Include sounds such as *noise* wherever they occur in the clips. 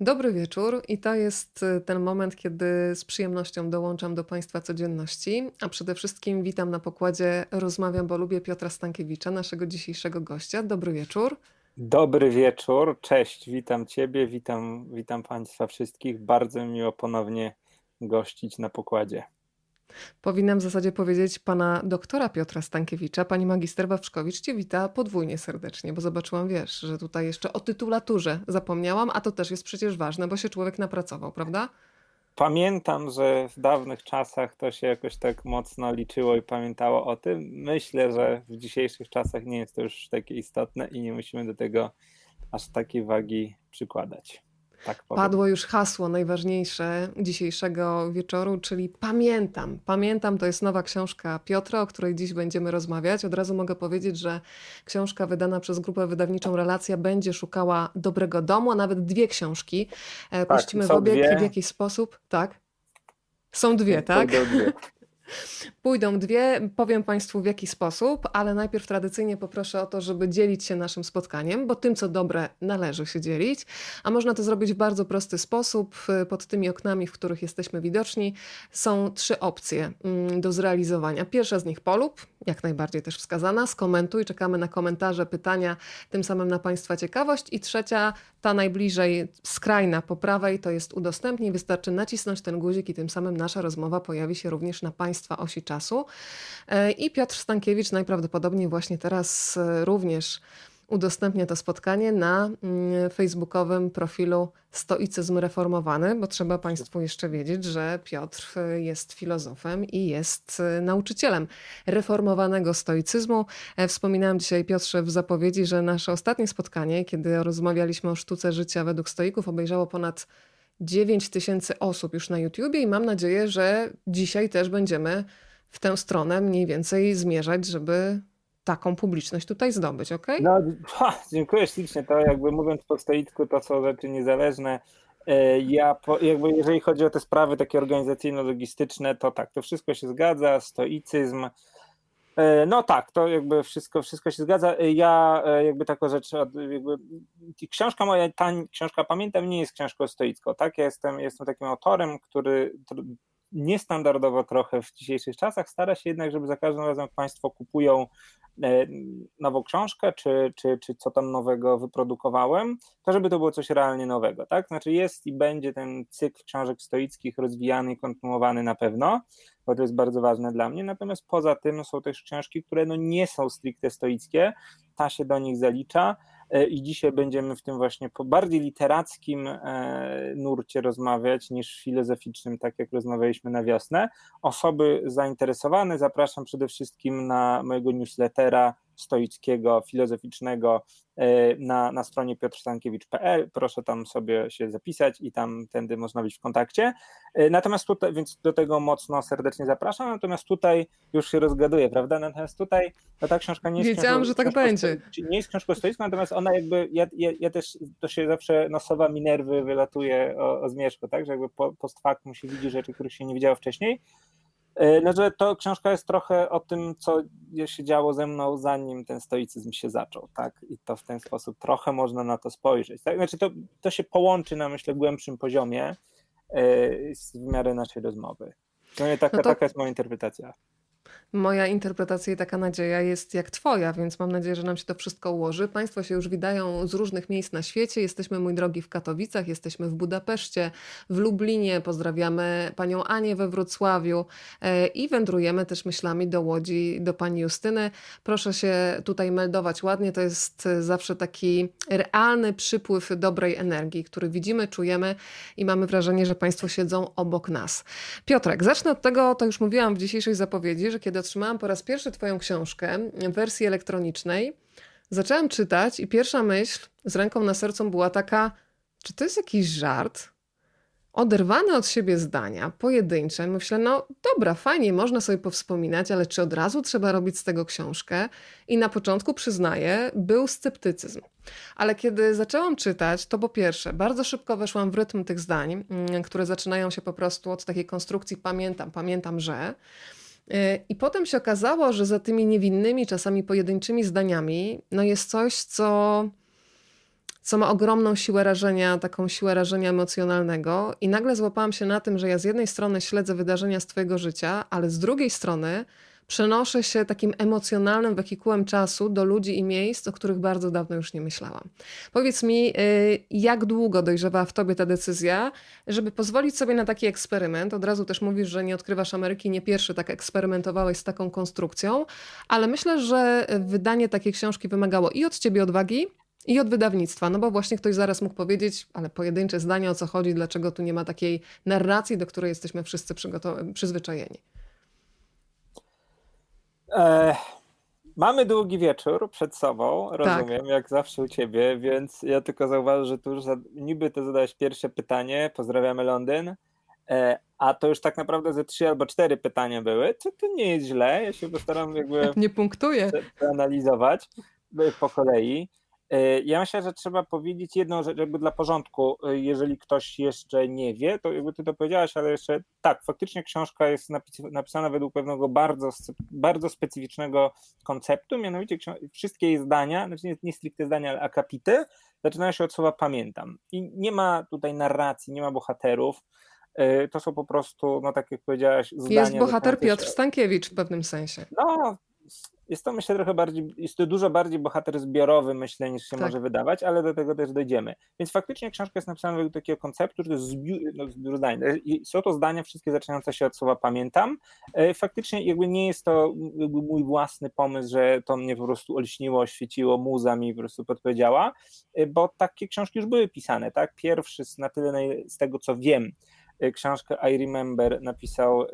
Dobry wieczór i to jest y, ten moment, kiedy z przyjemnością dołączam do Państwa codzienności, a przede wszystkim witam na pokładzie Rozmawiam, bo lubię Piotra Stankiewicza, naszego dzisiejszego gościa. Dobry wieczór. Dobry wieczór, cześć, witam Ciebie, witam, witam Państwa wszystkich. Bardzo miło ponownie gościć na pokładzie. Powinnam w zasadzie powiedzieć pana doktora Piotra Stankiewicza. Pani magister Wawrzkowicz cię wita podwójnie serdecznie, bo zobaczyłam, wiesz, że tutaj jeszcze o tytulaturze zapomniałam, a to też jest przecież ważne, bo się człowiek napracował, prawda? Pamiętam, że w dawnych czasach to się jakoś tak mocno liczyło i pamiętało o tym. Myślę, że w dzisiejszych czasach nie jest to już takie istotne i nie musimy do tego aż takiej wagi przykładać. Tak Padło już hasło najważniejsze dzisiejszego wieczoru, czyli Pamiętam. Pamiętam to jest nowa książka Piotra, o której dziś będziemy rozmawiać. Od razu mogę powiedzieć, że książka wydana przez grupę wydawniczą Relacja będzie szukała dobrego domu, a nawet dwie książki. E, tak, Puścimy w obieg w jakiś sposób. Tak. Są dwie, tak? Są dwie. Pójdą dwie, powiem Państwu w jaki sposób, ale najpierw tradycyjnie poproszę o to, żeby dzielić się naszym spotkaniem, bo tym, co dobre, należy się dzielić, a można to zrobić w bardzo prosty sposób. Pod tymi oknami, w których jesteśmy widoczni, są trzy opcje mm, do zrealizowania. Pierwsza z nich polub, jak najbardziej też wskazana, skomentuj, czekamy na komentarze, pytania, tym samym na Państwa ciekawość. I trzecia, ta najbliżej skrajna po prawej, to jest udostępnij, wystarczy nacisnąć ten guzik i tym samym nasza rozmowa pojawi się również na Państwa osi czasu. E, I Piotr Stankiewicz najprawdopodobniej właśnie teraz e, również udostępnia to spotkanie na mm, facebookowym profilu Stoicyzm Reformowany, bo trzeba Państwu jeszcze wiedzieć, że Piotr e, jest filozofem i jest nauczycielem reformowanego stoicyzmu. Wspominałam dzisiaj, Piotrze, w zapowiedzi, że nasze ostatnie spotkanie, kiedy rozmawialiśmy o sztuce życia według stoików, obejrzało ponad 9 tysięcy osób już na YouTubie i mam nadzieję, że dzisiaj też będziemy w tę stronę mniej więcej zmierzać, żeby taką publiczność tutaj zdobyć, ok? No, *laughs* ha, dziękuję ślicznie. To jakby mówiąc po stoicku, to są rzeczy niezależne. E, ja, jakby jeżeli chodzi o te sprawy takie organizacyjno-logistyczne, to tak, to wszystko się zgadza, stoicyzm, E, no tak, to jakby wszystko, wszystko się zgadza. E, ja jakby taką rzecz, jakby, książka moja, ta książka Pamiętam nie jest książką stoicką, tak? Ja jestem, jestem takim autorem, który niestandardowo trochę w dzisiejszych czasach stara się jednak, żeby za każdym razem jak Państwo kupują nową książkę, czy, czy, czy co tam nowego wyprodukowałem, to żeby to było coś realnie nowego, tak? Znaczy jest i będzie ten cykl książek stoickich rozwijany i kontynuowany na pewno, bo to jest bardzo ważne dla mnie, natomiast poza tym są też książki, które no nie są stricte stoickie, ta się do nich zalicza, E, i dzisiaj będziemy w tym właśnie bardziej literackim e, nurcie rozmawiać niż filozoficznym, tak jak rozmawialiśmy na wiosnę. Osoby zainteresowane zapraszam przede wszystkim na mojego newslettera stoickiego, filozoficznego e, na, na stronie piotrstankiewicz.pl. Proszę tam sobie się zapisać i tam tędy można być w kontakcie. E, natomiast tutaj, więc do tego mocno serdecznie zapraszam, natomiast tutaj już się rozgaduję, prawda? Natomiast tutaj no ta książka nie jest Wiedziałam, książką, że tak będzie. Nie jest książką stoicką, natomiast ona jakby, ja, ja, ja, też, to się zawsze nosowa Minerwy wylatuje o, o zmierzchu, tak? Że jakby post factum się widzi rzeczy, których się nie widziało wcześniej. E, że to książka jest trochę o tym, co się działo ze mną, zanim ten stoicyzm się zaczął, tak? I to w ten sposób trochę można na to spojrzeć. Tak? Znaczy, to, to się połączy na, myślę, głębszym poziomie yy, w miarę naszej rozmowy. No, taka, no to... taka jest moja interpretacja. Moja interpretacja i taka nadzieja jest jak Twoja, więc mam nadzieję, że nam się to wszystko ułoży. Państwo się już widają z różnych miejsc na świecie. Jesteśmy, mój drogi, w Katowicach, jesteśmy w Budapeszcie, w Lublinie. Pozdrawiamy Panią Anię we Wrocławiu e, i wędrujemy też myślami do Łodzi, do Pani Justyny. Proszę się tutaj meldować ładnie. To jest zawsze taki realny przypływ dobrej energii, który widzimy, czujemy i mamy wrażenie, że Państwo siedzą obok nas. Piotrek, zacznę od tego, to już mówiłam w dzisiejszej zapowiedzi, że kiedy otrzymałam po raz pierwszy Twoją książkę w wersji elektronicznej, zaczęłam czytać i pierwsza myśl z ręką na sercu była taka: czy to jest jakiś żart? Oderwane od siebie zdania, pojedyncze. Myślę, no dobra, fajnie, można sobie powspominać, ale czy od razu trzeba robić z tego książkę? I na początku, przyznaję, był sceptycyzm. Ale kiedy zaczęłam czytać, to po pierwsze, bardzo szybko weszłam w rytm tych zdań, mm, które zaczynają się po prostu od takiej konstrukcji pamiętam, pamiętam, że. Y, I potem się okazało, że za tymi niewinnymi, czasami pojedynczymi zdaniami, no jest coś, co, co ma ogromną siłę rażenia, taką siłę rażenia emocjonalnego. I nagle złapałam się na tym, że ja z jednej strony śledzę wydarzenia z Twojego życia, ale z drugiej strony przenoszę się takim emocjonalnym wehikułem czasu do ludzi i miejsc, o których bardzo dawno już nie myślałam. Powiedz mi, y, jak długo dojrzewała w tobie ta decyzja, żeby pozwolić sobie na taki eksperyment? Od razu też mówisz, że nie odkrywasz Ameryki, nie pierwszy tak eksperymentowałeś z taką konstrukcją, ale myślę, że wydanie takiej książki wymagało i od ciebie odwagi, i od wydawnictwa, no bo właśnie ktoś zaraz mógł powiedzieć, ale pojedyncze zdania o co chodzi, dlaczego tu nie ma takiej narracji, do której jesteśmy wszyscy przyzwyczajeni. E, mamy długi wieczór przed sobą, rozumiem, tak. jak zawsze u ciebie, więc ja tylko zauważę, że tu już za, niby to zadałeś pierwsze pytanie, pozdrawiamy Londyn, e, a to już tak naprawdę ze trzy albo cztery pytania były, co to nie jest źle, ja się postaram jakby... *laughs* Nie punktuję. ...analizować po kolei. E, ja myślę, że trzeba powiedzieć jedną rzecz, jakby dla porządku, e, jeżeli ktoś jeszcze nie wie, to jakby ty to powiedziałaś, ale jeszcze tak, faktycznie książka jest napisana według pewnego bardzo, bardzo specyficznego konceptu, mianowicie wszystkie jej zdania, znaczy nie, nie stricte zdania, ale akapity, zaczynają się od słowa pamiętam. I nie ma tutaj narracji, nie ma bohaterów, e, to są po prostu, no tak jak powiedziałaś, zdania. Jest bohater Piotr Stankiewicz w pewnym sensie. No, jest to myślę trochę bardziej, jest to dużo bardziej bohater zbiorowy myślę niż się tak. może wydawać, ale do tego też dojdziemy. Więc faktycznie książka jest napisana według takiego konceptu, że to jest zbiór, no, zbiór zdań. Są to zdania wszystkie zaczynające się od słowa pamiętam. E, faktycznie jakby nie jest to mój własny pomysł, że to mnie po prostu olśniło, oświeciło, muza mi po prostu podpowiedziała, e, bo takie książki już były pisane, tak? Pierwszy z, na tyle z tego co wiem, e, książkę I Remember napisał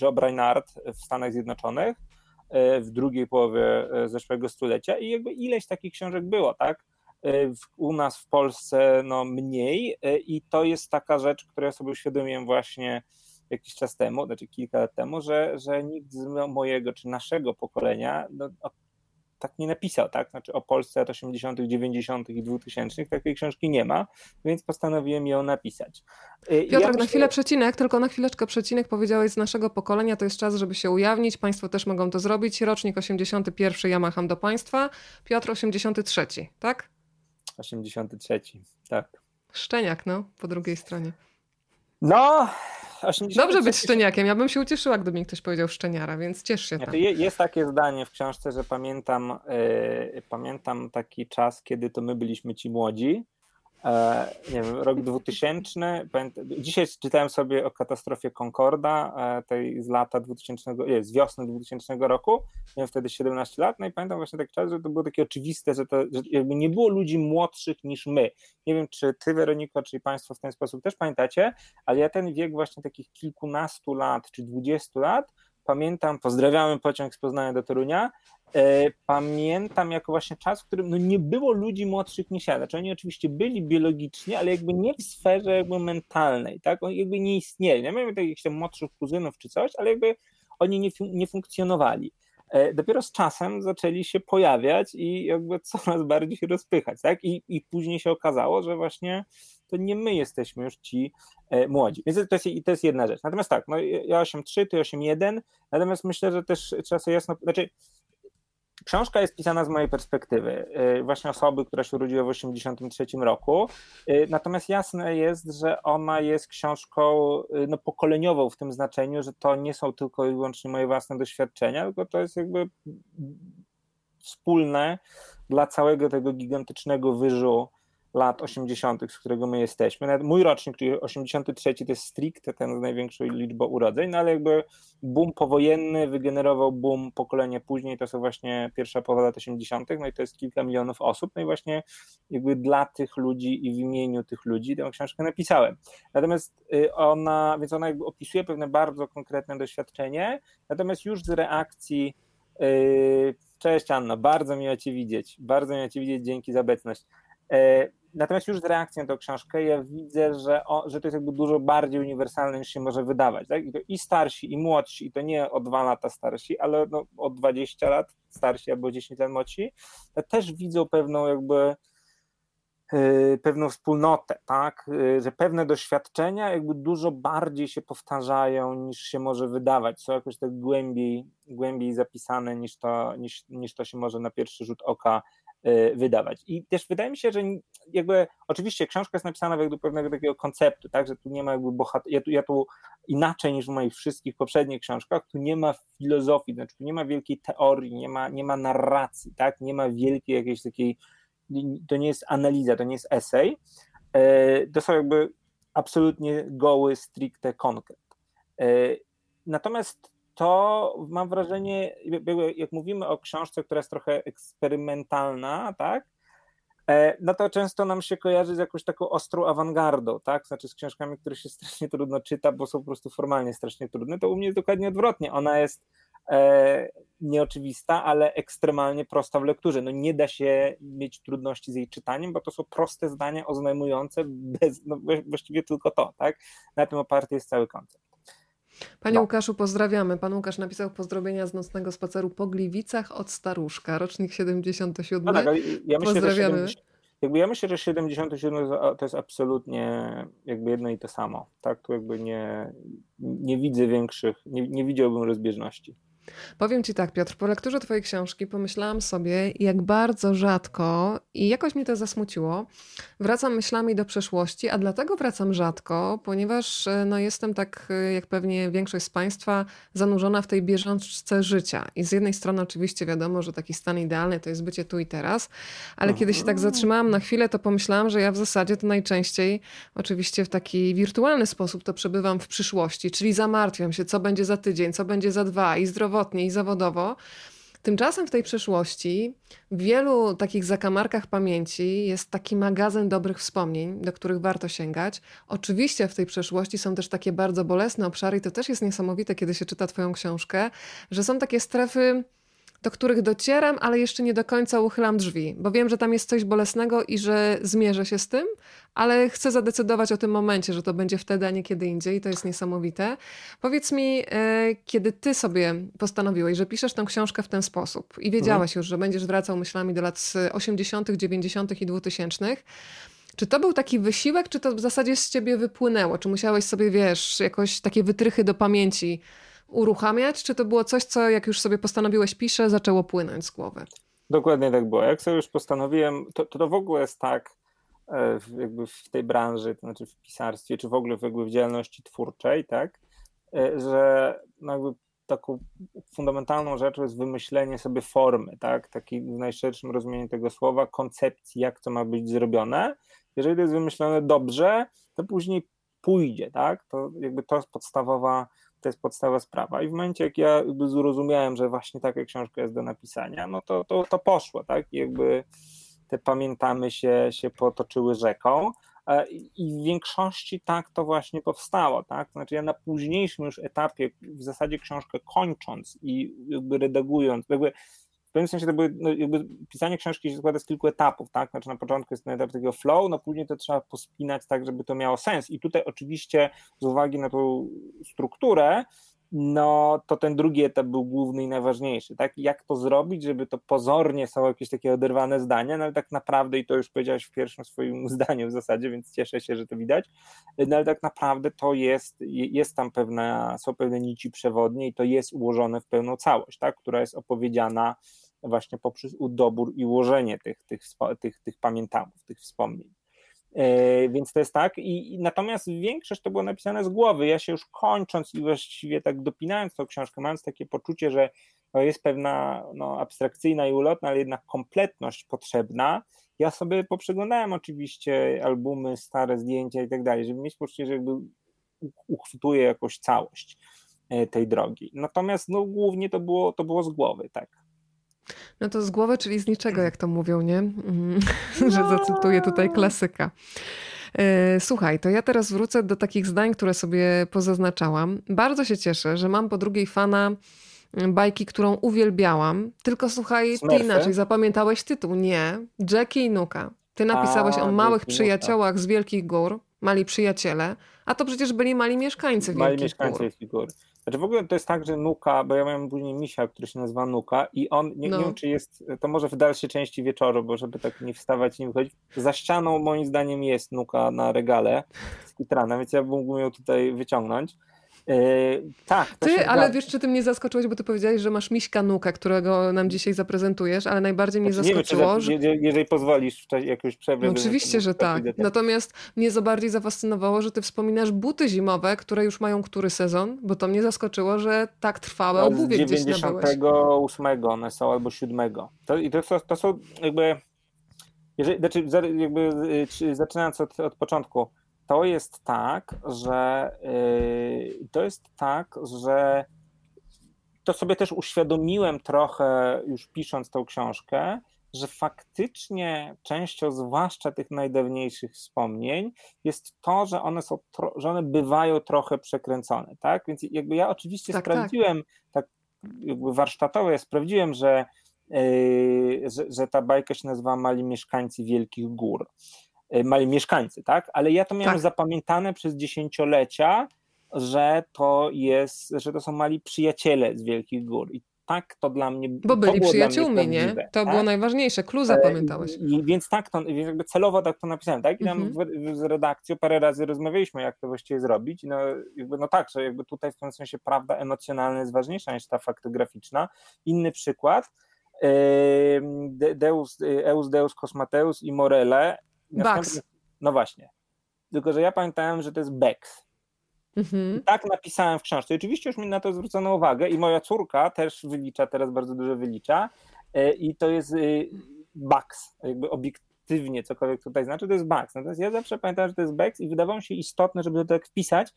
Joe Brainard w Stanach Zjednoczonych w drugiej połowie e, zeszłego stulecia i jakby ileś takich książek było, tak? E, u nas w Polsce no mniej i to jest taka rzecz, którą ja sobie uświadomiłem właśnie jakiś czas temu, znaczy kilka lat temu, że, że nikt z mojego czy naszego pokolenia no, tak nie napisał, tak? Znaczy o Polsce lat 80., 90. i 2000 takiej książki nie ma, więc postanowiłem ją napisać. Y, Piotrek, ja myślę... na chwilę przecinek, tylko na chwileczkę przecinek powiedziałeś z naszego pokolenia, to jest czas, żeby się ujawnić, Państwo też mogą to zrobić. Rocznik 81, ja macham do Państwa, Piotr 83, tak? 83, tak. Szczeniak, no, po drugiej stronie. No, 80... Dobrze być szczeniakiem. Ja bym się ucieszyła, gdyby mi ktoś powiedział szczeniara, więc ciesz się. Tam. Jest takie zdanie w książce, że pamiętam, yy, pamiętam taki czas, kiedy to my byliśmy ci młodzi nie wiem, rok 2000. Dzisiaj czytałem sobie o katastrofie Concorda, e, tej z lata 2000, nie, z wiosny 2000 roku. Miałem wtedy 17 lat, no i pamiętam właśnie taki czas, że to było takie oczywiste, że, to, że jakby nie było ludzi młodszych niż my. Nie wiem, czy ty, Weroniko, czy państwo w ten sposób też pamiętacie, ale ja ten wiek właśnie takich kilkunastu lat, czy dwudziestu lat, pamiętam, pozdrawiamy pociąg z Poznania do Torunia, e, pamiętam jako właśnie czas, w którym no nie było ludzi młodszych niż ja. Znaczy oni oczywiście byli biologicznie, ale jakby nie w sferze jakby mentalnej, tak? Oni jakby nie istnieli. Nie miałem jakichś tam młodszych kuzynów czy coś, ale jakby oni nie, nie funkcjonowali. E, dopiero z czasem zaczęli się pojawiać i jakby coraz bardziej się rozpychać, tak? I, i później się okazało, że właśnie to nie my jesteśmy już ci e, młodzi. Więc to jest, to jest jedna rzecz. Natomiast tak, no ja 8.3, ty 8.1, natomiast myślę, że też trzeba sobie jasno, znaczy Książka jest pisana z mojej perspektywy, e, właśnie osoby, która się urodziła w 1983 roku. E, natomiast jasne jest, że ona jest książką no, pokoleniową w tym znaczeniu, że to nie są tylko i wyłącznie moje własne doświadczenia, tylko to jest jakby wspólne dla całego tego gigantycznego wyżu lat 80., z którego my jesteśmy. Nawet mój rocznik, czyli 83, to jest stricte ten z największą liczbą urodzeń, no ale jakby boom powojenny wygenerował boom pokolenie później, to są właśnie pierwsza połowa lat 80., no i to jest kilka milionów osób, no i właśnie jakby dla tych ludzi i w imieniu tych ludzi tę książkę napisałem. Natomiast y, ona, więc ona jakby opisuje pewne bardzo konkretne doświadczenie, natomiast już z reakcji y, Cześć Anna, bardzo miło Cię widzieć. Bardzo miło Cię widzieć, dzięki za obecność. Natomiast już z reakcją na tę książkę ja widzę, że, o, że to jest jakby dużo bardziej uniwersalne niż się może wydawać. Tak? I, to I starsi, i młodsi, i to nie o dwa lata starsi, ale no, o 20 lat starsi albo 10 lat młodsi, też widzą pewną jakby yy, pewną wspólnotę, tak? Yy, że pewne doświadczenia jakby dużo bardziej się powtarzają niż się może wydawać, są jakoś tak głębiej, głębiej zapisane niż to, niż, niż to się może na pierwszy rzut oka wydawać. I też wydaje mi się, że jakby oczywiście książka jest napisana według pewnego takiego konceptu, tak, że tu nie ma jakby bohater, ja tu, ja tu inaczej niż w moich wszystkich poprzednich książkach, tu nie ma filozofii, znaczy tu nie ma wielkiej teorii, nie ma, nie ma narracji, tak, nie ma wielkiej jakiejś takiej, to nie jest analiza, to nie jest esej, to są jakby absolutnie goły, stricte konkret. Natomiast to mam wrażenie, jak mówimy o książce, która jest trochę eksperymentalna, tak? E, no to często nam się kojarzy z jakąś taką ostrą awangardą, tak? Znaczy z książkami, które się strasznie trudno czyta, bo są po prostu formalnie strasznie trudne. To u mnie jest dokładnie odwrotnie. Ona jest e, nieoczywista, ale ekstremalnie prosta w lekturze. No nie da się mieć trudności z jej czytaniem, bo to są proste zdania oznajmujące bez, no właściwie tylko to, tak? Na tym oparty jest cały koncept. Panie no. Łukaszu, pozdrawiamy. Pan Łukasz napisał pozdrowienia z nocnego spaceru po Gliwicach od Staruszka, rocznik 77. No tak, ja myślę, Pozdrawiamy. Że jakby ja myślę, że 77 to jest absolutnie jakby jedno i to samo. Tak, tu jakby nie, nie widzę większych, nie, nie widziałbym rozbieżności. Powiem Ci tak, Piotr, po lekturze Twojej książki pomyślałam sobie, jak bardzo rzadko i jakoś mnie to zasmuciło, wracam myślami do przeszłości, a dlatego wracam rzadko, ponieważ e, no, jestem tak, e, jak pewnie większość z Państwa, zanurzona w tej bieżączce życia. I z jednej strony oczywiście wiadomo, że taki stan idealny to jest bycie tu i teraz, ale kiedy się tak zatrzymałam na chwilę, to pomyślałam, że ja w zasadzie to najczęściej, oczywiście w taki wirtualny sposób, to przebywam w przyszłości, czyli zamartwiam się, co będzie za tydzień, co będzie za dwa i zdrowo zdrowotnie i zawodowo. Tymczasem w tej przeszłości, w wielu takich zakamarkach pamięci jest taki magazyn dobrych wspomnień, do których warto sięgać. Oczywiście w tej przeszłości są też takie bardzo bolesne obszary, i to też jest niesamowite, kiedy się czyta Twoją książkę, że są takie strefy do których docieram, ale jeszcze nie do końca uchylam drzwi, bo wiem, że tam jest coś bolesnego i że zmierzę się z tym, ale chcę zadecydować o tym momencie, że to będzie wtedy, a nie kiedy indziej. To jest niesamowite. Powiedz mi, e, kiedy ty sobie postanowiłeś, że piszesz tę książkę w ten sposób i wiedziałeś mhm. już, że będziesz wracał myślami do lat 80., 90. i 2000. Czy to był taki wysiłek, czy to w zasadzie z ciebie wypłynęło? Czy musiałeś sobie, wiesz, jakoś takie wytrychy do pamięci uruchamiać, czy to było coś, co jak już sobie postanowiłeś pisze, zaczęło płynąć z głowy? Dokładnie tak było. Jak sobie już postanowiłem, to, to w ogóle jest tak, e, jakby w tej branży, to znaczy w pisarstwie, czy w ogóle w, jakby w działalności twórczej, tak, e, że no jakby taką fundamentalną rzeczą jest wymyślenie sobie formy, tak, taki w najszerszym rozumieniu tego słowa, koncepcji, jak to ma być zrobione. Jeżeli to jest wymyślone dobrze, to później pójdzie, tak, to jakby to jest podstawowa to jest podstawowa sprawa. I w momencie, jak ja zrozumiałem, że właśnie taka książka jest do napisania, no to, to, to poszło, tak? Jakby te pamiętamy się, się potoczyły rzeką. E, I w większości tak to właśnie powstało, tak? Znaczy ja na późniejszym już etapie, w zasadzie książkę kończąc i jakby redagując, jakby pewnym sensie to były, no jakby pisanie książki się składa z kilku etapów, tak? Znaczy na początku jest ten etap takiego flow, no później to trzeba pospinać tak, żeby to miało sens. I tutaj oczywiście z uwagi na tą strukturę, no to ten drugi etap był główny i najważniejszy, tak? Jak to zrobić, żeby to pozornie są jakieś takie oderwane zdania, no ale tak naprawdę, i to już powiedziałeś w pierwszym swoim *laughs* zdaniu w zasadzie, więc cieszę się, że to widać, no ale tak naprawdę to jest, jest tam pewna, są pewne nici przewodnie i to jest ułożone w pełną całość, tak? Która jest opowiedziana właśnie poprzez dobór i ułożenie tych, tych, tych, tych pamiętamów, tych wspomnień. E, więc to jest tak. I, I, natomiast większość to było napisane z głowy. Ja się już kończąc i właściwie tak dopinając tą książkę, mając takie poczucie, że jest pewna no, abstrakcyjna i ulotna, ale jednak kompletność potrzebna. Ja sobie poprzeglądałem oczywiście albumy, stare zdjęcia i tak dalej, żeby mieć poczucie, że jakby uchwytuję jakąś całość e, tej drogi. Natomiast no, głównie to było, to było z głowy, tak. No to z głowy, czyli z niczego, jak to mówią, nie? Mm, no. *laughs* że zacytuję tutaj klasyka. E, słuchaj, to ja teraz wrócę do takich zdań, które sobie pozaznaczałam. Bardzo się cieszę, że mam po drugiej fana mm, bajki, którą uwielbiałam. Tylko słuchaj, ty inaczej zapamiętałeś tytuł. Nie, Jackie i Nuka. Ty napisałeś a, o małych przyjaciołach z Wielkich Gór, mali przyjaciele, a to przecież byli mali mieszkańcy Wielkich mali mieszkańcy Wielkich Gór. Znaczy w ogóle to jest tak, że Nuka, bo ja miałem później misia, który się nazywa Nuka i on, nie, no. nie wiem czy jest, to może w dalszej części wieczoru, bo żeby tak nie wstawać i nie wychodzić, za ścianą moim zdaniem jest Nuka na regale z Kitrana, więc ja mógłbym ją tutaj wyciągnąć. Yy, tak. Ty, ale wiesz, czy ty mnie zaskoczyłeś, bo ty powiedziałeś, że masz miśka nuka, którego nam dzisiaj zaprezentujesz, ale najbardziej mnie znaczy, zaskoczyło, że... Jeżeli pozwolisz w czasie jakąś przerwę. No, oczywiście, że tak. Natomiast mnie za bardziej zafascynowało, że ty wspominasz buty zimowe, które już mają który sezon, bo to mnie zaskoczyło, że tak trwałe no, obuwie gdzieś nabyłeś. 98 one są, albo 7. To, I to, to, to są jakby, jeżeli, znaczy jakby y, zaczynając od, od początku, to jest tak, że yy, to jest tak, że to sobie też uświadomiłem trochę już pisząc tą książkę, że faktycznie częścią, zwłaszcza tych najdawniejszych wspomnień, jest to, że one są, że one bywają trochę przekręcone, tak? Więc jakby ja oczywiście tak, tak. sprawdziłem, tak. tak jakby warsztatowo, ja sprawdziłem, że, yy, że, że ta bajka się nazywa Mali Mieszkańcy Wielkich Gór. Y, mali mieszkańcy, tak? Ale ja to miałem tak. zapamiętane przez dziesięciolecia, że to jest, że to są mali przyjaciele z Wielkich Gór. I tak to dla mnie. Bo byli przyjaciółmi, nie? To tak? było najważniejsze. Clue zapamiętałeś. E, I, więc tak to, więc jakby celowo tak to napisałem, tak? I tam mhm. z redakcją parę razy rozmawialiśmy, jak to właściwie zrobić. No, jakby, no tak, że jakby tutaj w pewnym sensie prawda emocjonalna jest ważniejsza niż ta faktograficzna. Inny przykład. Deus, Eus Deus Cosmateus i Morele Bugs. No właśnie. Tylko, że ja pamiętałem, że to jest Bex. Mhm. Tak napisałem w książce. Oczywiście już mi na to zwrócono uwagę i moja córka też wylicza, teraz bardzo dużo wylicza e, i to jest y, Bugs, jakby obiektywnie cokolwiek tutaj znaczy, to jest Bugs. Natomiast ja zawsze pamiętam, że to jest Bex i wydawało mi się istotne, żeby to tak wpisać,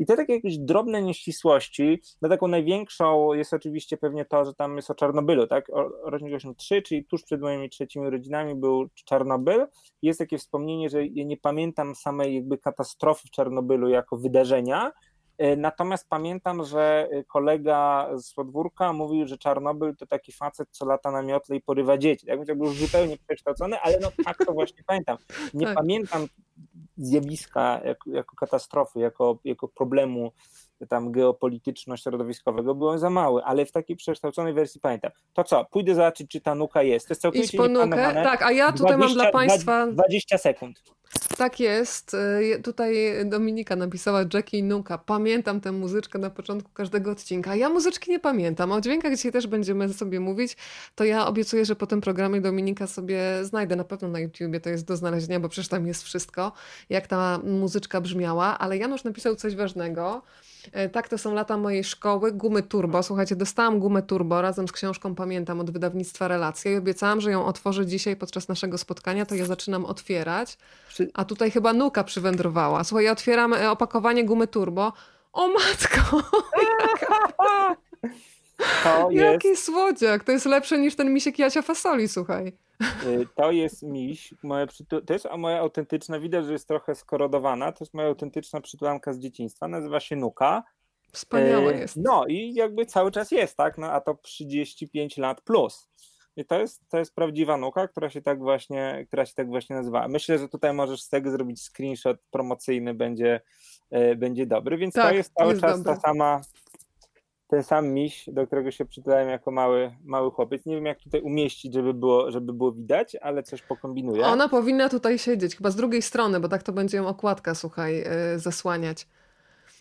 i te takie jakieś drobne nieścisłości, no taką największą jest oczywiście pewnie to, że tam jest o Czarnobylu, tak? Rocznik 83, czyli tuż przed moimi trzecimi rodzinami był Czarnobyl. Jest takie wspomnienie, że ja nie pamiętam samej jakby katastrofy w Czarnobylu jako wydarzenia, e, Natomiast pamiętam, że kolega z podwórka mówił, że Czarnobyl to taki facet, co lata na miotle i porywa dzieci. Tak, to był zupełnie przekształcony, ale no tak to właśnie pamiętam. Nie tak. pamiętam zjawiska jako, jako katastrofy, jako, jako problemu tam geopolityczno-środowiskowego byłem za mały, ale w takiej przekształconej wersji pamiętam. To co, pójdę zobaczyć, czy ta nuka jest. To jest całkowicie Idź po nukę. Tak, a ja tutaj 20, mam dla Państwa... 20 sekund. Tak jest. Y, tutaj Dominika napisała Jackie Nuka. Pamiętam tę muzyczkę na początku każdego odcinka. Ja muzyczki nie pamiętam. O dźwiękach dzisiaj też będziemy sobie mówić. To ja obiecuję, że po tym programie Dominika sobie znajdę na pewno na YouTubie. To jest do znalezienia, bo przecież tam jest wszystko, jak ta muzyczka brzmiała. Ale Janusz napisał coś ważnego. E, tak, to są lata mojej szkoły. Gumy Turbo. Słuchajcie, dostałam gumę Turbo razem z książką Pamiętam od wydawnictwa Relacja i obiecałam, że ją otworzę dzisiaj podczas naszego spotkania. To ja zaczynam otwierać. A tutaj chyba nuka przywędrowała. Słuchaj, ja otwieram e, opakowanie gumy Turbo. O matko! *laughs* *laughs* To *laughs* jest... Jaki słodziak! To jest lepsze niż ten misiek Jacia Fasoli, słuchaj. Y, to jest miś, moja to jest moja autentyczna, widać, że jest trochę skorodowana, to jest moja autentyczna przytulanka z dzieciństwa, nazywa się Nuka. Wspaniałe y, jest. No i jakby cały czas jest, tak, no a to 35 lat plus. I to jest, to jest prawdziwa nuka, która się tak właśnie, która się tak właśnie nazywa. Myślę, że tutaj możesz z tego zrobić screenshot promocyjny, będzie, y, będzie dobry, więc tak, to jest cały jest czas dobre. ta sama ten sam miś, do którego się przytulałem jako mały, mały chłopiec. Nie wiem, jak tutaj umieścić, żeby było, żeby było widać, ale coś pokombinuję. Ona powinna tutaj siedzieć, chyba z drugiej strony, bo tak to będzie ją okładka, słuchaj, yy, zasłaniać.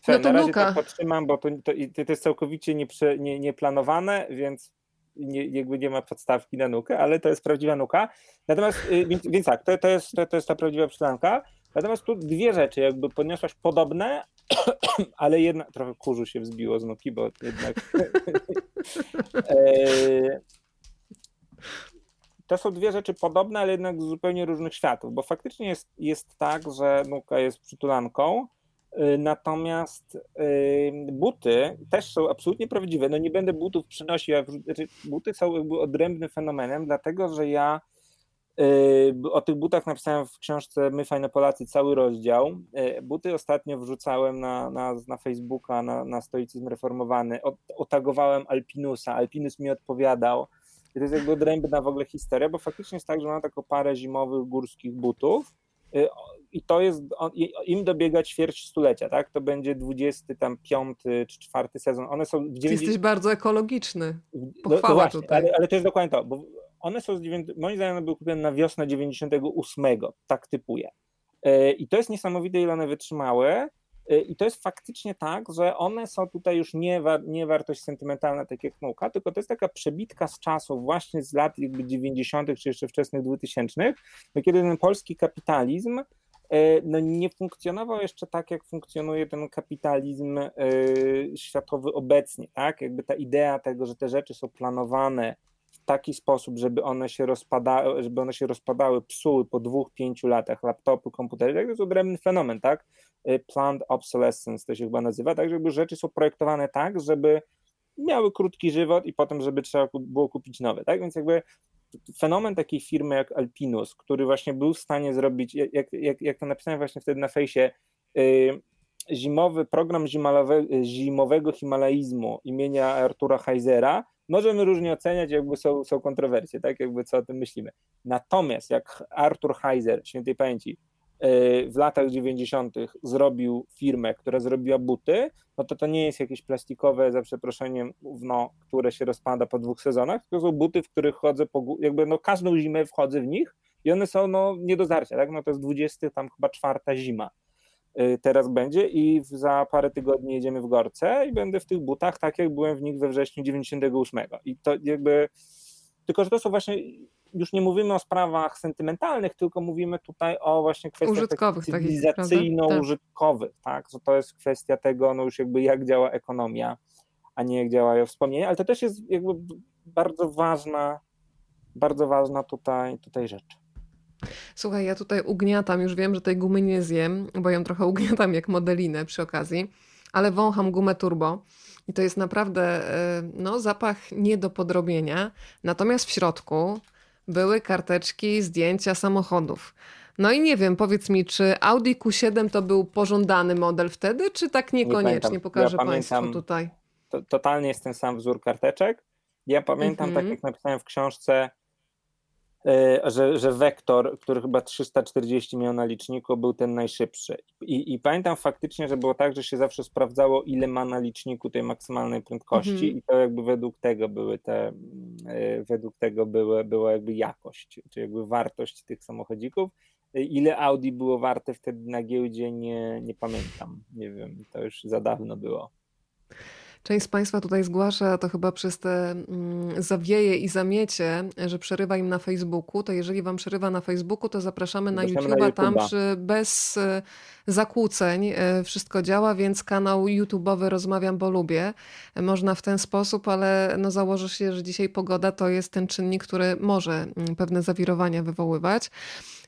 No to na razie nuka. tak podtrzymam, bo to, to, to jest całkowicie nieprze, nie, nieplanowane, więc nie, jakby nie ma podstawki na nukę, ale to jest prawdziwa nuka. Natomiast, yy, więc, więc, tak, to, to, jest, to, to jest ta prawdziwa przytulanka. Natomiast tu dwie rzeczy, jakby podniosłaś podobne, *coughs* ale jedna, trochę kurzu się wzbiło z nuki, bo jednak *laughs* e, to są dwie rzeczy podobne, ale jednak z zupełnie różnych światów, bo faktycznie jest, jest tak, że nuka jest przytulanką, e, natomiast e, buty też są absolutnie prawdziwe. No nie będę butów przynosił, znaczy buty są jakby odrębnym fenomenem, dlatego że ja o tych butach napisałem w książce My Fajne Polacy cały rozdział. Yy, buty ostatnio wrzucałem na, na, na Facebooka, na, na Stoicyzm Reformowany. Otagowałem Alpinusa, Alpinus mi odpowiadał. I to jest jakby odrębna w ogóle historia, bo faktycznie jest tak, że mam taką parę zimowych górskich butów yy, i to jest, im dobiega ćwierć stulecia, tak? To będzie 25 czy czwarty sezon. One są w 90... Jesteś bardzo ekologiczny. Pochwała no, no właśnie, tutaj. Ale, ale to jest dokładnie to, bo one są z 9, moim zdaniem były kupione na wiosnę 98, tak typuję. E, I to jest niesamowite, ile one wytrzymały. Y, I to jest faktycznie tak, że one są tutaj już nie, nie wartość sentymentalna, tak jak nauka, tylko to jest taka przebitka z czasów właśnie z lat jakby 90. czy jeszcze wczesnych 2000, no kiedy ten polski kapitalizm y, no nie funkcjonował jeszcze tak, jak funkcjonuje ten kapitalizm światowy obecnie, tak? Jakby ta idea tego, że te rzeczy są planowane taki sposób, żeby one się rozpadały, żeby one się rozpadały, psuły po dwóch, pięciu latach laptopy, komputery, tak? to jest odrębny fenomen, tak? Y, planned obsolescence to się chyba nazywa, tak? Żeby rzeczy są projektowane tak, żeby miały krótki żywot i potem, żeby trzeba było kupić nowe, tak? Więc jakby fenomen takiej firmy jak Alpinus, który właśnie był w stanie zrobić, jak, jak, jak to napisałem właśnie wtedy na fejsie, yy, zimowy program zimowego himalaizmu imienia Artura Heisera możemy różnie oceniać, jakby są, są kontrowersje, tak, jakby co o tym myślimy. Natomiast jak Artur Heiser, świętej pamięci, w latach 90. zrobił firmę, która zrobiła buty, no to to nie jest jakieś plastikowe, za przeproszeniem, no, które się rozpada po dwóch sezonach, to są buty, w których chodzę, po, jakby no każdą zimę wchodzę w nich i one są no, nie do zarcia, tak? No to jest 20, tam chyba czwarta zima y, teraz będzie i za parę tygodni jedziemy w Gorce i będę w tych butach tak, jak byłem w nich we wrześniu 98. I to jakby, tylko że to są właśnie już nie mówimy o sprawach sentymentalnych, tylko mówimy tutaj o właśnie kwestiach użytkowych, cywilizacyjno-użytkowych, tak, że to jest kwestia tego, no już jakby jak działa ekonomia, a nie jak działają wspomnienia, ale to też jest jakby bardzo ważna, bardzo ważna tutaj, tutaj rzecz. Słuchaj, ja tutaj ugniatam, już wiem, że tej gumy nie zjem, bo ją trochę ugniatam jak modelinę przy okazji, ale wącham gumę turbo i to jest naprawdę e, no, zapach nie do podrobienia. Natomiast w środku były karteczki, zdjęcia samochodów. No i nie wiem, powiedz mi, czy Audi Q7 to był pożądany model wtedy, czy tak niekoniecznie? Nie Pokażę ja Państwu tutaj. To, totalnie jest ten sam wzór karteczek. Ja pamiętam, tak mhm. jak napisałem w książce, że, że wektor, który chyba 340 miał na liczniku, był ten najszybszy. I, I, pamiętam faktycznie, że było tak, że się zawsze sprawdzało, ile ma na liczniku tej maksymalnej prędkości, mhm. i to jakby według tego były te, e, według tego były, była jakby jakość, czy jakby wartość tych samochodzików. E, ile Audi było warte wtedy na giełdzie, nie, nie pamiętam. Nie wiem, to już za dawno było. Część z Państwa tutaj zgłasza to chyba przez te mm, zawieje i zamiecie, że przerywa im na Facebooku. To jeżeli Wam przerywa na Facebooku, to zapraszamy na YouTube'a. YouTube. Tam przy, bez e, zakłóceń e, wszystko działa, więc kanał YouTube'owy Rozmawiam, bo lubię. Można w ten sposób, ale no założę się, że dzisiaj pogoda to jest ten czynnik, który może mm, pewne zawirowania wywoływać.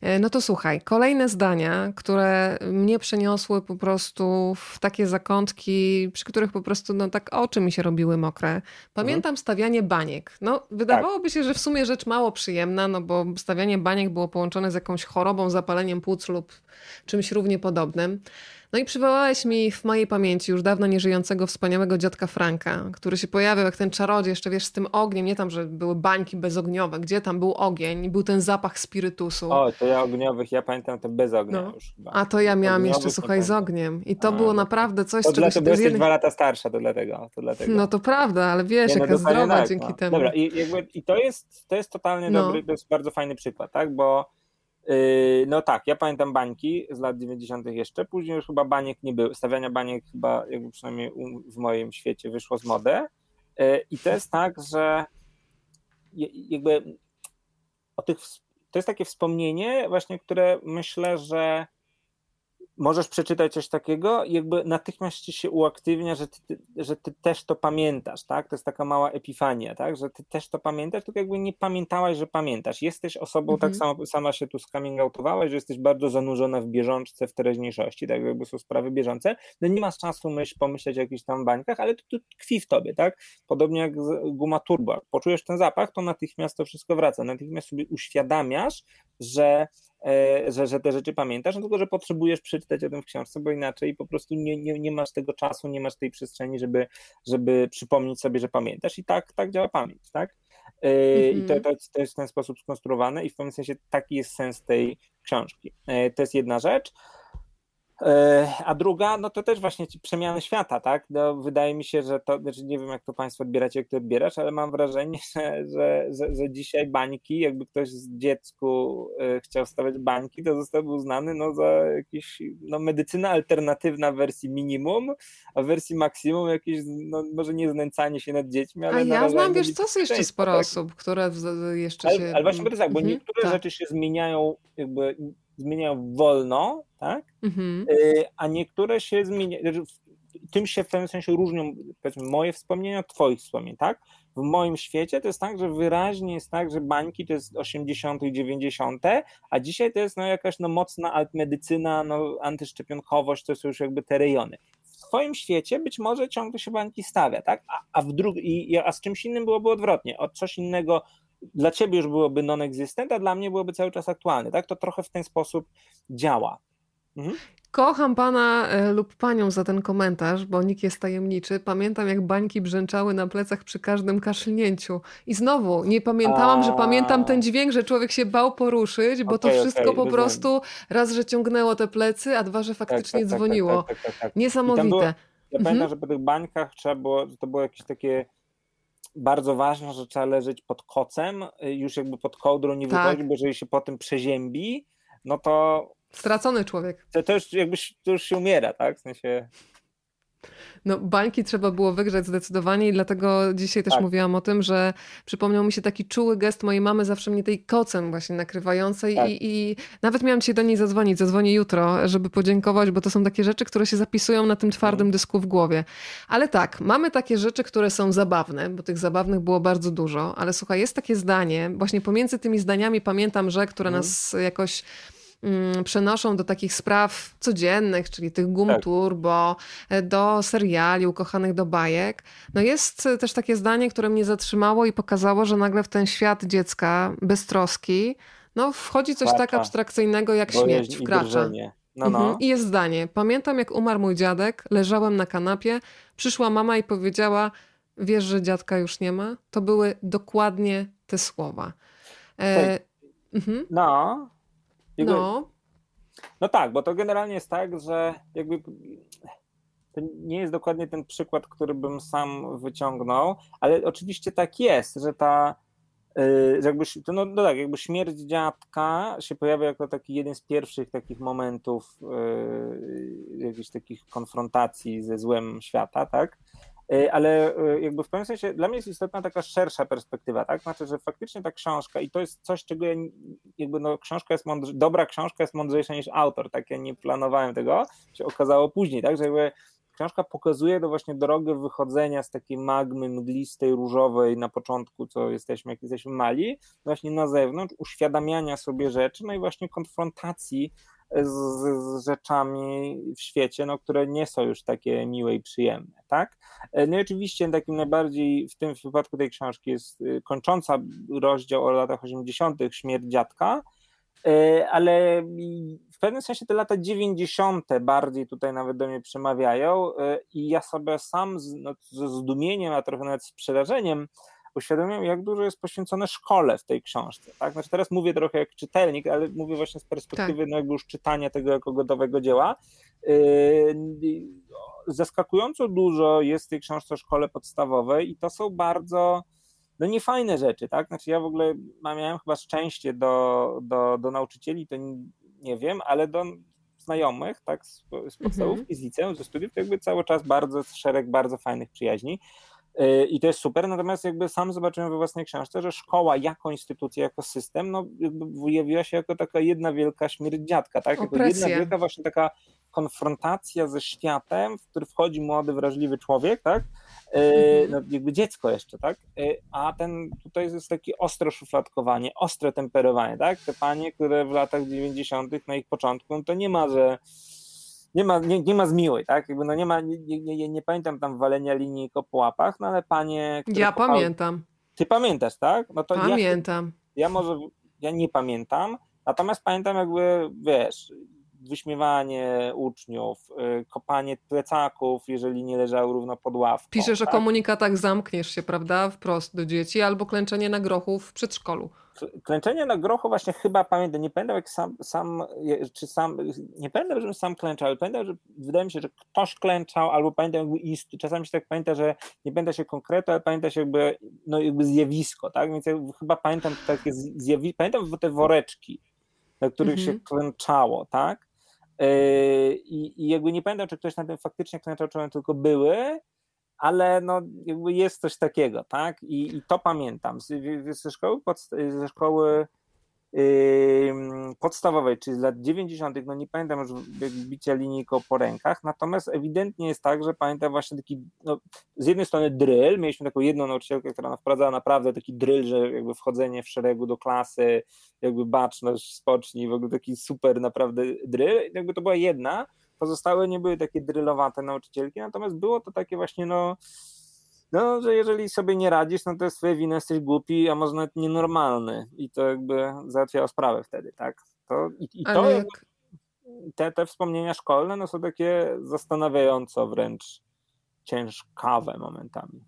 E, no to słuchaj, kolejne zdania, które mnie przeniosły po prostu w takie zakątki, przy których po prostu no tak oczy mi się robiły mokre. Pamiętam mhm. stawianie baniek. No wydawałoby się, że w sumie rzecz mało przyjemna, no bo stawianie baniek było połączone z jakąś chorobą, zapaleniem płuc lub czymś równie podobnym. No i przywołałeś mi w mojej pamięci już dawno nieżyjącego wspaniałego dziadka Franka, który się pojawiał jak ten czarodziej, jeszcze wiesz, z tym ogniem, nie tam, że były bańki bezogniowe, gdzie tam był ogień, był ten zapach spirytusu. O, to ja ogniowych, ja pamiętam te bez ognia no. już chyba. A to ja miałam ogniowych jeszcze, słuchaj, z ogniem. I to A, było no naprawdę coś, to czego się... To jesteś dwa lata starsza, to dlatego, to dlatego. No to prawda, ale wiesz, nie, no jaka zdrowa tak, dzięki no. temu. Dobra, i, jakby, i to, jest, to jest totalnie no. dobry, to jest bardzo fajny przykład, tak, bo no tak, ja pamiętam bańki z lat 90. jeszcze, później już chyba baniek nie było, stawiania baniek chyba jakby przynajmniej w moim świecie wyszło z mody yy, i to jest tak, że jakby o tych, to jest takie wspomnienie właśnie, które myślę, że możesz przeczytać coś takiego i jakby natychmiast ci się uaktywnia, że ty, że ty też to pamiętasz, tak? To jest taka mała epifania, tak? Że ty też to pamiętasz, tylko jakby nie pamiętałaś, że pamiętasz. Jesteś osobą, tak mhm. tak samo, sama się tu scoming outowałaś, że jesteś bardzo zanurzona w bieżączce, w teraźniejszości, tak? Jakby są sprawy bieżące. No nie masz czasu myśl, pomyśleć o jakichś tam bańkach, ale to, to tkwi w tobie, tak? Podobnie jak guma turbo. Poczujesz ten zapach, to natychmiast to wszystko wraca. Natychmiast sobie uświadamiasz, że że, że te rzeczy pamiętasz, no tylko że potrzebujesz przeczytać o tym w książce, bo inaczej po prostu nie, nie, nie masz tego czasu, nie masz tej przestrzeni, żeby, żeby przypomnieć sobie, że pamiętasz i tak, tak działa pamięć, tak? Mm-hmm. I to, mhm. to, to, jest w ten sposób skonstruowane i w pewnym sensie taki jest sens tej książki. E, to jest jedna rzecz. E, a druga, no to też właśnie przemiany świata, tak? No, wydaje mi się, że to, znaczy nie wiem jak to Państwo odbieracie, jak to odbierasz, ale mam wrażenie, *laughs* że, że, że, że dzisiaj bańki, jakby ktoś z dziecku e, chciał stawiać bańki, to zostałby uznany no, za jakiś, no medycyna alternatywna w wersji minimum, a w wersji maksimum jakieś, no może nie znęcanie się nad dziećmi, ale A ja znam, wiesz, co są jeszcze sporo tak? osób, które jeszcze ale, się... Ale właśnie to jest tak, bo mhm, niektóre tak. rzeczy się zmieniają jakby zmieniają wolno, tak? Mhm. Y, a niektóre się zmieniają. Tym się w pewnym sensie różnią, powiedzmy, moje wspomnienia od Twoich wspomnień, tak? W moim świecie to jest tak, że wyraźnie jest tak, że bańki to jest 80. i 90., a dzisiaj to jest no, jakaś no, mocna altmedycyna, no, antyszczepionkowość, to są już jakby te rejony. W Twoim świecie być może ciągle się bańki stawia, tak? A, a, w i, a z czymś innym byłoby odwrotnie. Od coś innego dla ciebie już byłoby non-existent, a dla mnie byłoby cały czas aktualny. Tak? To trochę w ten sposób działa. Mhm. Kocham pana e, lub panią za ten komentarz, bo nikt jest tajemniczy. Pamiętam, jak bańki brzęczały na plecach przy każdym kaszlnięciu. I znowu, nie pamiętałam, A... że pamiętam ten dźwięk, że człowiek się bał poruszyć, bo okay, to wszystko okay, po rozumiem. prostu raz, że ciągnęło te plecy, a dwa, że faktycznie tak, tak, tak dzwoniło. Tak, tak, tak, Niesamowite. Było, ja mhm. pamiętam, że po tych bańkach trzeba było, to było jakieś takie bardzo ważne, że trzeba leżeć pod kocem, y, już jakby pod kołdrą nie tak. wychodzi, bo jeżeli się potem przeziębi, no to... Stracony człowiek. To, to, już, jakby, to już się umiera, tak? W sensie... No, bańki trzeba było wygrzać zdecydowanie i dlatego dzisiaj też tak. mówiłam o tym, że przypomniał mi się taki czuły gest mojej mamy zawsze mnie tej kocem właśnie nakrywającej tak. i, i, nawet miałam dzisiaj do niej zadzwonić, zadzwonię jutro, żeby podziękować, bo to są takie rzeczy, które się zapisują na tym twardym mhm. dysku w głowie. Ale tak, mamy takie rzeczy, które są zabawne, bo tych zabawnych było bardzo dużo, ale słuchaj, jest takie zdanie, właśnie pomiędzy tymi zdaniami pamiętam, że które mhm. nas jakoś przenoszą do takich spraw codziennych, czyli tych gum tak. turbo, e, do seriali ukochanych do bajek. No jest też takie zdanie, które mnie zatrzymało i pokazało, że nagle w ten świat dziecka bez troski no, wchodzi coś tak abstrakcyjnego jak śmierć, wkracza. No, no. Mhm. I jest zdanie. Pamiętam, jak umarł mój dziadek, leżałem na kanapie, przyszła mama i powiedziała: Wiesz, że dziadka już nie ma? To były dokładnie te słowa. E, mhm. No, jakby, no. No tak, bo to generalnie jest tak, że jakby to nie jest dokładnie ten przykład, który bym sam wyciągnął, ale oczywiście tak jest, że ta y, że jakby, no, no tak, jakby śmierć dziadka się pojawia jako taki jeden z pierwszych takich momentów yy, jakichś takich konfrontacji ze złem świata, tak? E, ale e, jakby w pewnym sensie dla mnie jest istotna taka szersza perspektywa, tak? Znaczy, że faktycznie ta książka i to jest coś, czego ja jakby no książka jest mądrze, dobra książka jest mądrzejsza niż autor, tak? Ja nie planowałem tego, się okazało później, tak? Że jakby książka pokazuje do właśnie drogę wychodzenia z takiej magmy mglistej, różowej na początku, co jesteśmy, jak jesteśmy mali, właśnie na zewnątrz, uświadamiania sobie rzeczy, no i właśnie konfrontacji z, z, rzeczami w świecie, no, które nie są już takie miłe i przyjemne, tak? No i oczywiście takim najbardziej, w tym wypadku tej książki jest y, kończąca rozdział o latach 80. śmierć dziadka, y, ale w pewnym sensie te lata 90. bardziej tutaj nawet do mnie przemawiają y, i ja sobie sam z, no, ze zdumieniem, a trochę nawet z przerażeniem uświadomiłem, jak dużo jest poświęcone szkole w tej książce. Tak? Znaczy teraz mówię trochę jak czytelnik, ale mówię właśnie z perspektywy tak. no jakby już czytania tego jako gotowego dzieła. Yy, zaskakująco dużo jest w tej książce o szkole podstawowej i to są bardzo no niefajne rzeczy, tak? Znaczy ja w ogóle miałem chyba szczęście do, do, do nauczycieli, to nie wiem, ale do znajomych, tak, z, z podstawówki, mhm. z liceum, ze studiów, to jakby cały czas bardzo, szereg bardzo fajnych przyjaźni. E, I to jest super, natomiast jakby sam zobaczyłem we własnej książce, że szkoła jako instytucja, jako system, no jakby wyjawiła się jako taka jedna wielka śmierć dziadka, tak? Jako jedna wielka właśnie taka konfrontacja ze światem, w który wchodzi młody, wrażliwy człowiek, tak? E, mhm. No, jakby dziecko jeszcze, tak? E, a ten tutaj jest takie ostre szufladkowanie, ostre temperowanie, tak? Te panie, które w latach 90. na ich początku, no to nie ma, że nie ma, nie, nie ma zmiłej, tak? Jakby no nie ma, nie, nie, nie, pamiętam tam walenia linijko po łapach, no ale panie... Ja pamiętam. Ty pamiętasz, tak? No to pamiętam. Ja, ja może, ja nie pamiętam, natomiast pamiętam jakby, wiesz, wyśmiewanie uczniów, y, kopanie plecaków, jeżeli nie leżały równo pod ławką. Piszesz tak? o komunikatach, zamkniesz się, prawda, wprost do dzieci, albo klęczenie na grochu w przedszkolu. Klęczenie na grochu właśnie chyba pamiętam, nie pamiętam jak sam, sam czy sam, nie pamiętam, żebym sam klęczał, ale pamiętam, że wydaje mi się, że ktoś klęczał, albo pamiętam jakby ist, czasami się tak pamięta, że nie pamięta się konkretu, ale pamięta się jakby, no jakby zjawisko, tak, więc ja chyba pamiętam takie zjawisko, pamiętam te woreczki, na których mhm. się klęczało, tak, yy, i, i jakby nie pamiętam, czy ktoś na tym faktycznie klęczał, czy one tylko były, ale no, jest coś takiego, tak? I, i to pamiętam ze szkoły, ze szkoły yy, podstawowej, czyli z lat 90., no nie pamiętam już bicia linijką po rękach, natomiast ewidentnie jest tak, że pamiętam właśnie taki, no, z jednej strony drill, mieliśmy taką jedną nauczycielkę, która wprowadzała naprawdę taki drill, że jakby wchodzenie w szeregu do klasy, jakby baczność, spocznij, w ogóle taki super naprawdę drill, jakby to była jedna, Pozostałe nie były takie drylowate nauczycielki, natomiast było to takie właśnie, no, no, że jeżeli sobie nie radzisz, no to jest twoja wina, jesteś głupi, a może nawet nienormalny i to jakby załatwiało sprawę wtedy, tak? To, I, i to jak... te, te wspomnienia szkolne no, są takie zastanawiająco wręcz ciężkawe momentami.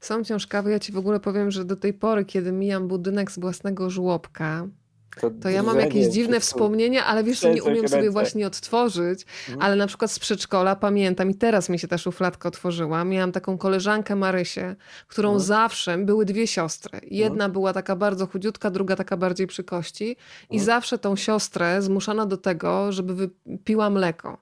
Są ciężkawe. Ja ci w ogóle powiem, że do tej pory, kiedy mijam budynek z własnego żłobka, to, to ja mam jakieś dziwne wspomnienia, ale wiesz, że nie umiem sobie właśnie odtworzyć, mhm. ale na przykład z przedszkola pamiętam i teraz mi się ta szufladka otworzyła. Miałam taką koleżankę Marysię, którą mhm. zawsze, były dwie siostry. Jedna mhm. była taka bardzo chudziutka, druga taka bardziej przy kości i mhm. zawsze tą siostrę zmuszano do tego, żeby wypiła mleko.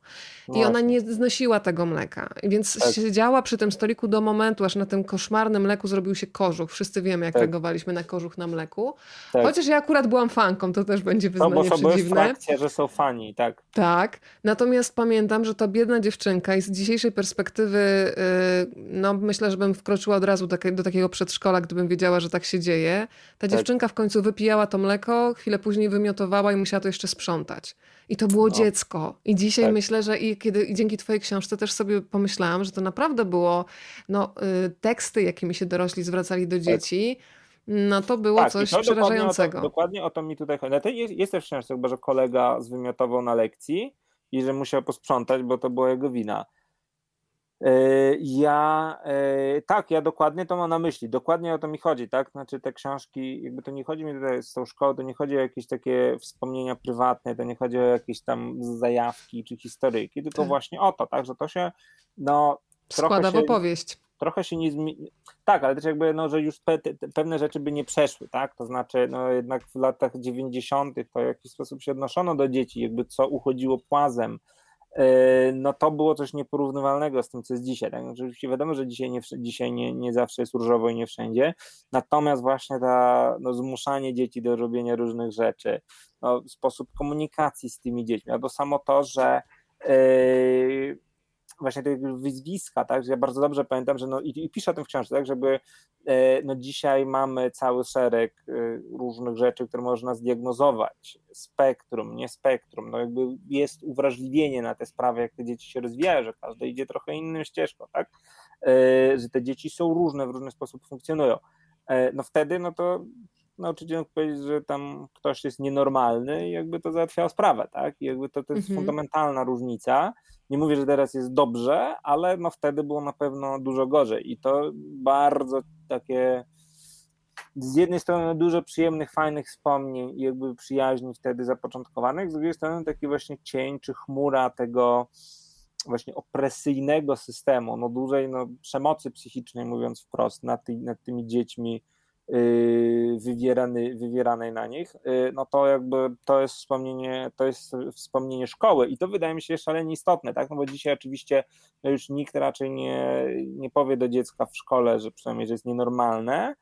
I ona nie znosiła tego mleka. Więc tak. siedziała przy tym stoliku do momentu, aż na tym koszmarnym mleku zrobił się kożuch. Wszyscy wiemy, jak tak. reagowaliśmy na kożuch na mleku. Tak. Chociaż ja akurat byłam fanką, to też będzie wyznanie no, bo są przedziwne. frakcje, że są fani, tak. Tak. Natomiast pamiętam, że ta biedna dziewczynka i z dzisiejszej perspektywy yy, no myślę, że bym wkroczyła od razu do, takiego przedszkola, gdybym wiedziała, że tak się dzieje. Ta tak. dziewczynka w końcu wypijała to mleko, chwilę później wymiotowała i musiała to jeszcze sprzątać. I to było no. dziecko. I dzisiaj tak. myślę, że i kiedy i dzięki twojej książce też sobie pomyślałam, że to naprawdę było no, y, teksty, jakimi się dorośli zwracali do tak. No to było tak, coś przerażającego. Dokładnie o, to, dokładnie o to mi tutaj chodzi. No, jest, jest też w książce, że kolega zwymiotował na lekcji i że musiał posprzątać, bo to była jego wina. E, ja e, tak, ja dokładnie to mam na myśli, dokładnie o to mi chodzi, tak? Znaczy te książki, jakby to nie chodzi mi tutaj z tą szkołą, to nie chodzi o jakieś takie wspomnienia prywatne, to nie chodzi o jakieś tam zajawki czy historyjki, tylko tak. właśnie o to, tak, że to się no składa w opowieść. Trochę się nie zmieni. Tak, ale też jakby, no, że już pe pewne rzeczy by nie przeszły, tak? To znaczy, no jednak w latach 90. to w jakiś sposób się odnoszono do dzieci, jakby co uchodziło płazem, E, no to było coś nieporównywalnego z tym, co jest dzisiaj. Tak? Oczywiście wiadomo, że dzisiaj, nie, dzisiaj nie, nie zawsze jest różowo i nie wszędzie, natomiast właśnie ta, no, zmuszanie dzieci do robienia różnych rzeczy, no, sposób komunikacji z tymi dziećmi, albo samo to, że yy, właśnie tego wyzwiska, tak, że ja bardzo dobrze pamiętam, że no i, i piszę o tym w książce, tak, żeby e, no dzisiaj mamy cały szereg e, różnych rzeczy, które można zdiagnozować, spektrum, nie spektrum, no jakby jest uwrażliwienie na te sprawy, jak te dzieci się rozwijają, że każdy idzie trochę inną ścieżką, tak, e, że te dzieci są różne, w różny sposób funkcjonują. No wtedy, no to nauczyciel mógł powiedzieć, że tam ktoś jest nienormalny i jakby to załatwiało sprawę, tak? I jakby to, to jest mhm. fundamentalna różnica. Nie mówię, że teraz jest dobrze, ale no wtedy było na pewno dużo gorzej i to bardzo takie z jednej strony dużo przyjemnych, fajnych wspomnień i jakby przyjaźni wtedy zapoczątkowanych, z drugiej strony taki właśnie cień czy chmura tego właśnie opresyjnego systemu, no dużej no, przemocy psychicznej, mówiąc wprost, nad, ty, nad tymi dziećmi, wywierany, wywieranej na nich, y, no to jakby to jest wspomnienie, to jest wspomnienie szkoły i to wydaje mi się szalenie istotne, tak, no bo dzisiaj oczywiście no już nikt raczej nie, nie powie do dziecka w szkole, że przynajmniej, że jest nienormalne,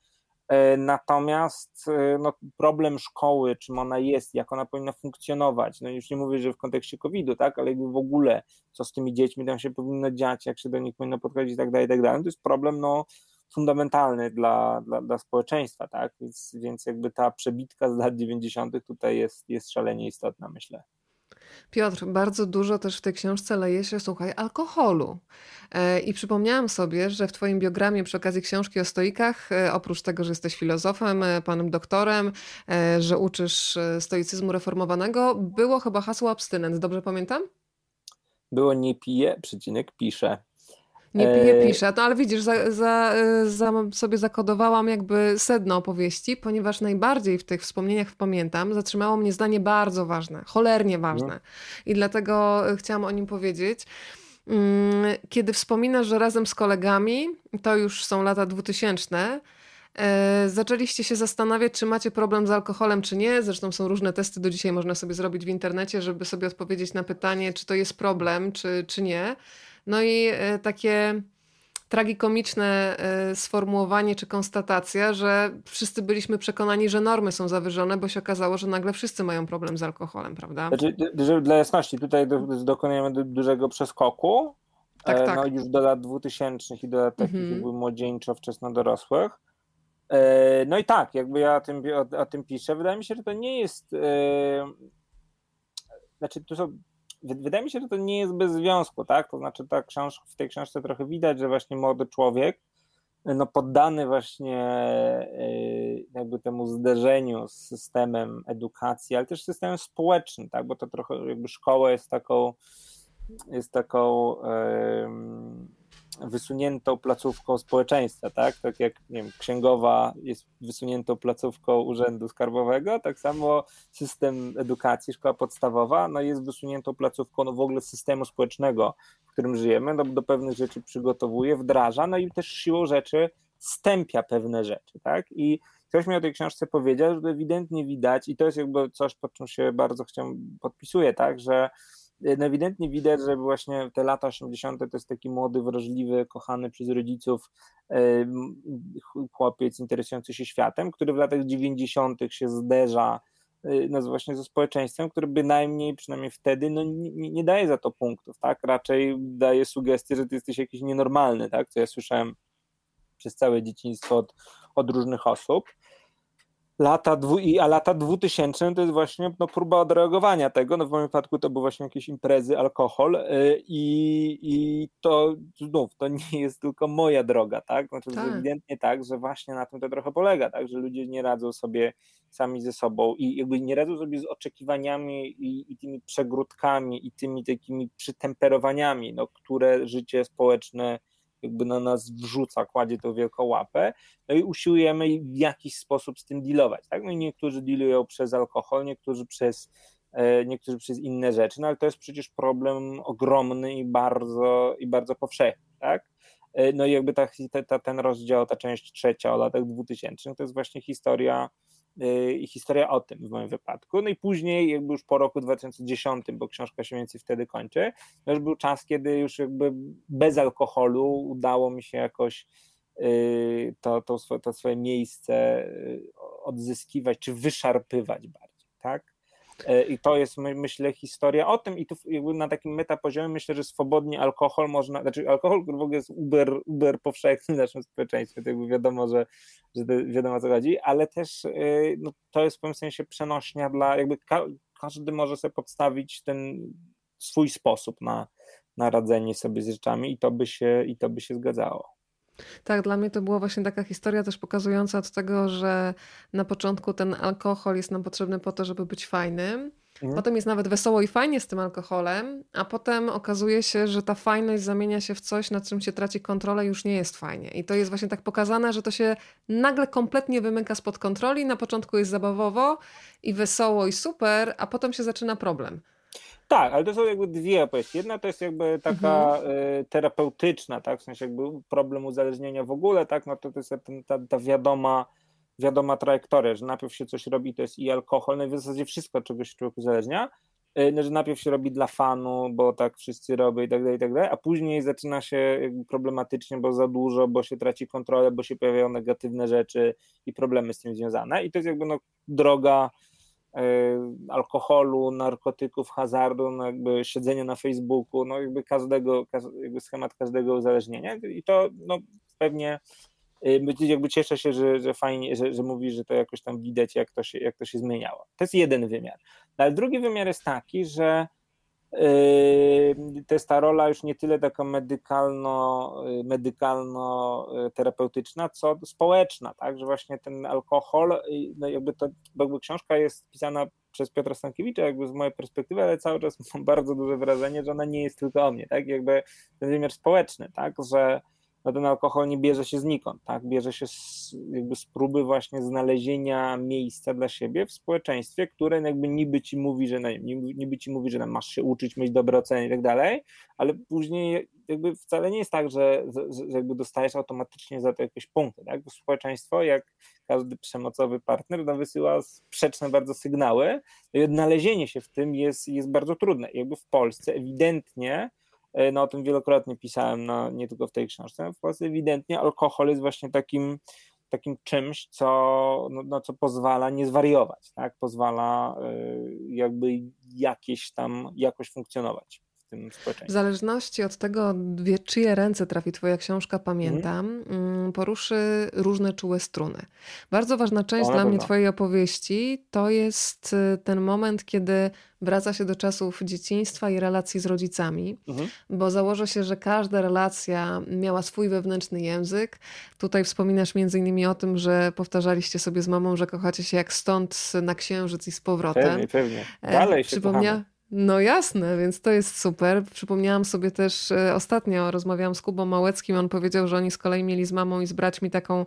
y, Natomiast no, problem szkoły, czym ona jest, jak ona powinna funkcjonować, no już nie mówię, że w kontekście COVID-u, tak, ale jakby w ogóle, co z tymi dziećmi tam się powinno dziać, jak się do nich powinno podchodzić i tak dalej, i tak dalej, to jest problem, no, fundamentalny dla, dla, dla społeczeństwa, tak? Więc, więc jakby ta przebitka z lat 90. tutaj jest, jest szalenie istotna, myślę. Piotr, bardzo dużo też w tej książce leje się, słuchaj, alkoholu. E, I przypomniałam sobie, że w Twoim biogramie przy okazji książki o stoikach, e, oprócz tego, że jesteś filozofem, e, panem doktorem, że uczysz stoicyzmu reformowanego, było chyba hasło abstynent, dobrze pamiętam? Było nie pije, przecinek pisze. Nie piszę. No ale widzisz, za, za, za sobie zakodowałam jakby sedno opowieści, ponieważ najbardziej w tych wspomnieniach pamiętam, zatrzymało mnie zdanie bardzo ważne, cholernie ważne. No. I dlatego chciałam o nim powiedzieć. Mm, kiedy wspominasz, że razem z kolegami, to już są lata dwutysięczne, e, zaczęliście się zastanawiać, czy macie problem z alkoholem, czy nie. Zresztą są różne testy, do dzisiaj można sobie zrobić w internecie, żeby sobie odpowiedzieć na pytanie, czy to jest problem, czy, czy nie. No i e, takie tragikomiczne e, sformułowanie czy konstatacja, że wszyscy byliśmy przekonani, że normy są zawyżone, bo się okazało, że nagle wszyscy mają problem z alkoholem, prawda? Znaczy, dla jasności, tutaj dokonujemy dużego przeskoku. Tak, e, tak. No już do lat 2000 i do lat takich mhm. młodzieńczo, wczesno dorosłych. No i tak, jakby ja o tym, o, o tym piszę. Wydaje mi się, że to nie jest. Znaczy, tu są wydaje mi się, że to nie jest bez związku, tak? To znaczy ta książ w tej książce trochę widać, że właśnie młody człowiek, no poddany właśnie e, jakby temu zderzeniu z systemem edukacji, ale też systemem społecznym, tak? Bo to trochę jakby szkoła jest taką jest taką wysuniętą placówką społeczeństwa, tak? Tak jak nie wiem, księgowa jest wysuniętą placówką urzędu skarbowego, tak samo system edukacji, szkoła podstawowa, no jest wysuniętą placówką no w ogóle systemu społecznego, w którym żyjemy, no do pewnych rzeczy przygotowuje, wdraża, no i też siłą rzeczy stępia pewne rzeczy, tak? I ktoś mi o tej książce powiedział, że ewidentnie widać, i to jest jakby coś, pod czym się bardzo chciałem, podpisuję, tak, że ewidentnie widać, że właśnie te lata 80. to jest taki młody, wrażliwy, kochany przez rodziców chłopiec interesujący się światem, który w latach 90. się zderza e, no właśnie ze społeczeństwem, które bynajmniej, przynajmniej wtedy, no nie, nie, daje za to punktów, tak? Raczej daje sugestię, że ty jesteś jakiś nienormalny, tak? Co ja słyszałem przez całe dzieciństwo od, od różnych osób lata, dwu, a lata 2000 to jest właśnie no, próba odreagowania tego. No, w moim przypadku to były właśnie jakieś imprezy, alkohol yy, i to znów, to nie jest tylko moja droga, tak? Znaczy, tak. ewidentnie tak, że właśnie na tym to trochę polega, tak? Że ludzie nie radzą sobie sami ze sobą i jakby nie radzą sobie z oczekiwaniami i, i tymi przegródkami i tymi takimi przytemperowaniami, no, które życie społeczne jakby na nas wrzuca, kładzie tą wielką łapę, no i usiłujemy w jakiś sposób z tym dealować, tak? No i niektórzy dealują przez alkohol, niektórzy przez e, niektórzy przez inne rzeczy, no ale to jest przecież problem ogromny i bardzo, i bardzo powszechny, tak? E, no i jakby ta, ta, ten rozdział, ta część trzecia o latach 2000 to jest właśnie historia i historia o tym w moim wypadku. No i później, jakby już po roku 2010, bo książka się więcej wtedy kończy, to już był czas, kiedy już jakby bez alkoholu udało mi się jakoś y, to, to, to swoje miejsce y, odzyskiwać, czy wyszarpywać bardziej, tak? E, I to jest, myślę, historia o tym i tu na takim metapoziomie myślę, że swobodnie alkohol można, znaczy alkohol w ogóle jest uber, uber powszechny w naszym społeczeństwie, to jakby wiadomo, że, że wiadomo o co chodzi, ale też e, no, to jest w pewnym sensie przenośnia dla, jakby ka każdy może sobie podstawić ten swój sposób na, na radzenie sobie z rzeczami i to by się, i to by się zgadzało. Tak, dla mnie to była właśnie taka historia też pokazująca od tego, że na początku ten alkohol jest nam potrzebny po to, żeby być fajnym. Mhm. Potem jest nawet wesoło i fajnie z tym alkoholem, a potem okazuje się, że ta fajność zamienia się w coś, nad czym się traci kontrolę i już nie jest fajnie. I to jest właśnie tak pokazane, że to się nagle kompletnie wymyka spod kontroli. Na początku jest zabawowo i wesoło i super, a potem się zaczyna problem. Tak, ale to są jakby dwie opowieści. Jedna to jest jakby taka mhm. Y, terapeutyczna, tak, w sensie jakby problem uzależnienia w ogóle, tak, no to, to jest ta, ta wiadoma, wiadoma trajektoria, że najpierw się coś robi, to jest i alkohol, no i w zasadzie wszystko, czego się człowiek uzależnia, y, no, że najpierw się robi dla fanu, bo tak wszyscy robią i tak dalej, i tak dalej, a później zaczyna się problematycznie, bo za dużo, bo się traci kontrolę, bo się pojawiają negatywne rzeczy i problemy z tym związane i to jest jakby no droga alkoholu, narkotyków, hazardu, no jakby siedzenia na Facebooku, no jakby każdego, jakby schemat każdego uzależnienia i to no pewnie e, jakby cieszę się, że, że fajnie, że, że mówisz, że to jakoś tam widać, jak to się, jak to się zmieniało. To jest jeden wymiar. Ale drugi wymiar jest taki, że to jest ta rola już nie tyle taka medykalno, yy, medykalno-terapeutyczna, co społeczna, tak, że właśnie ten alkohol, yy, no jakby to, jakby książka jest pisana przez Piotra Stankiewicza, jakby z mojej perspektywy, ale cały czas mam *laughs* bardzo duże wrażenie, że ona nie jest tylko o mnie, tak? Jakby ten wymiar społeczny, tak? Że no ten alkohol nie bierze się znikąd, tak? Bierze się z, jakby z próby właśnie znalezienia miejsca dla siebie w społeczeństwie, które jakby niby ci mówi, że niby ci mówi, że masz się uczyć, mieć dobre oceny i tak dalej, ale później jakby wcale nie jest tak, że, że jakby dostajesz automatycznie za to jakieś punkty, tak? Bo społeczeństwo, jak każdy przemocowy partner, no wysyła sprzeczne bardzo sygnały i odnalezienie się w tym jest, jest bardzo trudne. Jakby w Polsce ewidentnie no o tym wielokrotnie pisałem, no, nie tylko w tej książce, w Polsce ewidentnie alkohol jest właśnie takim, takim czymś, co, no, no, co pozwala nie zwariować, tak? pozwala y, jakby jakieś tam jakoś funkcjonować w tym społeczeństwie. W zależności od tego, w czyje ręce trafi Twoja książka, pamiętam, mm. poruszy różne czułe struny. Bardzo ważna część dla mnie Twojej opowieści to jest y, ten moment, kiedy wraca się do czasów dzieciństwa i relacji z rodzicami, mhm. bo założę się, że każda relacja miała swój wewnętrzny język. Tutaj wspominasz między innymi o tym, że powtarzaliście sobie z mamą, że kochacie się jak stąd na księżyc i z powrotem. Pewnie, pewnie. E, Dalej się Przypomnia... No jasne, więc to jest super. Przypomniałam sobie też e, ostatnio, rozmawiałam z Kubą Małeckim, on powiedział, że oni z kolei mieli z mamą i z braćmi taką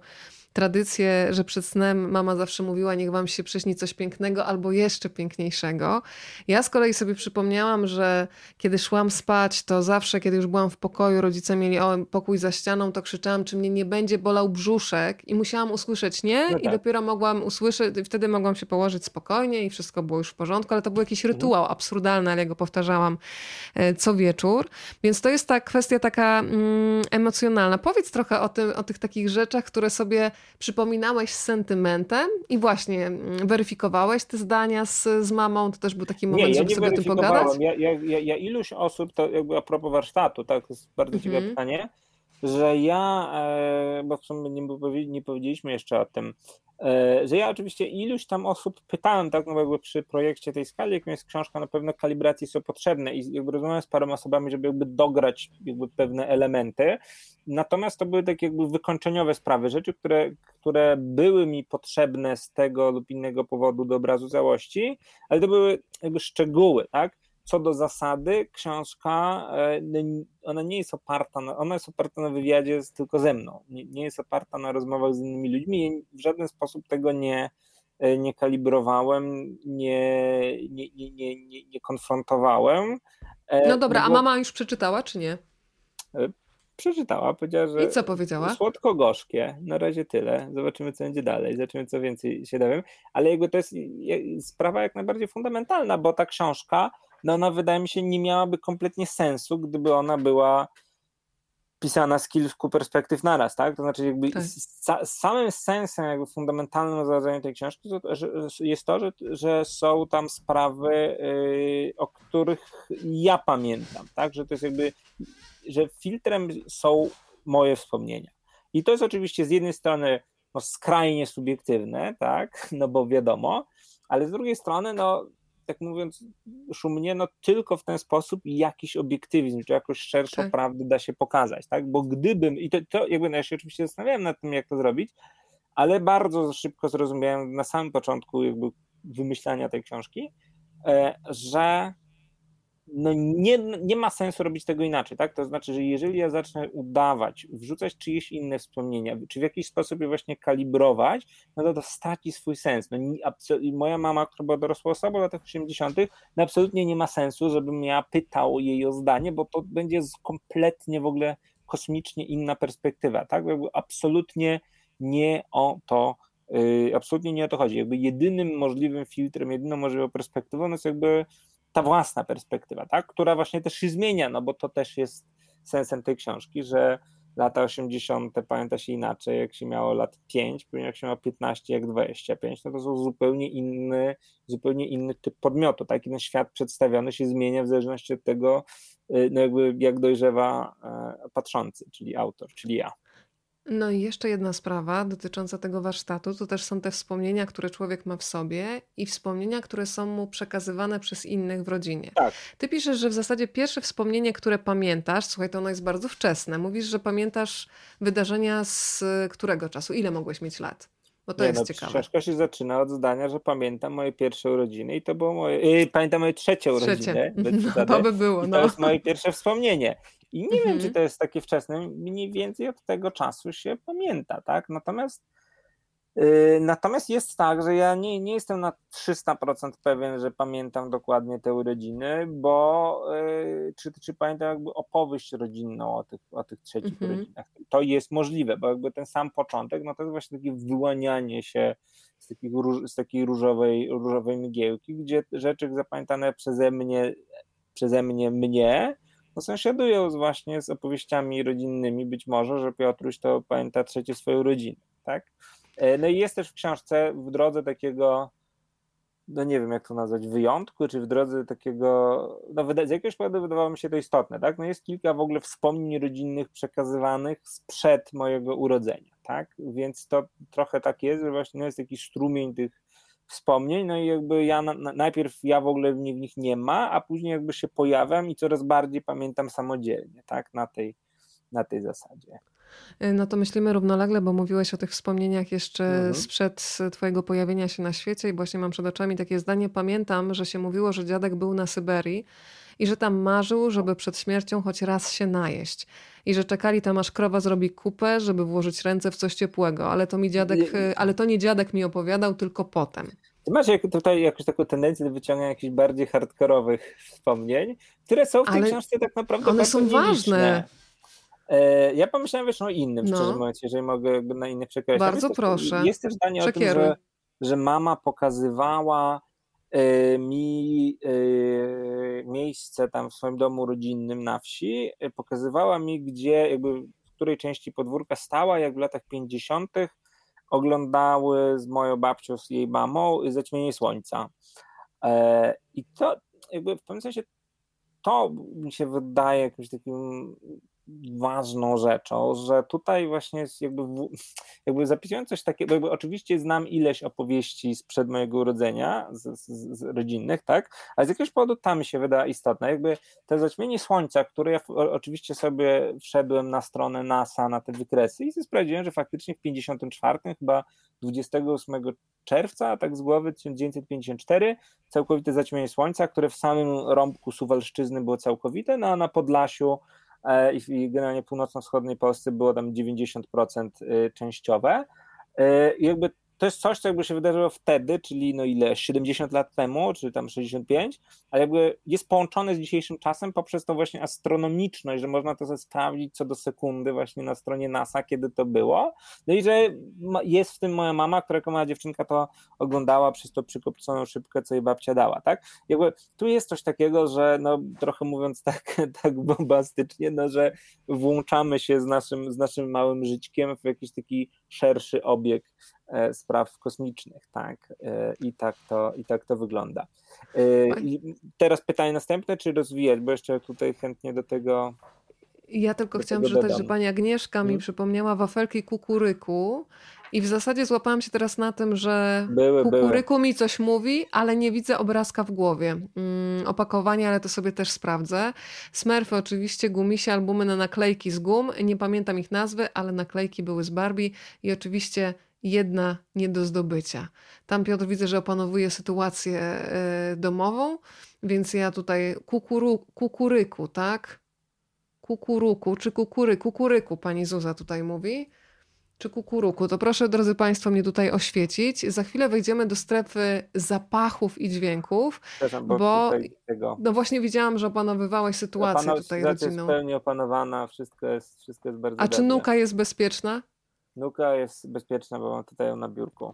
tradycję, że przed snem mama zawsze mówiła, niech wam się przyśni coś pięknego albo jeszcze piękniejszego. Ja z kolei sobie przypomniałam, że kiedy szłam spać, to zawsze, kiedy już byłam w pokoju, rodzice mieli o, pokój za ścianą, to krzyczałam, czy mnie nie będzie bolał brzuszek i musiałam usłyszeć nie no tak. i dopiero mogłam usłyszeć, wtedy mogłam się położyć spokojnie i wszystko było już w porządku, ale to był jakiś rytuał absurdalny, ale ja go powtarzałam e, co wieczór. Więc to jest ta kwestia taka mm, emocjonalna. Powiedz trochę o, tym, o tych takich rzeczach, które sobie przypominałeś z sentymentem i właśnie mm, weryfikowałeś te zdania z, z mamą? To też był taki moment, nie, ja żeby sobie o tym pogadać? Ja, ja, ja, ja iluś osób, to jakby a propos warsztatu, tak, to jest bardzo mhm. ciekawe pytanie, że ja, e, bo w sumie nie, powiedzieliśmy jeszcze o tym, E, że ja oczywiście iluś tam osób pytałem, tak, no jakby przy projekcie tej skali, jaką jest książka, na pewno kalibracje są potrzebne i jakby rozmawiałem z paroma osobami, żeby jakby dograć jakby pewne elementy, natomiast to były takie jakby wykończeniowe sprawy, rzeczy, które, które były mi potrzebne z tego lub innego powodu do obrazu całości, ale to były jakby szczegóły, tak, co do zasady, książka, e, ona nie jest oparta na, ona jest oparta na wywiadzie z, tylko ze mną, nie, nie jest oparta na rozmowach z innymi ludźmi, w żaden sposób tego nie, e, nie kalibrowałem, nie, nie, nie, nie, nie, konfrontowałem. E, no dobra, a mama już przeczytała, czy nie? Przeczytała, powiedziała, że. I co powiedziała? Słodko-gorzkie. Na razie tyle. Zobaczymy, co będzie dalej. Zobaczymy, co więcej się dowiem. Ale jakby to jest sprawa jak najbardziej fundamentalna, bo ta książka no ona wydaje mi się nie miałaby kompletnie sensu, gdyby ona była pisana z kilku perspektyw naraz, tak? To znaczy jakby tak. z, samym sensem jakby fundamentalnym założeniem tej książki to, że, jest to, że, że są tam sprawy, yy, o których ja pamiętam, tak? Że to jest jakby, że filtrem są moje wspomnienia. I to jest oczywiście z jednej strony no, skrajnie subiektywne, tak? No bo wiadomo, ale z drugiej strony, no tak mówiąc szumnie, no tylko w ten sposób jakiś obiektywizm, czy jakoś szerszą tak. prawdę da się pokazać, tak? Bo gdybym, i to, to jakby no ja się oczywiście zastanawiałem nad tym, jak to zrobić, ale bardzo szybko zrozumiałem na samym początku jakby wymyślania tej książki, e, że no nie, nie ma sensu robić tego inaczej, tak? To znaczy, że jeżeli ja zacznę udawać, wrzucać czyjeś inne wspomnienia, czy w jakiś sposób je właśnie kalibrować, no to to straci swój sens. No, moja mama, która była dorosłą osobą w latach 80., no absolutnie nie ma sensu, żebym ja pytał jej o zdanie, bo to będzie kompletnie w ogóle kosmicznie inna perspektywa, tak? Jakby absolutnie nie o to Yy, absolutnie nie o to chodzi. Jakby jedynym możliwym filtrem, jedyną możliwą perspektywą jest jakby ta własna perspektywa, tak? która właśnie też się zmienia, no bo to też jest sensem tej książki, że lata 80. pamięta się inaczej, jak się miało lat 5, jak się miało 15, jak 25, no to są zupełnie inny, zupełnie inny typ podmiotu, tak? I ten świat przedstawiony się zmienia w zależności od tego, y, no jakby jak dojrzewa e, patrzący, czyli autor, czyli ja. No i jeszcze jedna sprawa dotycząca tego warsztatu, to też są te wspomnienia, które człowiek ma w sobie i wspomnienia, które są mu przekazywane przez innych w rodzinie. Tak. Ty piszesz, że w zasadzie pierwsze wspomnienie, które pamiętasz, słuchaj, to ono jest bardzo wczesne. Mówisz, że pamiętasz wydarzenia z którego czasu? Ile mogłeś mieć lat? Bo to nie, jest no, ciekawe. Książka się zaczyna od zdania, że pamiętam moje pierwsze urodziny i to było moje. Yy, pamiętam moje trzecie urodziny. *laughs* No, to by było. No. To jest moje pierwsze wspomnienie. I nie wiem, czy mhm. to jest takie wczesne. Mniej więcej od tego czasu się pamięta, tak? Natomiast Yy, natomiast jest tak, że ja nie, nie jestem na 300% pewien, że pamiętam dokładnie te urodziny, bo yy, czy, czy pamiętam jakby opowieść rodzinną o tych, o tych trzecich -hmm. urodzinach. To jest możliwe, bo jakby ten sam początek, no to jest właśnie takie wyłanianie się z, takich, z takiej różowej, różowej mgiełki, gdzie rzeczy zapamiętane przeze mnie, przeze mnie, mnie no sąsiadują właśnie z opowieściami rodzinnymi, być może, że Piotruś to pamięta trzecie swoją rodzinę, tak? E, no i jest też w książce w drodze takiego, no nie wiem jak to nazwać, wyjątku, czy w drodze takiego, no z jakiegoś powodu wydawało mi się to istotne, tak? No jest kilka w ogóle wspomnień rodzinnych przekazywanych sprzed mojego urodzenia, tak? Więc to trochę tak jest, że właśnie no jest jakiś strumień tych wspomnień, no i jakby ja na, najpierw ja w ogóle w nich nie ma, a później jakby się pojawiam i coraz bardziej pamiętam samodzielnie, tak? Na tej, na tej zasadzie. Y, no to myślimy równolegle, bo mówiłeś o tych wspomnieniach jeszcze mhm. sprzed Twojego pojawienia się na świecie i właśnie mam przed oczami takie zdanie. Pamiętam, że się mówiło, że dziadek był na Syberii i że tam marzył, żeby przed śmiercią choć raz się najeść. I że czekali tam aż krowa zrobi kupę, żeby włożyć ręce w coś ciepłego. Ale to mi dziadek, ale to nie dziadek mi opowiadał, tylko potem. Ty masz tutaj jakąś taką tendencję do wyciągania jakichś bardziej hardkorowych wspomnień, które są w tej ale książce tak naprawdę One są ważne. E, ja pomyślałem wiesz, o innym, no. szczerze mówiąc, jeżeli mogę na inny przekreślić. Bardzo jest proszę. Też, jest też zdanie o tym, że, że mama pokazywała mi y, miejsce tam w swoim domu rodzinnym na wsi, y, pokazywała mi, gdzie jakby w której części podwórka stała, jak w latach 50. oglądały z moją babcią, z jej mamą zaćmienie słońca. I to jakby w pewnym sensie to mi się wydaje jakimś takim ważną rzeczą, że tutaj właśnie jest jakby, *laughs* jakby zapisując coś takiego, jakby oczywiście znam ileś opowieści sprzed mojego urodzenia, z, z, z, rodzinnych, tak, ale z jakiegoś powodu tam mi się wyda istotne, jakby to zaćmienie słońca, które ja oczywiście sobie wszedłem na stronę NASA, na te wykresy i sprawdziłem, że faktycznie w 54 chyba 28 czerwca, tak z głowy 1954, całkowite zaćmienie słońca, które w samym rąbku Suwalszczyzny było całkowite, no a na Podlasiu i generalnie północno-wschodniej Polsce było tam 90% y, częściowe. E, I jakby to jest coś, co jakby się wydarzyło wtedy, czyli no ile, 70 lat temu, czy tam 65, ale jakby jest połączone z dzisiejszym czasem poprzez tą właśnie astronomiczność, że można to sprawdzić co do sekundy właśnie na stronie NASA, kiedy to było. No i że jest w tym moja mama, która jako mała dziewczynka to oglądała przez to przykopconą szybkę, co jej babcia dała, tak? Jakby tu jest coś takiego, że no trochę mówiąc tak, *laughs* tak bombastycznie, no że włączamy się z naszym, z naszym małym żyćkiem w jakiś taki szerszy obieg spraw kosmicznych, tak? E, I tak to, i tak to wygląda. E, I teraz pytanie następne, czy rozwijać, bo jeszcze tutaj chętnie do tego. Ja tylko chciałam przeczytać, że pani Agnieszka mi hmm? przypomniała wafelki kukuryku i w zasadzie złapałam się teraz na tym, że były, kukuryku były. mi coś mówi, ale nie widzę obrazka w głowie. Mm, opakowanie, ale to sobie też sprawdzę. Smurfy oczywiście, gumisie, albumy na naklejki z gum. Nie pamiętam ich nazwy, ale naklejki były z Barbie i oczywiście jedna nie do zdobycia. Tam Piotr widzę, że opanowuje sytuację e, domową, więc ja tutaj kukuru, kukuryku, tak? Kukuruku czy kukury, kukuryku, pani Zuza tutaj mówi. Czy kukuruku? To proszę, drodzy Państwo, mnie tutaj oświecić. Za chwilę wejdziemy do strefy zapachów i dźwięków, bo, bo no właśnie widziałam, że opanowywałeś sytuację tutaj rodzinną. Jest w pełni opanowana, wszystko jest, wszystko jest bardzo A czy nuka jest bezpieczna? Nuka jest bezpieczna, bo mam tutaj ją na biurku.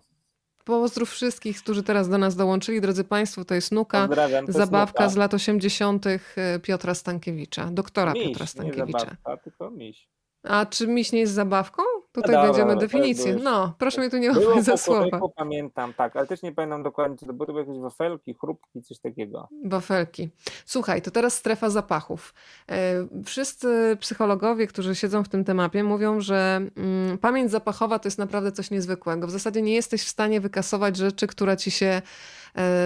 Pozdrów wszystkich, którzy teraz do nas dołączyli. Drodzy Państwo, to jest Nuka, to zabawka jest z lat 80. E, Piotra Stankiewicza, doktora miś, Piotra Stankiewicza. Nie zabawka, tylko miś. A czy miś nie jest zabawką? Tutaj Dobra, będziemy definicję. No, proszę mnie tu nie łapiać za słowa. pamiętam, tak, ale też nie pamiętam dokładnie, co to były jakieś wafelki, chrupki, coś takiego. Wafelki. Słuchaj, to teraz strefa zapachów. E, wszyscy psychologowie, którzy siedzą w tym temacie, mówią, że mm, pamięć zapachowa to jest naprawdę coś niezwykłego. W zasadzie nie jesteś w stanie wykasować rzeczy, która ci się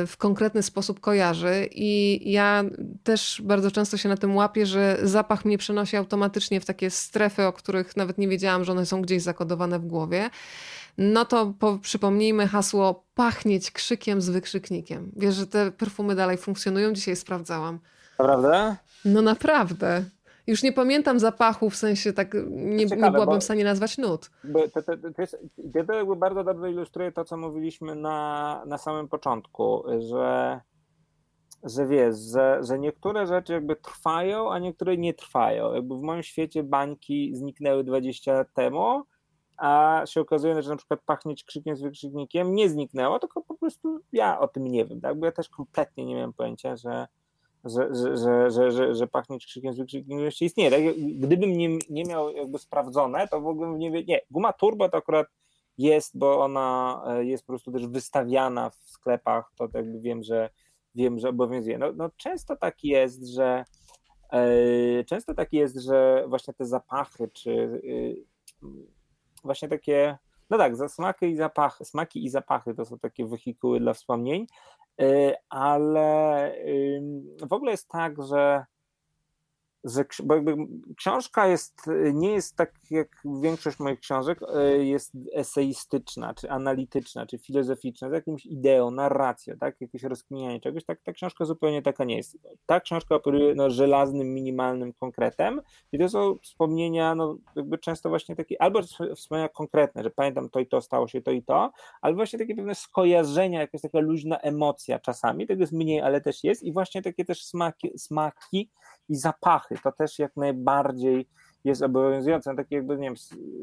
w konkretny sposób kojarzy. I ja też bardzo często się na tym łapię, że zapach mnie przenosi automatycznie w takie strefy, o których nawet nie wiedziałam, że one są gdzieś zakodowane w głowie. no to po, przypomnijmy hasło pachnieć krzykiem z wykrzyknikiem. Wiesz, że te perfumy dalej funkcjonują? Dzisiaj sprawdzałam. Naprawdę? No naprawdę. Już nie pamiętam zapachu, w sensie tak nie, Ciekawe, nie byłabym w stanie nazwać nut. To, to, to, jest, bardzo dobrze ilustruje to, co mówiliśmy na, na samym początku, że, że wiesz, że, że niektóre rzeczy jakby trwają, a niektóre nie trwają. Jakby w moim świecie bańki zniknęły 20 lat temu, a się okazuje, że na przykład pachnieć krzykiem z wykrzyknikiem nie zniknęło, tylko po prostu ja o tym nie wiem, tak? bo ja też kompletnie nie miałem pojęcia, że, że, że, że, że, że, pachnieć krzykiem z jeszcze istnieje. Tak? Gdybym nie, nie miał jakby sprawdzone, to w ogóle nie wiem, nie, guma turbo to akurat jest, bo ona e, jest po prostu też wystawiana w sklepach, to jakby wiem, że wiem, że obowiązuje. No, no często tak jest, że e, często tak jest, że właśnie te zapachy, czy e, właśnie takie, no tak, za smaki i zapachy, smaki i zapachy to są takie wehikuły dla wspomnień, e, ale w ogóle jest tak, że że, bo jakby książka jest, nie jest tak jak większość moich książek, e, jest eseistyczna, czy analityczna, czy filozoficzna, z jakimś ideą, narracją, tak, jakieś rozkminianie czegoś, tak, ta książka zupełnie taka nie jest. Ta książka operuje no, żelaznym, minimalnym konkretem i to są wspomnienia, no jakby często właśnie takie, albo wspomnienia konkretne, że pamiętam to i to, stało się to i to, albo właśnie takie pewne skojarzenia, jakaś taka luźna emocja czasami, tego jest mniej, ale też jest i właśnie takie też smaki, smaki i zapachy, to też jak najbardziej jest obowiązujące, taki jakby, nie wiem,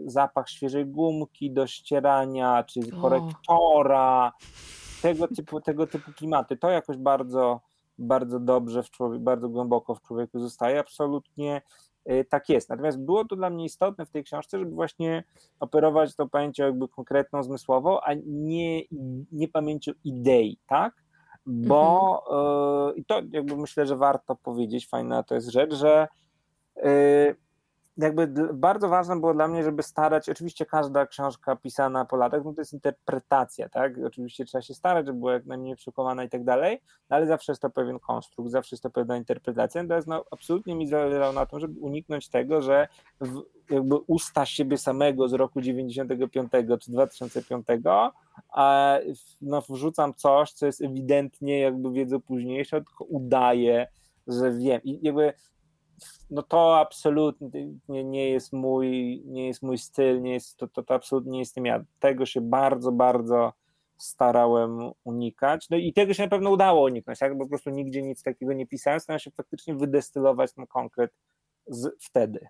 zapach świeżej gumki do ścierania, czy korektora, tego typu, tego typu klimaty, to jakoś bardzo, bardzo dobrze w człowieku, bardzo głęboko w człowieku zostaje, absolutnie y, tak jest. Natomiast było to dla mnie istotne w tej książce, żeby właśnie operować to pamięcią jakby konkretną, zmysłową, a nie, nie pamięcią idei, tak? Bo mhm. i to jakby myślę, że warto powiedzieć, fajna to jest rzecz, że y, jakby bardzo ważne było dla mnie, żeby starać, oczywiście każda książka pisana po latach, no to jest interpretacja, tak, oczywiście trzeba się starać, żeby była jak najmniej przekowana i tak dalej, no ale zawsze jest to pewien konstrukt, zawsze jest to pewna interpretacja, natomiast no, absolutnie mi zależało na tym, żeby uniknąć tego, że w, jakby usta siebie samego z roku 95 czy 2005 a no, wrzucam coś, co jest ewidentnie jakby wiedzą późniejszą, tylko udaję, że wiem. I jakby no to absolutnie nie, jest mój, nie jest mój styl, nie jest, to, to, to absolutnie nie jestem ja. Tego się bardzo, bardzo starałem unikać. No i tego się na pewno udało uniknąć, tak? bo po prostu nigdzie nic takiego nie pisałem, starałem się faktycznie wydestylować ten konkret z, wtedy.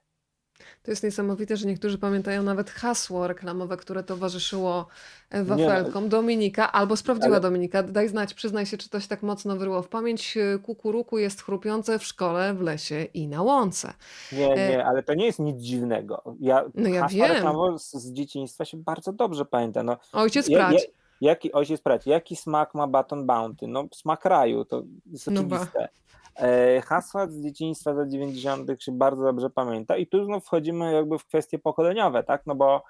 To jest niesamowite, że niektórzy pamiętają nawet hasło reklamowe, które towarzyszyło e, wafelkom nie, Dominika, albo sprawdziła ale... Dominika. Daj znać, przyznaj się, czy to się tak mocno wyryło w pamięć. Kukuruku jest chrupiące w szkole, w lesie i na łące. Nie, e, nie, ale to nie jest nic dziwnego. Ja, no ja wiem. Z, dzieciństwa się bardzo dobrze pamięta. No, Ojciec ja, prać. Ja, jaki, ojciec prać, jaki smak ma baton bounty? No smak raju, to jest oczywiste. No hasła z dzieciństwa za 90. się bardzo dobrze pamięta i tu znów wchodzimy jakby w kwestie pokoleniowe, tak, no bo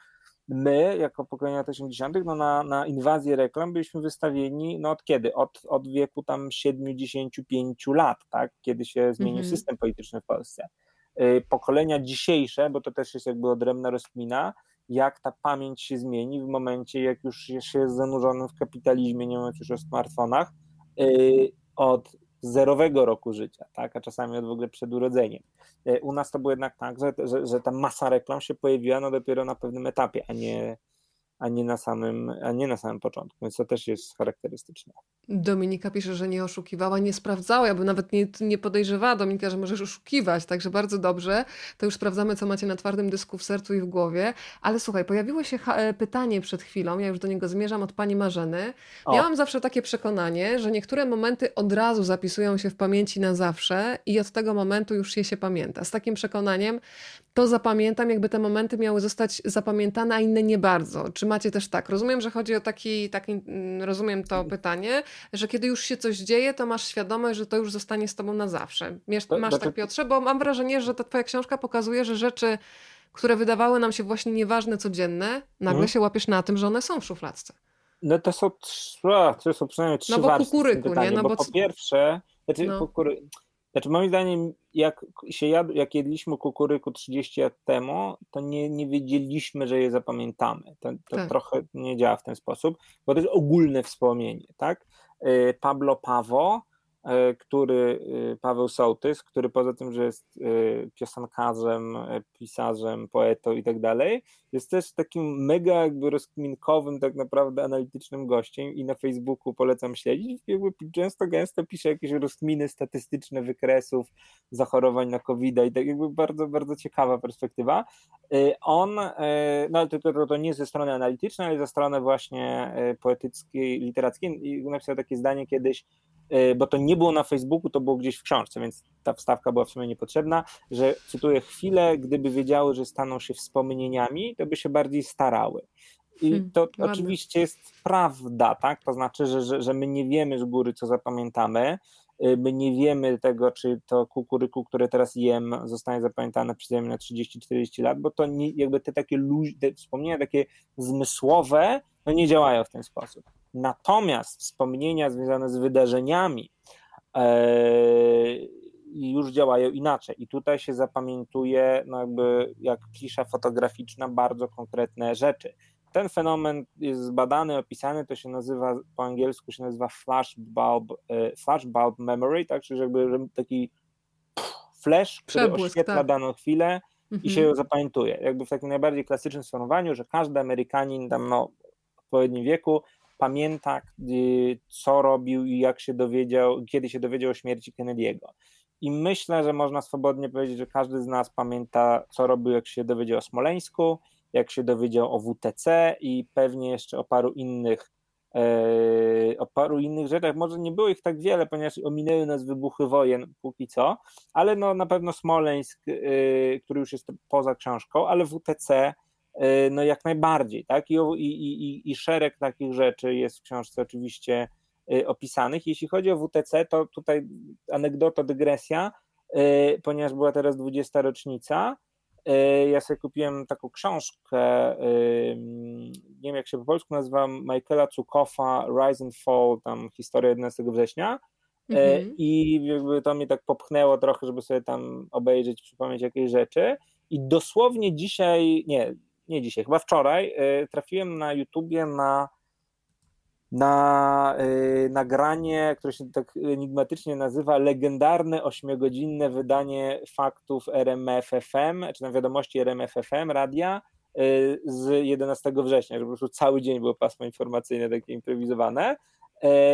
my, jako pokolenie lat 80., no na, na inwazję reklam byliśmy wystawieni, no od kiedy? Od, od wieku tam 75 lat, tak, kiedy się zmienił mhm. system polityczny w Polsce. E, pokolenia dzisiejsze, bo to też jest jakby odrębna rozkmina, jak ta pamięć się zmieni w momencie, jak już się jest zanurzonym w kapitalizmie, nie mówiąc już o smartfonach, e, od zerowego roku życia, tak? a czasami od w ogóle przed urodzeniem. E, u nas to było jednak tak, że, że, że ta masa reklam się pojawiła no dopiero na pewnym etapie, a nie, a nie, na samym, a nie na samym początku, więc to też jest charakterystyczne. Dominika pisze, że nie oszukiwała, nie sprawdzała, ja bym nawet nie, nie podejrzewała Dominika, że możesz oszukiwać, także bardzo dobrze. To już sprawdzamy, co macie na twardym dysku w sercu i w głowie. Ale słuchaj, pojawiło się e, pytanie przed chwilą, ja już do niego zmierzam od pani Marzeny. Miałam o. zawsze takie przekonanie, że niektóre momenty od razu zapisują się w pamięci na zawsze i od tego momentu już je się pamięta. Z takim przekonaniem to zapamiętam, jakby te momenty miały zostać zapamiętane, a inne nie bardzo. Czy macie też tak? Rozumiem, że chodzi o taki, taki mm, rozumiem to pytanie, że kiedy już się coś dzieje, to masz świadomość, że to już zostanie z tobą na zawsze. Masz, masz tak, Piotrze? Bo mam wrażenie, że ta twoja książka pokazuje, że rzeczy, które wydawały nam się właśnie nieważne, codzienne, nagle hmm. się łapiesz na tym, że one są w szufladce. No to są, trzy, to są przynajmniej trzy No bo kukuryku, nie? No bo, bo po pierwsze, znaczy no. kukury... znaczy moim zdaniem, jak się jadł, jak jedliśmy kukuryku 30 lat temu, to nie, nie wiedzieliśmy, że je zapamiętamy. To, to tak. trochę nie działa w ten sposób, bo to jest ogólne wspomnienie, tak? Y, Pablo Pawo który e, Paweł Sołtys, który poza tym, że jest e, piosenkarzem, pisarzem, poetą i tak dalej, jest też takim mega jakby rozkminkowym, tak naprawdę analitycznym gościem i na Facebooku polecam śledzić. Jakby często gęsto pisze jakieś rozkminy statystyczne wykresów zachorowań na covid i tak jakby bardzo, bardzo ciekawa perspektywa. On, no ale to, nie ze strony analitycznej, ale ze strony właśnie poetyckiej, literackiej i napisał takie zdanie kiedyś, E, bo to nie było na Facebooku, to było gdzieś w książce, więc ta wstawka była w sumie niepotrzebna, że cytuję chwilę, gdyby wiedziały, że staną się wspomnieniami, to by się bardziej starały. I hmm, to hmm, oczywiście jest prawda, tak? To znaczy, że, że, że my nie wiemy z góry, co zapamiętamy. E, my nie wiemy tego, czy to kukuryku, które teraz jem, zostanie zapamiętane przeze mnie na 30-40 lat, bo to nie, jakby te takie te wspomnienia takie zmysłowe, no nie działają w ten sposób. Natomiast wspomnienia związane z wydarzeniami e, już działają inaczej. I tutaj się zapamiętuje, no jakby jak klisza fotograficzna, bardzo konkretne rzeczy. Ten fenomen jest zbadany, opisany, to się nazywa, po angielsku się nazywa flashbulb, e, flashbulb memory, tak, czyli jakby taki flash, który Przebłysk, oświetla tak. daną chwilę i się ją mhm. zapamiętuje. Jakby w takim najbardziej klasycznym sformułowaniu, że każdy Amerykanin tam no, w odpowiednim wieku pamięta, co robił i jak się dowiedział, kiedy się dowiedział o śmierci Kennedy'ego. I myślę, że można swobodnie powiedzieć, że każdy z nas pamięta, co robił, jak się dowiedział o Smoleńsku, jak się dowiedział o WTC i pewnie jeszcze o paru innych e, o paru innych rzeczach. Może nie było ich tak wiele, ponieważ ominęły nas wybuchy wojen póki co, ale no na pewno Smoleńsk, e, który już jest poza książką, ale WTC E, no jak najbardziej, tak? I, i, i, I szereg takich rzeczy jest w książce oczywiście opisanych. Jeśli chodzi o WTC, to tutaj anegdota, dygresja, ponieważ była teraz 20 rocznica. Ja sobie kupiłem taką książkę, nie wiem jak się po polsku nazywa, Michaela Cukofa, Rise and Fall, tam historia 11 września. Mhm. I jakby to mnie tak popchnęło trochę, żeby sobie tam obejrzeć, przypomnieć jakieś rzeczy. I dosłownie dzisiaj, nie, nie dzisiaj, chyba wczoraj, y, trafiłem na YouTubie na, na y, nagranie, które się tak enigmatycznie nazywa legendarne ośmiogodzinne wydanie faktów RMFFM, czy na wiadomości RMFFM radia y, z 11 września, że po prostu cały dzień było pasmo informacyjne takie improwizowane.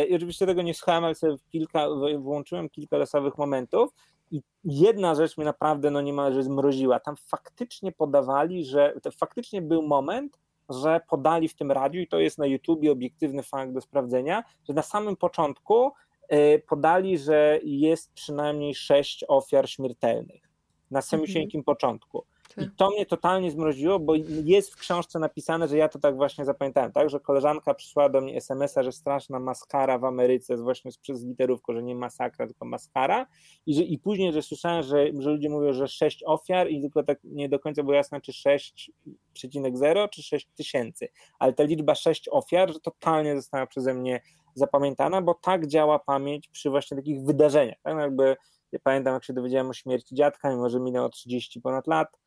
I oczywiście tego nie słuchałem, ale sobie kilka, włączyłem kilka losowych momentów i jedna rzecz mnie naprawdę no niemalże zmroziła. Tam faktycznie podawali, że faktycznie był moment, że podali w tym radiu, i to jest na YouTubie obiektywny fakt do sprawdzenia, że na samym początku e, podali, że jest przynajmniej sześć ofiar śmiertelnych. Na samym mhm. początku. I to mnie totalnie zmroziło, bo jest w książce napisane, że ja to tak właśnie zapamiętałem, tak, że koleżanka przysłała do mnie SMS-a, że straszna maskara w Ameryce jest właśnie przez literówkę, że nie masakra, tylko maskara. I, że, i później, że słyszałem, że, że ludzie mówią, że 6 ofiar i tylko tak nie do końca było jasne, czy 6,0 czy 6 tysięcy, ale ta liczba 6 ofiar, że totalnie została przeze mnie zapamiętana, bo tak działa pamięć przy właśnie takich wydarzeniach, tak, no jakby ja pamiętam, jak się dowiedziałem o śmierci dziadka, mimo że minęło 30 ponad lat,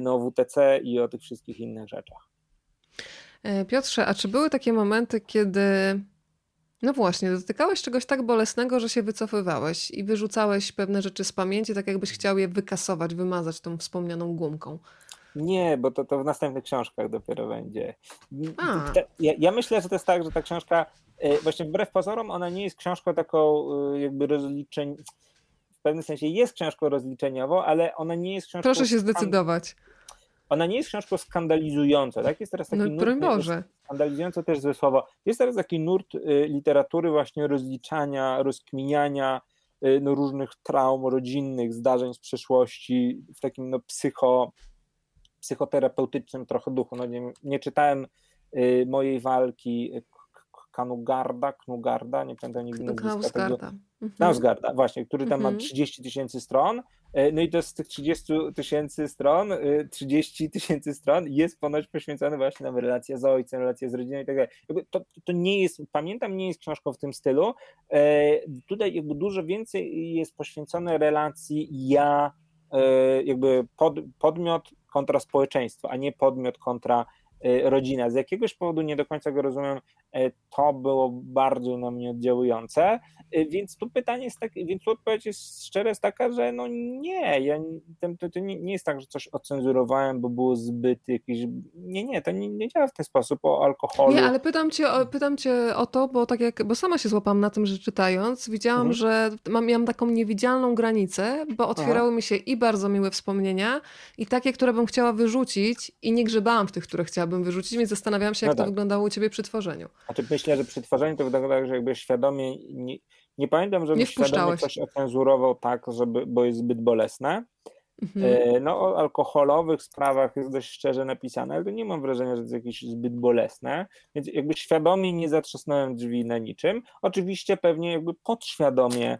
no, WTC i o tych wszystkich innych rzeczach. E, Piotrze, a czy były takie momenty, kiedy no właśnie, dotykałeś czegoś tak bolesnego, że się wycofywałeś i wyrzucałeś pewne rzeczy z pamięci, tak jakbyś chciał je wykasować, wymazać tą wspomnianą gumką? Nie, bo to, to w następnych książkach dopiero będzie. Ja, ja, myślę, że to jest tak, że ta książka, y, właśnie wbrew pozorom, ona nie jest książką taką y, jakby rozliczeń w pewnym sensie jest książką rozliczeniową, ale ona nie jest książką... Proszę się zdecydować. Ona nie jest książką skandalizującą, tak? Jest teraz taki no, nurt... Boże. Skandalizująco też złe słowo. Jest teraz taki nurt y, literatury właśnie rozliczania, rozkminiania y, no, różnych traum rodzinnych, zdarzeń z przeszłości w takim no, psycho, psychoterapeutycznym trochę duchu. No, nie, nie czytałem y, mojej walki Kanugarda, Knugarda, nie pamiętam nigdy nazwiska tego. Mhm. właśnie, który tam mhm. ma 30 tysięcy stron. E, no i to z tych 30 tysięcy stron, 30 e, tysięcy stron jest ponoć poświęcony właśnie na relacje z ojcem, relacje z rodziną i tak dalej. To, to nie jest, pamiętam, nie jest książką w tym stylu. E, tutaj jakby dużo więcej jest poświęcone relacji ja, jakby pod, podmiot kontra społeczeństwo, a nie podmiot kontra rodzina. Z jakiegoś powodu nie do końca go rozumiem, to było bardziej na mnie oddziałujące. Y, więc tu pytanie jest takie, więc tu odpowiedź jest szczera, jest taka, że no nie, ja, to, to nie, nie, jest tak, że coś ocenzurowałem, bo było zbyt jakieś, nie, nie, to nie, nie działa w ten sposób o alkoholu. Nie, ale pytam cię, o, pytam cię o to, bo tak jak, bo sama się złapałam na tym, że czytając, widziałam, mhm. że mam, miałam taką niewidzialną granicę, bo otwierały Aha. mi się i bardzo miłe wspomnienia i takie, które bym chciała wyrzucić i nie grzebałam w tych, które chciałabym wyrzucić, więc zastanawiałam się, jak no tak. to wyglądało u ciebie przy tworzeniu. Znaczy myślę, że przy tworzeniu to wygląda tak, że jakby świadomie nie, nie pamiętam, żeby świadomie coś ocenzurował tak, żeby, bo jest zbyt bolesne. Mhm. E, no, o alkoholowych sprawach jest dość szczerze napisane, ale nie mam wrażenia, że to jest jakieś zbyt bolesne, więc jakby świadomie nie zatrzasnąłem drzwi na niczym. Oczywiście pewnie jakby podświadomie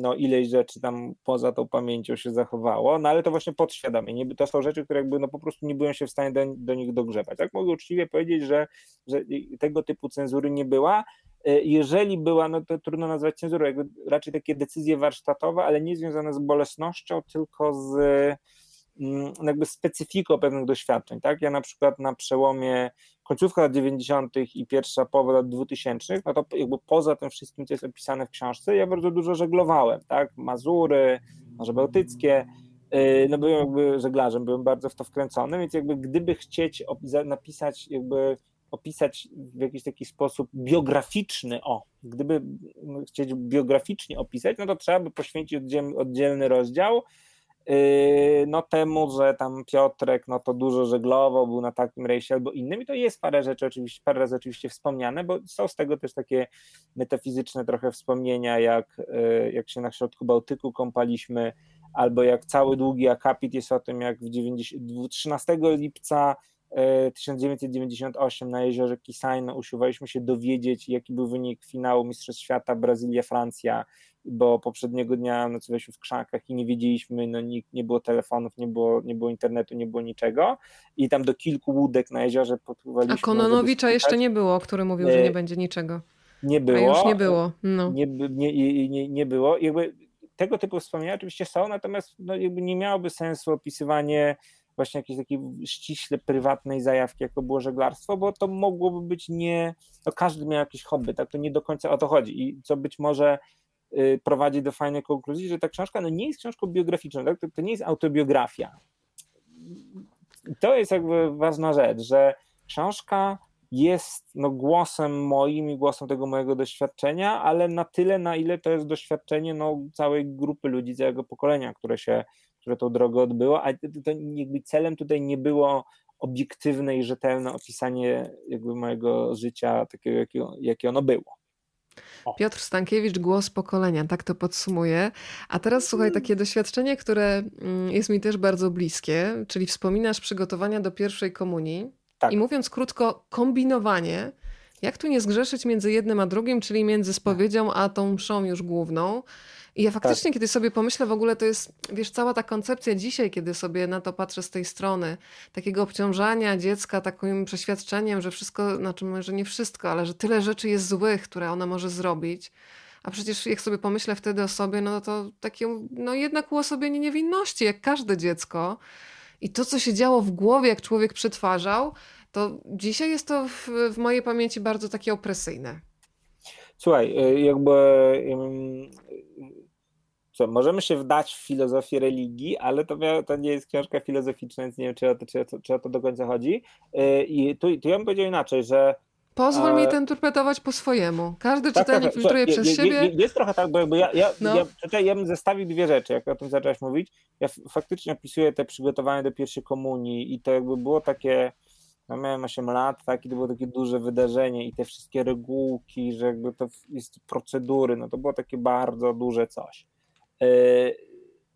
no ileś rzeczy tam poza tą pamięcią się zachowało, no ale to właśnie podświadomie, nie, to są rzeczy, które jakby no po prostu nie byłem się w stanie do, do nich dogrzebać. Tak mogę uczciwie powiedzieć, że, że tego typu cenzury nie była, E, jeżeli była, no to trudno nazwać cenzurą, jakby raczej takie decyzje warsztatowe, ale nie związane z bolesnością, tylko z jakby specyfiką pewnych doświadczeń, tak? Ja na przykład na przełomie końcówka lat 90. i pierwsza połowa lat 2000, no to jakby poza tym wszystkim, co jest opisane w książce, ja bardzo dużo żeglowałem, tak? Mazury, Morze Bałtyckie, e, no byłem jakby żeglarzem, byłem bardzo w to wkręcony, więc jakby gdyby chcieć napisać jakby opisać w jakiś taki sposób biograficzny, o, gdyby chcieć biograficznie opisać, no to trzeba by poświęcić oddzielny rozdział no temu, że tam Piotrek no to dużo żeglował, był na takim rejsie albo innym i to jest parę rzeczy oczywiście, parę razy oczywiście wspomniane, bo są z tego też takie metafizyczne trochę wspomnienia, jak, yy, jak się na środku Bałtyku kąpaliśmy, albo jak cały długi akapit jest o tym, jak w 90, 13 lipca 1998 na jeziorze Kisajno usiłowaliśmy się dowiedzieć, jaki był wynik finału Mistrzostw Świata Brazylia-Francja, bo poprzedniego dnia nocowaliśmy w krzakach i nie wiedzieliśmy, no nikt, nie było telefonów, nie było, nie było internetu, nie było niczego i tam do kilku łódek na jeziorze podpływaliśmy. A Kononowicza jeszcze nie było, który mówił, że nie będzie niczego. Nie było. A już nie było. No. Nie, nie, nie, nie było. Jakby tego typu wspomnienia oczywiście są, natomiast no, jakby nie miałoby sensu opisywanie właśnie jakiejś takiej ściśle prywatnej zajawki, jako było żeglarstwo, bo to mogłoby być nie, no każdy miał jakieś hobby, tak, to nie do końca o to chodzi i co być może y, prowadzi do fajnej konkluzji, że ta książka no nie jest książką biograficzną, tak? to, to nie jest autobiografia. To jest jakby ważna rzecz, że książka jest no, głosem moim i głosem tego mojego doświadczenia, ale na tyle, na ile to jest doświadczenie no, całej grupy ludzi, całego pokolenia, które się które tą drogę odbyło, a to jakby celem tutaj nie było obiektywne i rzetelne opisanie jakby mojego życia takiego, jakie, jakie ono było. O. Piotr Stankiewicz, głos pokolenia, tak to podsumuję. A teraz słuchaj, mm. takie doświadczenie, które mm, jest mi też bardzo bliskie, czyli wspominasz przygotowania do pierwszej komunii. Tak. I mówiąc krótko, kombinowanie, jak tu nie zgrzeszyć między jednym a drugim, czyli między spowiedzią a tą mszą już główną. I ja faktycznie, tak. kiedy sobie pomyślę, w ogóle to jest, wiesz, cała ta koncepcja dzisiaj, kiedy sobie na to patrzę z tej strony, takiego obciążania dziecka takim przeświadczeniem, że wszystko, znaczy może nie wszystko, ale że tyle rzeczy jest złych, które ona może zrobić. A przecież jak sobie pomyślę wtedy o sobie, no to takie, no jednak uosobienie niewinności, jak każde dziecko. I to, co się działo w głowie, jak człowiek przetwarzał, to dzisiaj jest to w, w mojej pamięci bardzo takie opresyjne. Słuchaj, y, jakby co, możemy się wdać w filozofię religii, ale to, to nie jest książka filozoficzna, więc nie wiem, czy o to, czy, czy o to do końca chodzi. Y, I tu, tu ja bym powiedział inaczej, że Pozwól mi to interpretować po swojemu. Każdy tak, czytelnik tak, tak. filtruje przez je, siebie. Jest trochę tak, bo ja, ja, no. ja, tutaj ja bym zestawił dwie rzeczy, jak o tym zaczęłaś mówić. Ja faktycznie opisuję te przygotowania do pierwszej komunii i to jakby było takie, no miałem 8 lat, tak, i to było takie duże wydarzenie i te wszystkie regułki, że jakby to jest procedury, no to było takie bardzo duże coś. E,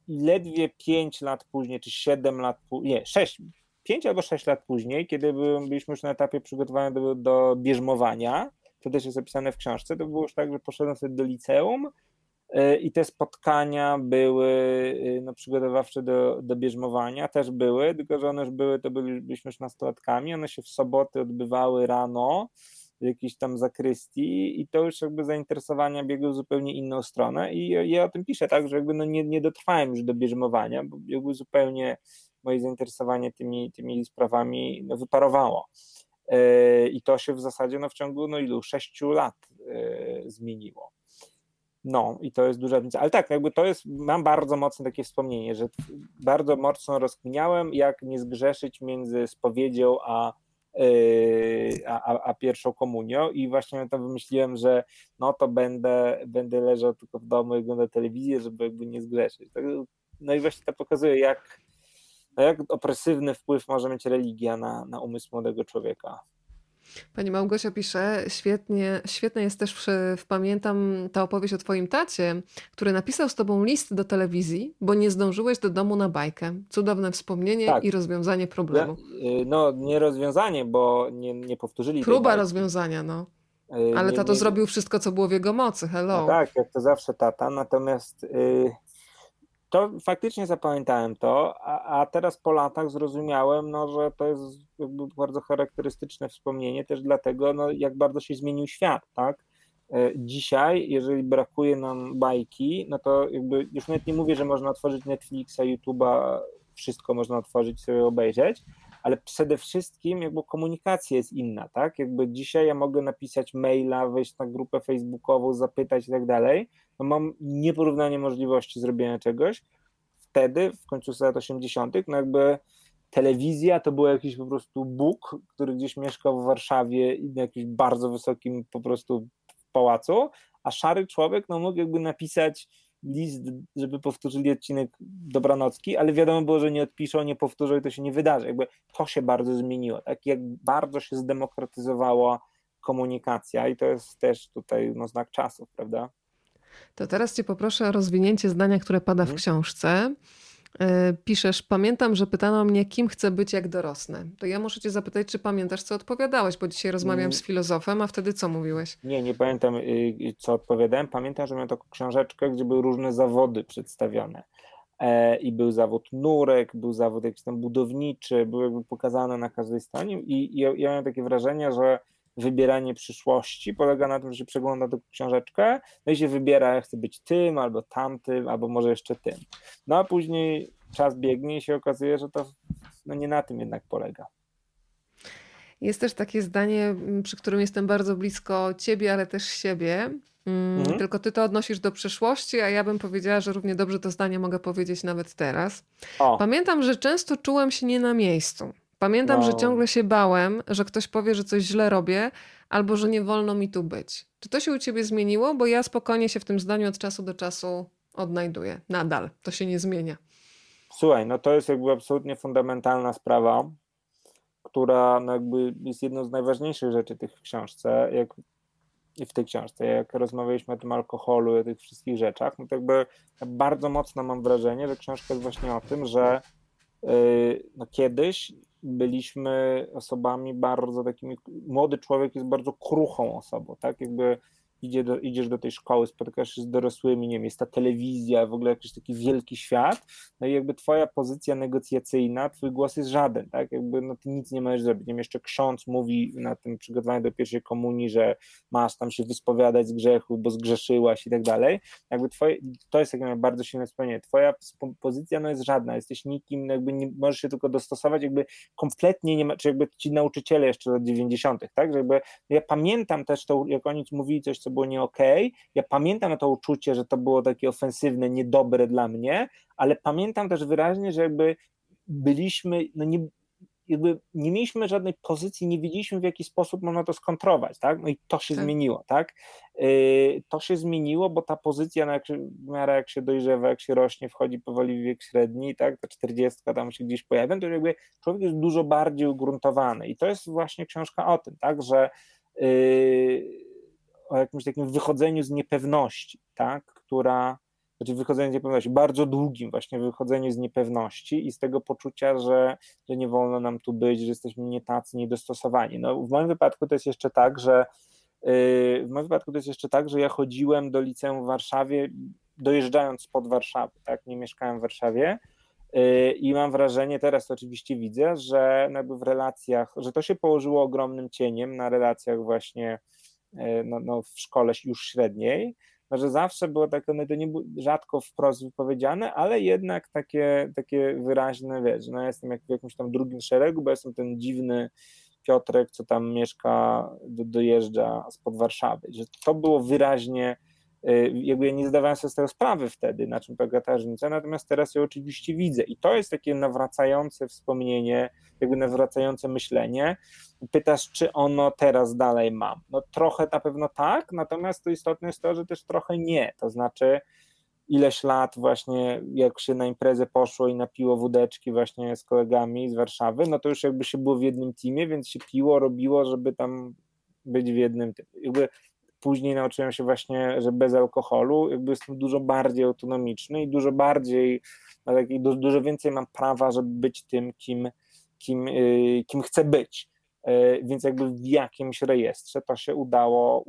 ledwie 5 lat później, czy 7 lat nie, 6, 5 albo 6 lat później, kiedy byliśmy już na etapie przygotowania do, do bierzmowania, to też jest opisane w książce, to było już tak, że poszedłem wtedy do liceum e, i te spotkania były e, no, przygotowawcze do, do bierzmowania, też były, tylko że one już były, to byliśmy już nastolatkami, one się w soboty odbywały rano, jakiejś tam zakrystii i to już jakby zainteresowania biegły w zupełnie inną stronę i ja o tym piszę, tak, że jakby no nie, nie dotrwałem już do bierzmowania, bo jakby zupełnie moje zainteresowanie tymi, tymi sprawami no, wyparowało. E, I to się w zasadzie no, w ciągu no ilu? Sześciu lat e, zmieniło. No i to jest duża różnica. Ale tak, jakby to jest, mam bardzo mocne takie wspomnienie, że bardzo mocno rozkminiałem, jak nie zgrzeszyć między spowiedzią a a, a, pierwszą komunią i właśnie to wymyśliłem, że no to będę, będę leżał tylko w domu i oglądał telewizję, żeby jakby nie zgrzeszyć. Tak, no i właśnie to pokazuje, jak, jak opresywny wpływ może mieć religia na, na umysł młodego człowieka. Pani Małgosia pisze, świetnie, świetne jest też, w, w, pamiętam ta opowieść o twoim tacie, który napisał z tobą list do telewizji, bo nie zdążyłeś do domu na bajkę. Cudowne wspomnienie tak. i rozwiązanie problemu. Y, no, nie rozwiązanie, bo nie, nie powtórzyli Próba rozwiązania, no. Y, Ale nie, tato nie... zrobił wszystko, co było w jego mocy. Hello. No tak, jak to zawsze tata. Natomiast... Yy to faktycznie zapamiętałem to, a, a, teraz po latach zrozumiałem, no, że to jest bardzo charakterystyczne wspomnienie też dlatego, no, jak bardzo się zmienił świat, tak? E, dzisiaj, jeżeli brakuje nam bajki, no to jakby już nawet nie mówię, że można otworzyć Netflixa, YouTube'a, wszystko można otworzyć, sobie obejrzeć, ale przede wszystkim jakby komunikacja jest inna, tak? Jakby dzisiaj ja mogę napisać maila, wejść na grupę facebookową, zapytać i tak dalej, no mam nieporównanie możliwości zrobienia czegoś. Wtedy, w końcu lat 80., no jakby telewizja to był jakiś po prostu Bóg, który gdzieś mieszkał w Warszawie na jakimś bardzo wysokim po prostu pałacu, a szary człowiek no mógł jakby napisać list, żeby powtórzyli odcinek Dobranocki, ale wiadomo było, że nie odpiszą, nie powtórzą i to się nie wydarzy. Jakby to się bardzo zmieniło, tak jak bardzo się zdemokratyzowała komunikacja i to jest też tutaj no, znak czasów, prawda? To teraz Cię poproszę o rozwinięcie zdania, które pada w mhm. książce. E, piszesz, pamiętam, że pytano mnie, kim chcę być, jak dorosnę. To ja muszę cię zapytać, czy pamiętasz, co odpowiadałeś, bo dzisiaj rozmawiam z filozofem, a wtedy co mówiłeś? Nie, nie pamiętam, y, y, co odpowiadałem. Pamiętam, że miałem taką książeczkę, gdzie były różne zawody przedstawione. E, I był zawód nurek, był zawód jakiś tam budowniczy, były jakby pokazane na każdej stronie i, i ja miałem takie wrażenie, że wybieranie przyszłości polega na tym, że się przegląda tę książeczkę, no i się wybiera, ja chcę być tym, albo tamtym, albo może jeszcze tym. No a później czas biegnie i się okazuje, że to no nie na tym jednak polega. Jest też takie zdanie, przy którym jestem bardzo blisko ciebie, ale też siebie. Mhm. Tylko ty to odnosisz do przyszłości, a ja bym powiedziała, że równie dobrze to zdanie mogę powiedzieć nawet teraz. O. Pamiętam, że często czułem się nie na miejscu. Pamiętam, no. że ciągle się bałem, że ktoś powie, że coś źle robię, albo że nie wolno mi tu być. Czy to się u ciebie zmieniło? Bo ja spokojnie się w tym zdaniu od czasu do czasu odnajduję. Nadal. To się nie zmienia. Słuchaj, no to jest jakby absolutnie fundamentalna sprawa, która no jakby jest jedną z najważniejszych rzeczy tych w książce, jak i w tej książce, jak rozmawialiśmy o tym alkoholu i o tych wszystkich rzeczach, no to jakby bardzo mocno mam wrażenie, że książka jest właśnie o tym, że yy, no kiedyś byliśmy osobami bardzo takimi, młody człowiek jest bardzo kruchą osobą, tak, jakby idzie do, idziesz do tej szkoły, spotykasz się z dorosłymi, nie wiem, jest ta telewizja, w ogóle jakiś taki wielki świat, no i jakby twoja pozycja negocjacyjna, twój głos jest żaden, tak, jakby no ty nic nie możesz zrobić, nie wiem, jeszcze ksiądz mówi na tym przygotowaniu do pierwszej komunii, że masz tam się wyspowiadać z grzechu, bo zgrzeszyłaś i tak dalej, jakby twoje, to jest jakby bardzo silne wspomnienie, twoja pozycja no jest żadna, jesteś nikim, no jakby nie możesz się tylko dostosować, jakby kompletnie nie ma, czy jakby ci nauczyciele jeszcze lat 90., tak, że jakby ja pamiętam też to, jak oni mówili coś, co było nie okej. Okay. Ja pamiętam to uczucie, że to było takie ofensywne, niedobre dla mnie, ale pamiętam też wyraźnie, że jakby byliśmy, no nie, jakby nie mieliśmy żadnej pozycji, nie wiedzieliśmy w jaki sposób można to skontrować, tak? No i to się tak. zmieniło, tak? Yy, to się zmieniło, bo ta pozycja, no jak się, w miarę jak się dojrzewa, jak się rośnie, wchodzi powoli w wiek średni, tak? Ta czterdziestka tam się gdzieś pojawia, to jakby człowiek jest dużo bardziej ugruntowany i to jest właśnie książka o tym, tak? Że yy, o jakimś takim wychodzeniu z niepewności, tak, która znaczy wychodzenie z niepewności, bardzo długim właśnie wychodzeniu z niepewności i z tego poczucia, że, że nie wolno nam tu być, że jesteśmy nie tacy, niedostosowani. No, w moim wypadku to jest jeszcze tak, że yy, w moim wypadku to jest jeszcze tak, że ja chodziłem do liceum w Warszawie, dojeżdżając spod Warszawy, tak, nie mieszkałem w Warszawie, yy, i mam wrażenie, teraz to oczywiście widzę, że w relacjach, że to się położyło ogromnym cieniem na relacjach właśnie no, no w szkole już średniej, że zawsze było takie, no to nie było rzadko wprost wypowiedziane, ale jednak takie, takie wyraźne, wiesz, no ja jestem jak w jakimś tam drugim szeregu, bo jestem ten dziwny Piotrek, co tam mieszka, do, dojeżdża spod Warszawy, że to było wyraźnie Y, jakby ja nie zdawałem sobie z tego sprawy wtedy, na czym polega ta różnica, natomiast teraz ją oczywiście widzę i to jest takie nawracające wspomnienie, jakby nawracające myślenie. Pytasz, czy ono teraz dalej mam? No trochę na pewno tak, natomiast to istotne jest to, że też trochę nie, to znaczy ileś lat właśnie jak się na imprezę poszło i napiło wódeczki właśnie z kolegami z Warszawy, no to już jakby się było w jednym teamie, więc się piło, robiło, żeby tam być w jednym, jakby później nauczyłem się właśnie, że bez alkoholu jakby jestem dużo bardziej autonomiczny i dużo bardziej, dużo więcej mam prawa, żeby być tym, kim, kim, y, kim chcę być. Y, więc jakby w jakimś rejestrze to się udało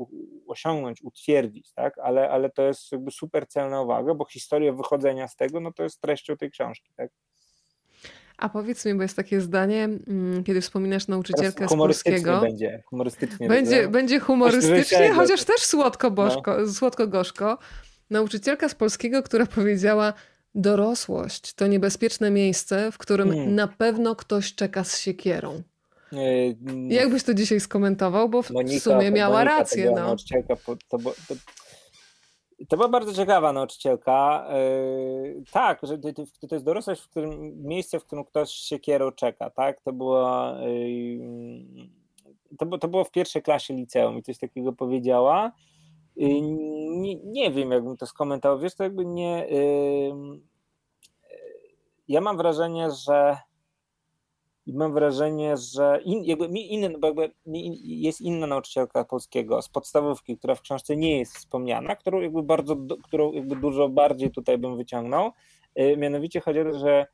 osiągnąć, utwierdzić, tak? ale, ale to jest jakby super celna uwaga, bo historia wychodzenia z tego, no to jest treścią tej książki. Tak? A powiedz mi, bo jest takie zdanie, mm, kiedy wspominasz nauczycielkę z polskiego. będzie, humorystycznie. Będzie, będzie humorystycznie, chociaż też słodko-gorzko. No. Słodko nauczycielka z polskiego, która powiedziała, dorosłość to niebezpieczne miejsce, w którym hmm. na pewno ktoś czeka z siekierą. Yy, Jak byś to dzisiaj skomentował? Bo w Monika, sumie miała Monika rację. No. Nauczycielka, to, to, to, to była bardzo ciekawa nauczycielka. Yy, tak, że to, to jest dorosłość, w którym miejsce, w którym ktoś się kierą czeka, tak? To było, yy, to, to było w pierwszej klasie liceum i coś takiego powiedziała. Yy, nie, nie wiem, jakbym to skomentował. Wiesz, to jakby nie. Ja mam wrażenie, że i mam wrażenie, że in, jakby inny, jakby jest inna nauczycielka polskiego z podstawówki, która w książce nie jest wspomniana, którą jakby bardzo, którą jakby dużo bardziej tutaj bym wyciągnął. Y, mianowicie chodzi o to, że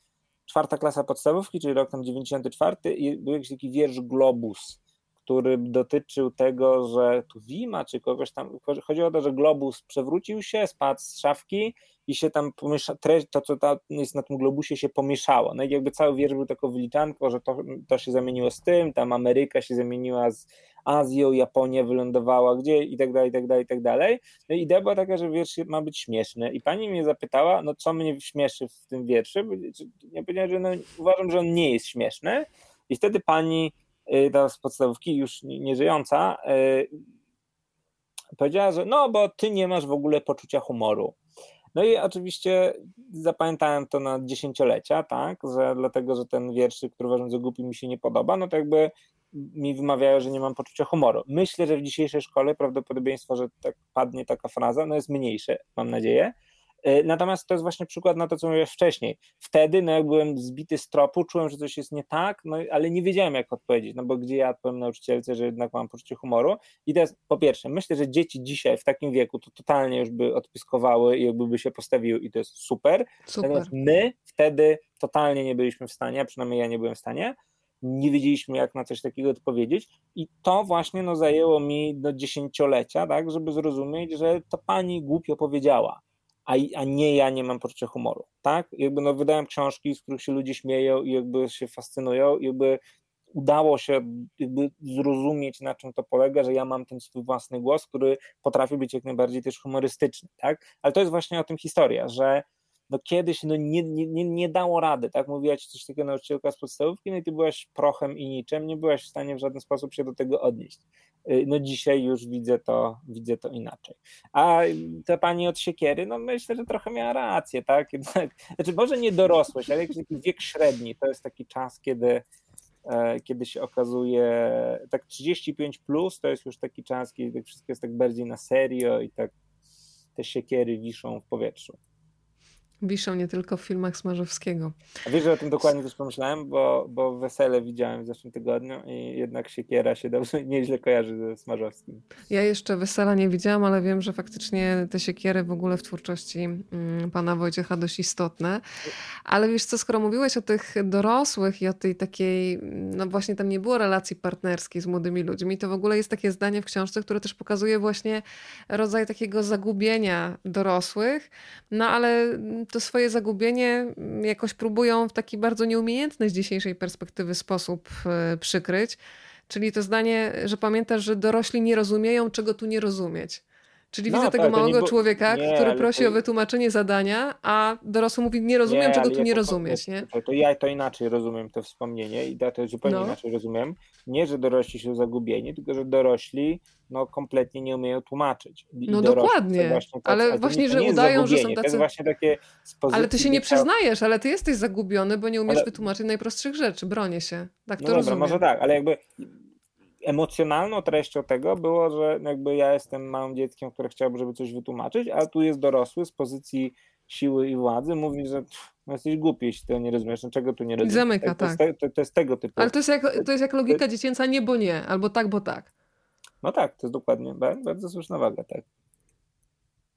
czwarta klasa podstawówki, czyli rok tam 94, był jakiś taki wiersz Globus, który dotyczył tego, że tu Wima czy kogoś tam, chodziło o to, że globus przewrócił się, spadł z szafki i się tam pomiesza, treść, to co tam jest na tym globusie się pomieszało. No i jakby cały wiersz był taką wyliczanką, że to, to się zamieniło z tym, tam Ameryka się zamieniła z Azją, Japonia wylądowała gdzie i tak dalej, i tak dalej, i tak dalej. No i idea była taka, że wiersz ma być śmieszny i pani mnie zapytała, no co mnie śmieszy w tym wierszu? Ja powiedziałem, że no, uważam, że on nie jest śmieszny i wtedy pani ta z podstawówki, już nieżyjąca, y, powiedziała, że no, bo ty nie masz w ogóle poczucia humoru. No i oczywiście zapamiętałem to na dziesięciolecia, tak, że dlatego, że ten wiersz, który uważam za głupi, mi się nie podoba, no to jakby mi wymawiają, że nie mam poczucia humoru. Myślę, że w dzisiejszej szkole prawdopodobieństwo, że tak padnie taka fraza, no jest mniejsze, mam nadzieję, natomiast to jest właśnie przykład na to, co mówiłeś wcześniej. Wtedy, no jak byłem zbity z tropu, czułem, że coś jest nie tak, no ale nie wiedziałem, jak odpowiedzieć, no bo gdzie ja odpowiem nauczycielce, że jednak mam poczucie humoru. I teraz, po pierwsze, myślę, że dzieci dzisiaj w takim wieku to totalnie już by odpiskowały i jakby by się postawiły i to jest super. super. Natomiast my wtedy totalnie nie byliśmy w stanie, a przynajmniej ja nie byłem w stanie, nie wiedzieliśmy, jak na coś takiego odpowiedzieć, i to właśnie no, zajęło mi do dziesięciolecia, tak, żeby zrozumieć, że to pani głupio powiedziała a, a nie ja nie mam poczucia humoru, tak? Jakby no wydałem książki, z których się ludzie śmieją i jakby się fascynują i jakby udało się jakby zrozumieć, na czym to polega, że ja mam ten swój własny głos, który potrafi być jak najbardziej też humorystyczny, tak? Ale to jest właśnie o tym historia, że no kiedyś no nie, nie, nie dało rady, tak? Mówiła ci coś takiego nauczycielka z podstawówki, no i ty byłaś prochem i niczym, nie byłaś w stanie w żaden sposób się do tego odnieść. Y, no dzisiaj już widzę to, widzę to inaczej. A ta pani od siekiery, no myślę, że trochę miała rację, tak? *laughs* Znaczy może nie dorosłość, ale jakiś taki wiek średni, to jest taki czas, kiedy e, kiedy się okazuje, tak 35 plus to jest już taki czas, kiedy wszystko jest tak bardziej na serio i tak te siekiery wiszą w powietrzu. Wiszą nie tylko w filmach Smarzowskiego. A wiesz, że o tym dokładnie też pomyślałem, bo, bo wesele widziałem w zeszłym tygodniu i jednak siekiera się dobrze, *laughs* nieźle kojarzy ze Smarzowskim. Ja jeszcze wesela nie widziałam, ale wiem, że faktycznie te siekiery w ogóle w twórczości mm, pana Wojciecha dość istotne. Ale wiesz co, skoro mówiłeś o tych dorosłych i o tej takiej, no właśnie tam nie było relacji partnerskiej z młodymi ludźmi, to w ogóle jest takie zdanie w książce, które też pokazuje właśnie rodzaj takiego zagubienia dorosłych, no ale to swoje zagubienie jakoś próbują w taki bardzo nieumiejętny z dzisiejszej perspektywy sposób e, przykryć. Czyli to zdanie, że pamiętasz, że dorośli nie rozumieją, czego tu nie rozumieć. Czyli no, widzę tego tak, małego nie, człowieka, nie, który prosi to... o wytłumaczenie zadania, a dorosły mówi, nie rozumiem, nie, czego tu nie rozumieć. Nie? To, ja to inaczej rozumiem to wspomnienie i to zupełnie no. inaczej rozumiem. Nie, że dorośli są zagubieni, tylko że dorośli no, kompletnie nie umieją tłumaczyć. I no dokładnie, właśnie ale właśnie, że udają, że są tacy... To właśnie takie ale ty się nie przyznajesz, ale ty jesteś zagubiony, bo nie umiesz ale... wytłumaczyć najprostszych rzeczy, bronię się. Tak no to dobra, rozumiem. może tak, ale jakby emocjonalną treścią tego było, że jakby ja jestem małym dzieckiem, które chciałby, żeby coś wytłumaczyć, a tu jest dorosły z pozycji siły i władzy, mówi, że pff, no jesteś głupi, jeśli to nie rozumiesz, no czego tu nie rozumiesz. Zamyka, tak. To jest, to, to jest, tego typu. Ale to jest, jak, to jest jak logika dziecięca nie, bo nie, albo tak, bo tak. No tak, to jest dokładnie, bardzo słuszna waga, tak.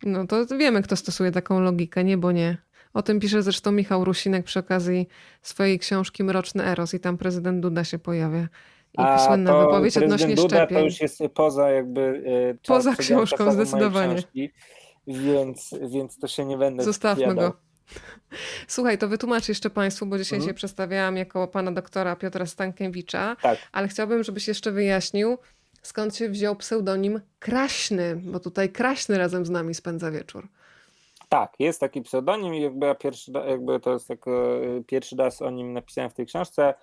No to wiemy, kto stosuje taką logikę, nie, bo nie. O tym pisze zresztą Michał Rusinek przy okazji swojej książki Mroczny Eros i tam prezydent Duda się pojawia. I A słynna wypowiedź odnośnie Duda szczepień. to już jest poza jakby... E, poza książką zdecydowanie. Książki, więc, więc to się nie będę Zostawmy go. Słuchaj, to wytłumacz jeszcze Państwu, bo dzisiaj mhm. się przedstawiałam jako pana doktora Piotra Stankiewicza, tak. ale chciałbym, żebyś jeszcze wyjaśnił, skąd się wziął pseudonim Kraśny, bo tutaj Kraśny razem z nami spędza wieczór. Tak, jest taki pseudonim i jakby ja pierwszy, jakby to jest tak, e, pierwszy raz o nim napisałem w tej książce.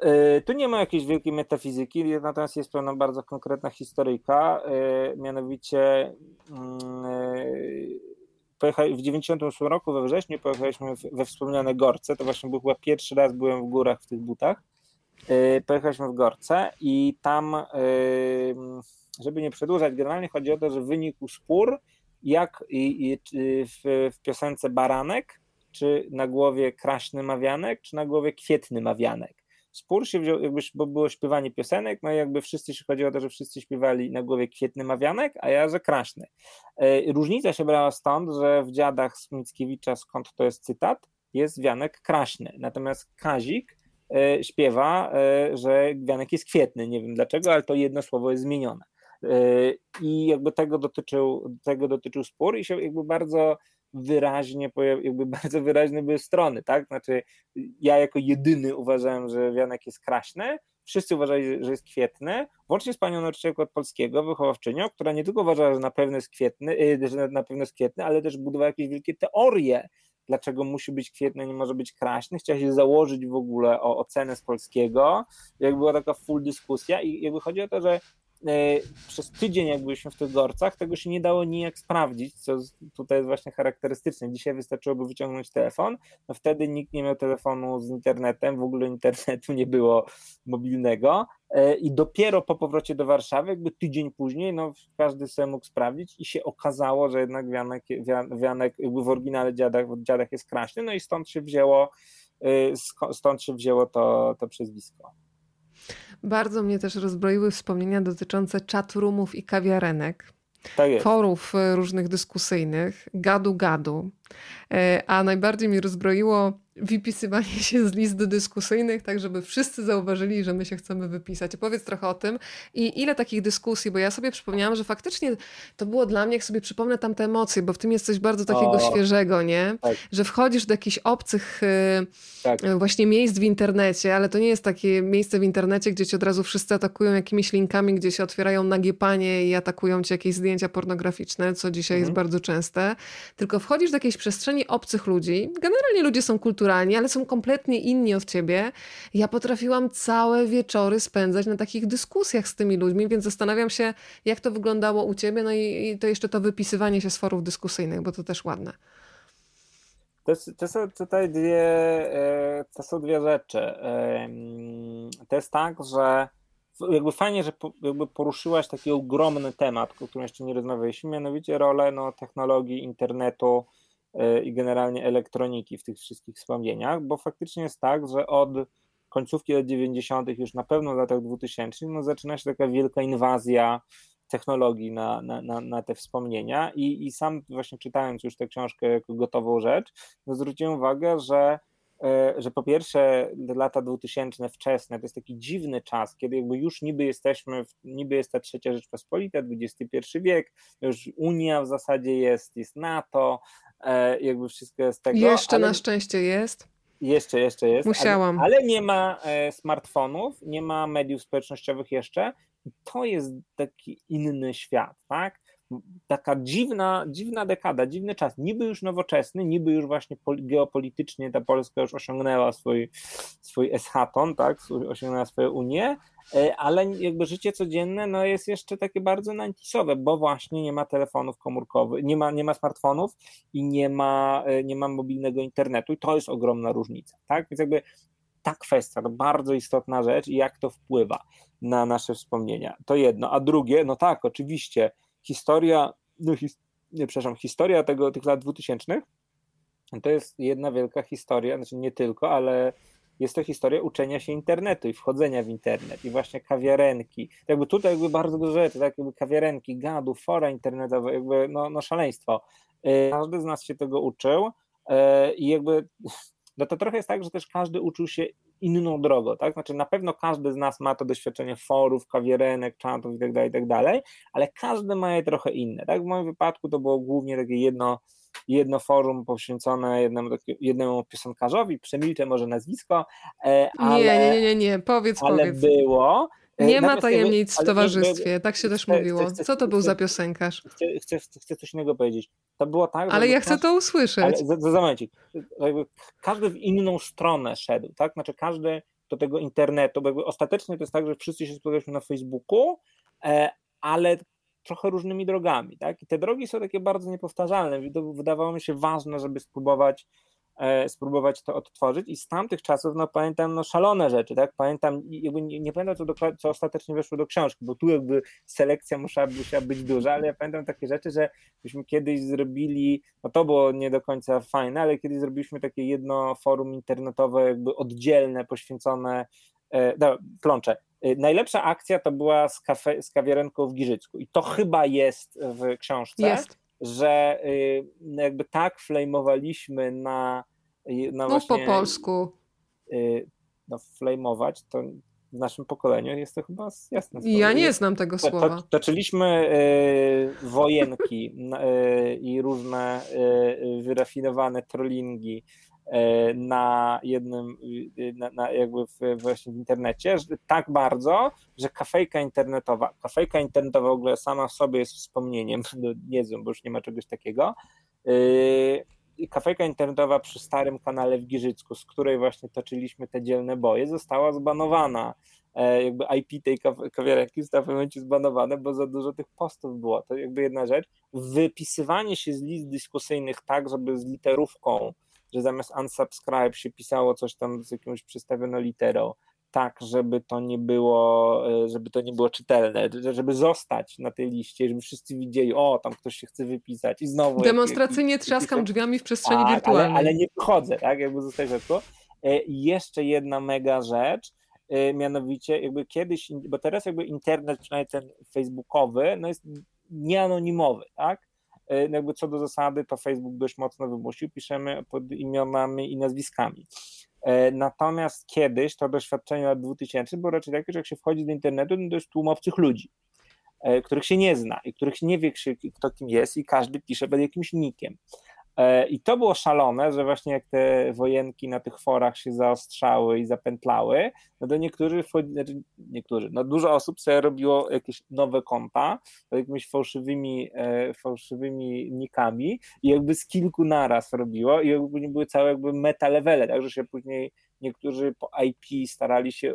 E, tu nie ma jakiejś wielkiej metafizyki, natomiast jest pewna bardzo konkretna historyjka, e, mianowicie mm, w 98 roku we wrześniu pojechaliśmy we wspomniane Gorce, to właśnie był chyba pierwszy raz byłem w górach w tych butach. Pojechaliśmy w Gorce i tam, żeby nie przedłużać, generalnie chodzi o to, że wynikł spór jak w, w piosence Baranek, czy na głowie Kraśny Mawianek, czy na głowie Kwietny Mawianek. Spór się wziął, jakby, bo było śpiewanie piosenek, no i jakby wszyscy się chodziło o to, że wszyscy śpiewali na głowie Kwietny Mawianek, a ja, że Kraśny. E, różnica się brała stąd, że w Dziadach z Mickiewicza, skąd to jest cytat, jest wianek kraśny, natomiast Kazik e, śpiewa, e, że wianek jest kwietny, nie wiem dlaczego, ale to jedno słowo jest zmienione. I jakby tego dotyczył, tego dotyczył spór i się jakby bardzo wyraźnie, jakby *laughs* bardzo wyraźne były strony, tak? Znaczy, ja jako jedyny uważałem, że Wianek jest kraśny, wszyscy uważali, że jest kwietny, włącznie z panią nauczycielką od polskiego, wychowawczynią, która nie tylko uważała, że na pewno jest kwietny, y, że na pewno jest kwietny, ale też budowała jakieś wielkie teorie, dlaczego musi być kwietny, nie może być kraśny. Chciała się założyć w ogóle o ocenę z polskiego. Jakby była taka full dyskusja i jakby chodzi o to, że przez tydzień, jak byliśmy w tych gorcach, tego się nie dało nijak sprawdzić, co tutaj jest właśnie charakterystyczne. Dzisiaj wystarczyłoby wyciągnąć telefon, no wtedy nikt nie miał telefonu z internetem, w ogóle internetu nie było mobilnego e, i dopiero po powrocie do Warszawy, jakby tydzień później, no każdy sobie mógł sprawdzić i się okazało, że jednak Wianek, Wianek w oryginale dziadach, dziadach jest kraśny, no i stąd się wzięło, e, stąd się wzięło to, to przezwisko. Bardzo mnie też rozbroiły wspomnienia dotyczące chatroomów i kawiarenek. Tak forów e, różnych dyskusyjnych, gadu-gadu. E, a najbardziej mi rozbroiło wypisywanie *laughs* się z list dyskusyjnych, tak żeby wszyscy zauważyli, że my się chcemy wypisać. Opowiedz trochę o tym i ile takich dyskusji, bo ja sobie przypomniałam, że faktycznie to było dla mnie, jak sobie przypomnę tam te emocje, bo w tym jest coś bardzo takiego o, świeżego, nie? Tak. Że wchodzisz do jakichś obcych y, tak. Y, właśnie miejsc w internecie, ale to nie jest takie miejsce w internecie, gdzie ci od razu wszyscy atakują jakimiś linkami, gdzie się otwierają nagie panie i atakują ci jakieś zdjęcia pornograficzne, co dzisiaj mhm. jest bardzo częste, tylko wchodzisz do jakiejś przestrzeni obcych ludzi. Generalnie ludzie są kulturalni, ale są kompletnie inni od ciebie. Ja potrafiłam całe wieczory spędzać na takich dyskusjach z tymi ludźmi, więc zastanawiam się, jak to wyglądało u ciebie, no i, i to jeszcze to wypisywanie się z forów dyskusyjnych, bo to też ładne. To, to, są tutaj dwie, e, to są dwie rzeczy. To jest tak, że jakby fajnie, że jakby poruszyłaś taki ogromny temat, o którym jeszcze nie rozmawialiśmy, mianowicie rolę no, technologii, internetu, i generalnie elektroniki w tych wszystkich wspomnieniach, bo faktycznie jest tak, że od końcówki lat 90., już na pewno w latach 2000, no zaczyna się taka wielka inwazja technologii na, na, na, na te wspomnienia I, i sam właśnie czytając już tę książkę jako gotową rzecz, no zwróciłem uwagę, że e, że po pierwsze lata 2000 wczesne to jest taki dziwny czas, kiedy jakby już niby jesteśmy, niby jest ta trzecia Rzeczpospolita, XXI wiek, już Unia w zasadzie jest, jest NATO, e, jakby wszystko jest tego. Jeszcze ale... na szczęście jest. Jeszcze, jeszcze jest. Musiałam. Ale, ale nie ma e, smartfonów, nie ma mediów społecznościowych jeszcze. To jest taki inny świat, tak? Taka dziwna, dziwna dekada, dziwny czas. Niby już nowoczesny, niby już właśnie geopolitycznie ta Polska już osiągnęła swój, swój eschaton, tak? Osiągnęła swoją Unię, E, ale jakby życie codzienne no jest jeszcze takie bardzo nantisowe, bo właśnie nie ma telefonów komórkowych, nie ma, nie ma smartfonów i nie ma, e, nie ma mobilnego internetu i to jest ogromna różnica, tak? Więc jakby ta kwestia to bardzo istotna rzecz i jak to wpływa na nasze wspomnienia. To jedno, a drugie, no tak, oczywiście historia, no his, nie, przepraszam, historia tego, tych lat dwutysięcznych to jest jedna wielka historia, znaczy nie tylko, ale jest to historia uczenia się internetu i wchodzenia w internet i właśnie kawiarenki. Jakby tutaj jakby bardzo dużo rzeczy, tak jakby kawiarenki, gadu, fora internetowe, jakby no, no szaleństwo. Y, każdy z nas się tego uczył y, i jakby no to trochę jest tak, że też każdy uczył się inną drogą, tak? Znaczy na pewno każdy z nas ma to doświadczenie forów, kawierenek, czatów itd., tak itd., tak ale każdy ma je trochę inne, tak? W moim wypadku to było głównie takie jedno jedno forum poświęcone jednemu, jednemu piosenkarzowi, przemilczę może nazwisko, e, ale... Nie, nie, nie, nie, powiedz, ale powiedz. było. E, nie ma tajemnic w towarzystwie, tak się też chcę, mówiło. Chcę, Co to był za piosenkarz? Chcę, chcę, coś innego powiedzieć. To było tak, Ale ja chcę to usłyszeć. Ale za, za, za momencik. Każdy w inną stronę szedł, tak? Znaczy każdy do tego internetu, bo jakby ostatecznie to jest tak, że wszyscy się spotkaliśmy na Facebooku, e, ale trochę różnymi drogami, tak? I te drogi są takie bardzo niepowtarzalne. Wydawało mi się ważne, żeby spróbować spróbować to odtworzyć. I z tamtych czasów, no pamiętam, no szalone rzeczy, tak, pamiętam, jakby nie, nie pamiętam, co, do, co ostatecznie weszło do książki, bo tu jakby selekcja musiała, musiała być duża, ale ja pamiętam takie rzeczy, że myśmy kiedyś zrobili, no to było nie do końca fajne, ale kiedyś zrobiliśmy takie jedno forum internetowe, jakby oddzielne, poświęcone, e, no, plącze, Y, najlepsza akcja to była z, kafe, z kawiarenką w Giżycku. I to chyba jest w książce, jest. że y, jakby tak flamowaliśmy na, y, Mów właśnie... po polsku. No flamować to w naszym pokoleniu jest to chyba jasne. Ja nie znam tego słowa. To, toczyliśmy wojenki i różne wyrafinowane trollingi na jednym, y, na, na jakby w, właśnie w internecie, tak bardzo, że kafejka internetowa, kafejka internetowa w ogóle sama w sobie jest wspomnieniem, *laughs* no, nie wiem, bo już nie ma czegoś takiego, kafejka internetowa przy starym kanale w Giżycku, z której właśnie toczyliśmy te dzielne boje, została zbanowana. E, jakby IP tej kawiarenki zostało w momencie zbanowane, bo za dużo tych postów było. To jakby jedna rzecz. Wypisywanie się z list dyskusyjnych tak, żeby z literówką że zamiast unsubscribe się pisało coś tam z jakąś przystawioną literą, tak, żeby to nie było, e, żeby to nie było czytelne, żeby zostać na tej liście, żeby wszyscy widzieli, o, tam ktoś się chce wypisać i znowu. Demonstracyjnie jak, trzaskam drzwiami w przestrzeni tak, wirtualnej. Ale, ale nie wchodzę, tak, jakby zostać rzadko. I jeszcze jedna mega rzecz, e, mianowicie jakby kiedyś, bo teraz jakby internet, przynajmniej ten facebookowy, no jest nieanonimowy, tak? E, no jakby co do zasady, to Facebook dość mocno wymusił, piszemy pod imionami i nazwiskami. E, natomiast kiedyś to doświadczenie lat 2000 było raczej takie, że jak się wchodzi do internetu, no to jest tłum obcych ludzi, e, których się nie zna i których nie wie, kto kim jest i każdy pisze pod jakimś nikiem. E, I to było szalone, że właśnie jak te wojenki na tych forach się zaostrzały i zapętlały, no to niektórzy, znaczy niektórzy, no dużo osób sobie robiło jakieś nowe konta jakimiś fałszywymi, e, fałszywymi nikami i jakby z kilku naraz robiło i jakby były całe jakby meta levele, także się później niektórzy po IP starali się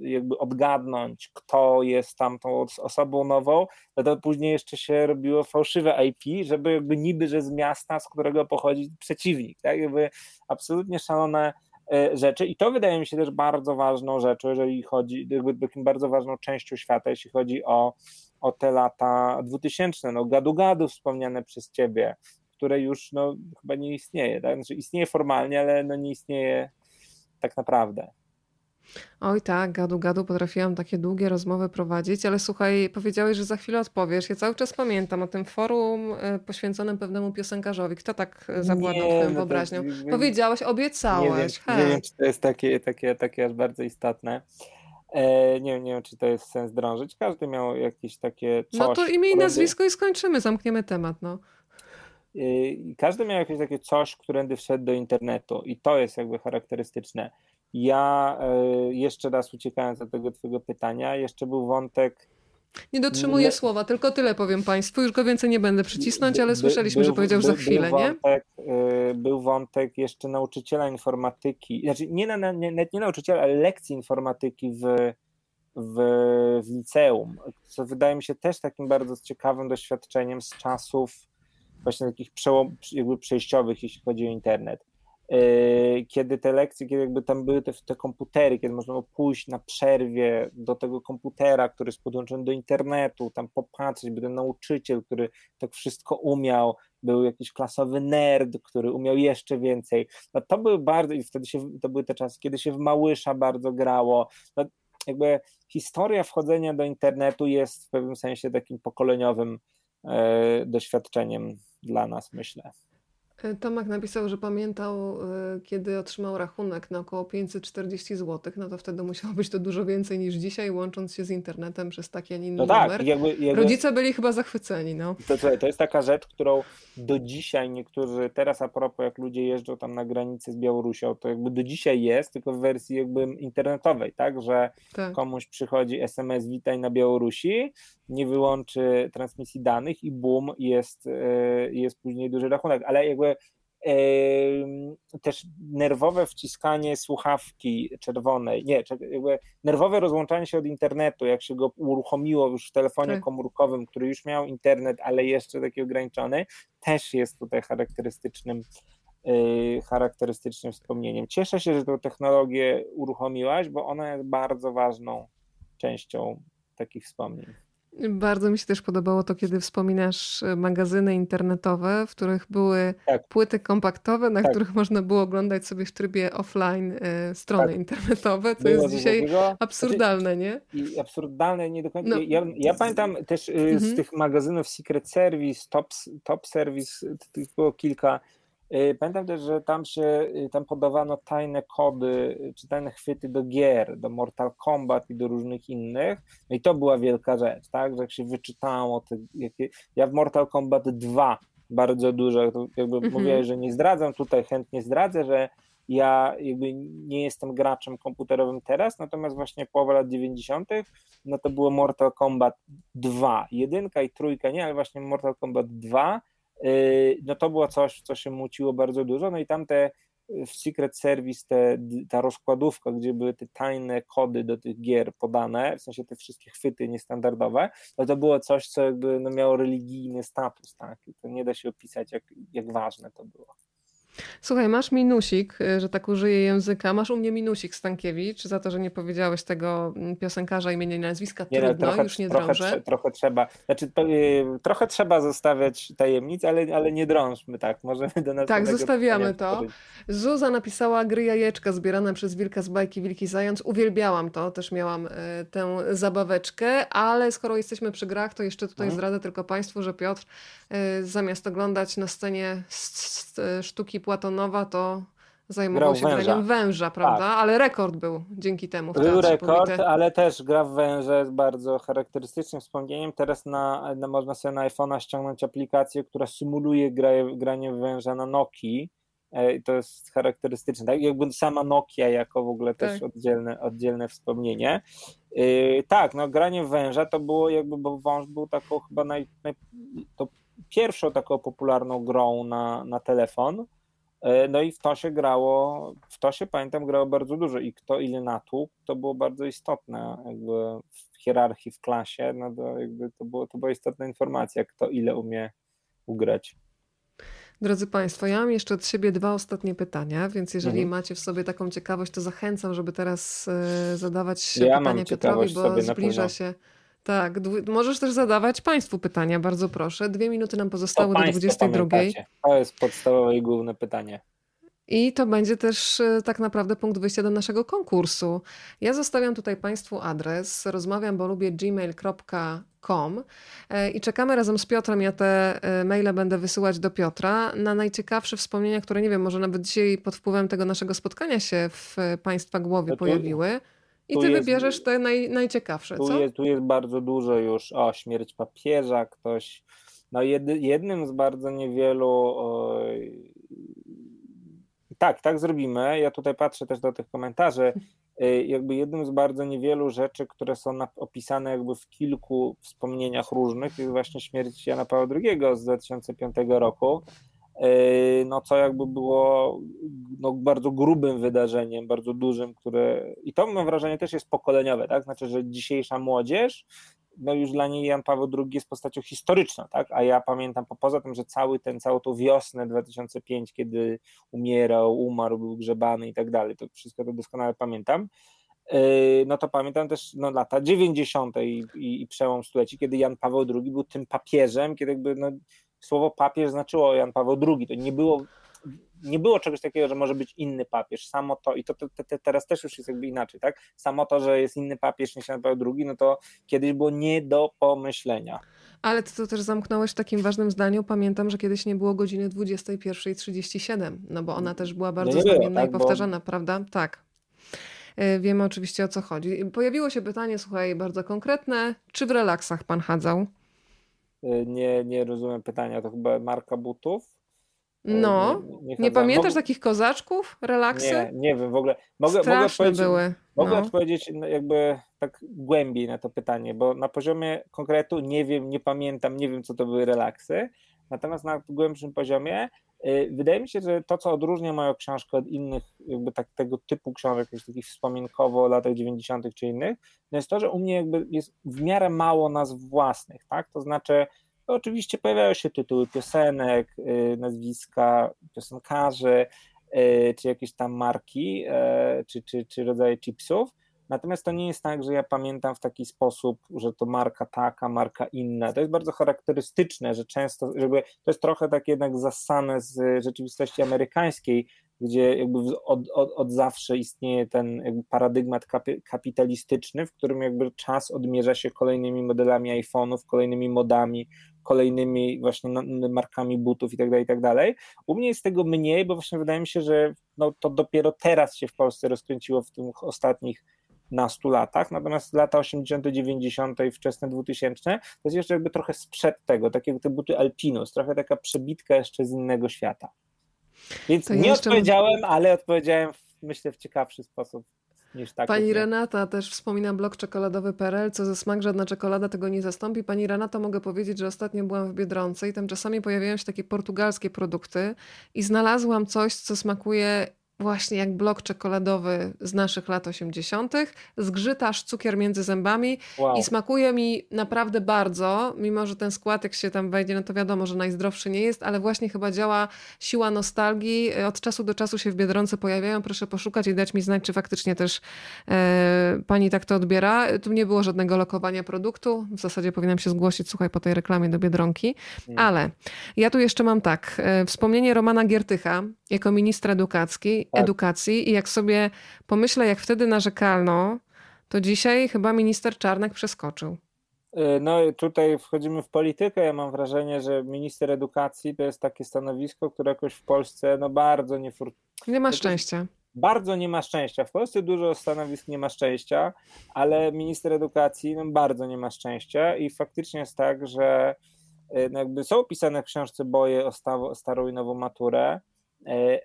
jakby odgadnąć, kto jest tamtą osobą nową, no to później jeszcze się robiło fałszywe IP, żeby jakby niby, że z miasta, z którego pochodzi przeciwnik, tak, jakby absolutnie szalone e, rzeczy i to wydaje mi się też bardzo ważną rzeczą, jeżeli chodzi, jakby takim bardzo ważną częścią świata, jeśli chodzi o, o te lata 2000, no gadu-gadu wspomniane przez ciebie, które już no, chyba nie istnieje. Tak? Znaczy istnieje formalnie, ale no, nie istnieje tak naprawdę. Oj tak, gadu gadu potrafiłam takie długie rozmowy prowadzić, ale słuchaj, powiedziałeś, że za chwilę odpowiesz. Ja cały czas pamiętam o tym forum e, poświęconym pewnemu piosenkarzowi. Kto tak e, zawładnął twoją no wyobraźnią? Powiedziałeś, obiecałeś. Nie wiem, nie wiem, czy to jest takie, takie, takie aż bardzo istotne. E, nie, nie wiem, czy to jest sens drążyć. Każdy miał jakieś takie coś. No to imię i nazwisko i skończymy, zamkniemy temat, no. Każdy miał jakieś takie coś, którędy wszedł do internetu i to jest jakby charakterystyczne. Ja e, jeszcze raz uciekając do tego twojego pytania, jeszcze był wątek nie dotrzymuję Le... słowa, tylko tyle powiem Państwu. Już go więcej nie będę przycisnąć, ale słyszeliśmy, był, że powiedział był, za chwilę, był wątek, nie? Był wątek jeszcze nauczyciela informatyki, znaczy nie, na, nie, nie nauczyciela, ale lekcji informatyki w, w, w liceum, co wydaje mi się też takim bardzo ciekawym doświadczeniem z czasów właśnie takich przełom, jakby przejściowych, jeśli chodzi o internet kiedy te lekcje, kiedy jakby tam były te, te komputery, kiedy można było pójść na przerwie do tego komputera, który jest podłączony do internetu, tam popatrzeć, był ten nauczyciel, który tak wszystko umiał, był jakiś klasowy nerd, który umiał jeszcze więcej. No to były bardzo, i wtedy się, to były te czasy, kiedy się w Małysza bardzo grało. No, jakby historia wchodzenia do internetu jest w pewnym sensie takim pokoleniowym e, doświadczeniem dla nas, myślę. Tomek napisał, że pamiętał, e, kiedy otrzymał rachunek na około 540 zł, no to wtedy musiało być to dużo więcej niż dzisiaj, łącząc się z internetem przez taki, a nie inny no tak, numer. Jakby, jakby... Rodzice byli chyba zachwyceni. No. To, to jest taka rzecz, którą do dzisiaj niektórzy, teraz a propos jak ludzie jeżdżą tam na granicy z Białorusią, to jakby do dzisiaj jest, tylko w wersji jakby internetowej, tak, że tak. komuś przychodzi SMS witaj na Białorusi, nie wyłączy transmisji danych i boom, jest, e, jest później duży rachunek, ale jakby też nerwowe wciskanie słuchawki czerwonej, nie, jakby nerwowe rozłączanie się od internetu, jak się go uruchomiło już w telefonie tak. komórkowym, który już miał internet, ale jeszcze taki ograniczony, też jest tutaj charakterystycznym y, charakterystycznym wspomnieniem. Cieszę się, że tę technologię uruchomiłaś, bo ona jest bardzo ważną częścią takich wspomnień. Bardzo mi się też podobało to, kiedy wspominasz e, magazyny internetowe, w których były tak. płyty kompaktowe, na tak. których można było oglądać sobie w trybie offline e, strony tak. internetowe, co było jest dzisiaj takiego. absurdalne, nie? I absurdalne, nie do końca. No. Ja, ja, pamiętam też e, z mhm. tych magazynów Secret Service, Top, Top Service, tych było kilka pamiętam też, że tam się y, tam podawano tajne kody y, czy tajne chwyty do gier, do Mortal Kombat i do różnych innych. No i to była wielka rzecz, tak? Że jak się wyczytało, te, jakie... ja w Mortal Kombat 2 bardzo dużo, jakby mhm. mówię, że nie zdradzam, tutaj chętnie zdradzę, że ja jakby nie jestem graczem komputerowym teraz, natomiast właśnie połowa lat 90. no to było Mortal Kombat 2, jedynka i trójka nie, ale właśnie Mortal Kombat 2 Yy, no to było coś, co się muciło bardzo dużo, no i tam te w Secret Service te, ta rozkładówka, gdzie były te tajne kody do tych gier podane, w sensie te wszystkie chwyty niestandardowe, no to było coś, co jakby no miało religijny status, tak? I to nie da się opisać, jak, jak ważne to było. Słuchaj, masz minusik, y, że tak użyję języka. Masz u mnie minusik Stankiewicz za to, że nie powiedziałeś tego mm, piosenkarza imienia i nazwiska. Nie, no, Trudno, no, trochę, już nie drążę. Trochę, trochę trzeba, znaczy yy, trochę trzeba zostawiać tajemnic, ale, ale nie drążmy, tak. Możemy *laughs* do nas. Tak, zostawiamy to. Zuza napisała gry jajeczka zbierane przez Wilka z bajki Wilki Zając. Uwielbiałam to, też miałam y, tę zabaweczkę, ale skoro jesteśmy przy grach, to jeszcze tutaj mhm. zdradzę tylko Państwu, że Piotr y, zamiast oglądać na scenie sztuki Platonowa, to zajmował się węża. graniem węża, prawda? Tak. Ale rekord był dzięki temu. Był rekord, ale też gra w węże jest bardzo charakterystycznym wspomnieniem. Teraz na, na można sobie na iPhone'a ściągnąć aplikację, która symuluje granie w węża na Nokii. E, I to jest charakterystyczne. Tak? Jakby sama Nokia jako w ogóle też tak. oddzielne, oddzielne wspomnienie. Yy, tak, no granie w węża to było jakby, bo wąż był taką chyba naj, naj to pierwszą taką popularną grą na, na telefon. E, no i w to się grało, w to się pamiętam grało bardzo dużo i kto ile natłukł, to było bardzo istotne jakby w hierarchii w klasie, no to jakby to, było, to była istotna informacja, kto ile umie ugrać. Drodzy Państwo, ja mam jeszcze od siebie dwa ostatnie pytania, więc jeżeli mhm. macie w sobie taką ciekawość, to zachęcam, żeby teraz e, zadawać ja pytania Piotrowi, bo zbliża się Tak, możesz też zadawać Państwu pytania, bardzo proszę. Dwie minuty nam pozostały do 22. Pamiętacie. To jest podstawowe i główne pytanie. I to będzie też e, tak naprawdę punkt wyjścia do naszego konkursu. Ja zostawiam tutaj Państwu adres rozmawiam, bo lubię gmail.com e, i czekamy razem z Piotrem. Ja te e, maile będę wysyłać do Piotra na najciekawsze wspomnienia, które nie wiem, może nawet dzisiaj pod wpływem tego naszego spotkania się w Państwa głowie pojawiły. I ty jest, wybierzesz te naj, najciekawsze, tu co? Jest, tu jest bardzo dużo już. O, śmierć papieża, ktoś. No jedy, jednym z bardzo niewielu. Tak, tak zrobimy. Ja tutaj patrzę też do tych komentarzy. Y, jakby jednym z bardzo niewielu rzeczy, które są opisane jakby w kilku wspomnieniach różnych, jest właśnie śmierć Jana Pawła II z 2005 roku. Y, no co jakby było no, bardzo grubym wydarzeniem, bardzo dużym, które i to mam wrażenie też jest pokoleniowe, tak? Znaczy, że dzisiejsza młodzież no już dla niej Jan Paweł II jest postacią historyczną, tak? A ja pamiętam, poza tym, że cały ten, całą tą wiosnę 2005, kiedy umierał, umarł, był grzebany i tak dalej, to wszystko to doskonale pamiętam. Yy, no to pamiętam też no, lata 90. I, i, i przełom stuleci, kiedy Jan Paweł II był tym papieżem, kiedy jakby no, słowo papież znaczyło Jan Paweł II. To nie było nie było czegoś takiego, że może być inny papież. Samo to, i to, to, to, teraz też już jest jakby inaczej, tak? Samo to, że jest inny papież niż Jan Paweł II, no to kiedyś było nie do pomyślenia. Ale ty to też zamknąłeś w takim ważnym zdaniu. Pamiętam, że kiedyś nie było godziny 21.37, no bo ona też była bardzo no znamienna tak, i powtarzana, bo... prawda? Tak. E, wiemy oczywiście o co chodzi. Pojawiło się pytanie, słuchaj, bardzo konkretne. Czy w relaksach pan chadzał? E, nie, nie rozumiem pytania. To chyba marka butów? E, no, nie, nie, nie pamiętasz takich kozaczków, relaksy? Nie, nie wiem w ogóle. Mogę, mogę odpowiedzieć, były. Mogę no. odpowiedzieć jakby tak głębiej na to pytanie, bo na poziomie konkretu nie wiem, nie pamiętam, nie wiem co to były relaksy, natomiast na głębszym poziomie wydaje mi się, że to co odróżnia moją książkę od innych jakby tak tego typu książek, jakichś takich wspominkowo latach 90. czy innych, no jest to, że u mnie jakby jest w miarę mało nazw własnych, tak? To znaczy to oczywiście pojawiają się tytuły piosenek, y, nazwiska piosenkarzy, y, czy jakieś tam marki, czy, czy, czy rodzaje chipsów. Natomiast to nie jest tak, że ja pamiętam w taki sposób, że to marka taka, marka inna. To jest bardzo charakterystyczne, że często, żeby to jest trochę tak jednak zasane z rzeczywistości amerykańskiej, gdzie jakby od, od, od zawsze istnieje ten paradygmat kapitalistyczny, w którym jakby czas odmierza się kolejnymi modelami iPhone'ów, kolejnymi modami, kolejnymi właśnie markami butów i tak dalej, i tak. U mnie jest tego mniej, bo właśnie wydaje mi się, że no, to dopiero teraz się w Polsce rozkręciło w tych ostatnich nastu latach, natomiast lata 80., 90. i wczesne 2000 to jest jeszcze jakby trochę sprzed tego, takie te buty Alpinus, trochę taka przebitka jeszcze z innego świata. Więc to nie jeszcze... odpowiedziałem, ale odpowiedziałem w, myślę w ciekawszy sposób niż tak. Pani Renata też wspomina blok czekoladowy.pl, co ze smak żadna czekolada tego nie zastąpi. Pani Renata mogę powiedzieć, że ostatnio byłam w Biedronce i tam czasami pojawiają się takie portugalskie produkty i znalazłam coś, co smakuje właśnie jak blok czekoladowy z naszych lat 80., zgrzytasz cukier między zębami wow. i smakuje mi naprawdę bardzo, mimo że ten skład jak się tam wejdzie, no to wiadomo, że najzdrowszy nie jest, ale właśnie chyba działa siła nostalgii. Od czasu do czasu się w Biedronce pojawiają, proszę poszukać i dać mi znać, czy faktycznie też e, pani tak to odbiera. Tu nie było żadnego lokowania produktu, w zasadzie powinnam się zgłosić, słuchaj, po tej reklamie do Biedronki, hmm. ale ja tu jeszcze mam tak, e, wspomnienie Romana Giertycha jako ministra edukacji, tak. edukacji i jak sobie pomyślę, jak wtedy narzekano, to dzisiaj chyba minister Czarnek przeskoczył. E, no tutaj wchodzimy w politykę. Ja mam wrażenie, że minister edukacji to jest takie stanowisko, które jakoś w Polsce no bardzo nie... Nie ma szczęścia. Bardzo nie ma szczęścia. W Polsce dużo stanowisk nie ma szczęścia, ale minister edukacji no, bardzo nie ma szczęścia i faktycznie jest tak, że e, no, jakby są opisane w książce boje o, o starą i nową maturę, e,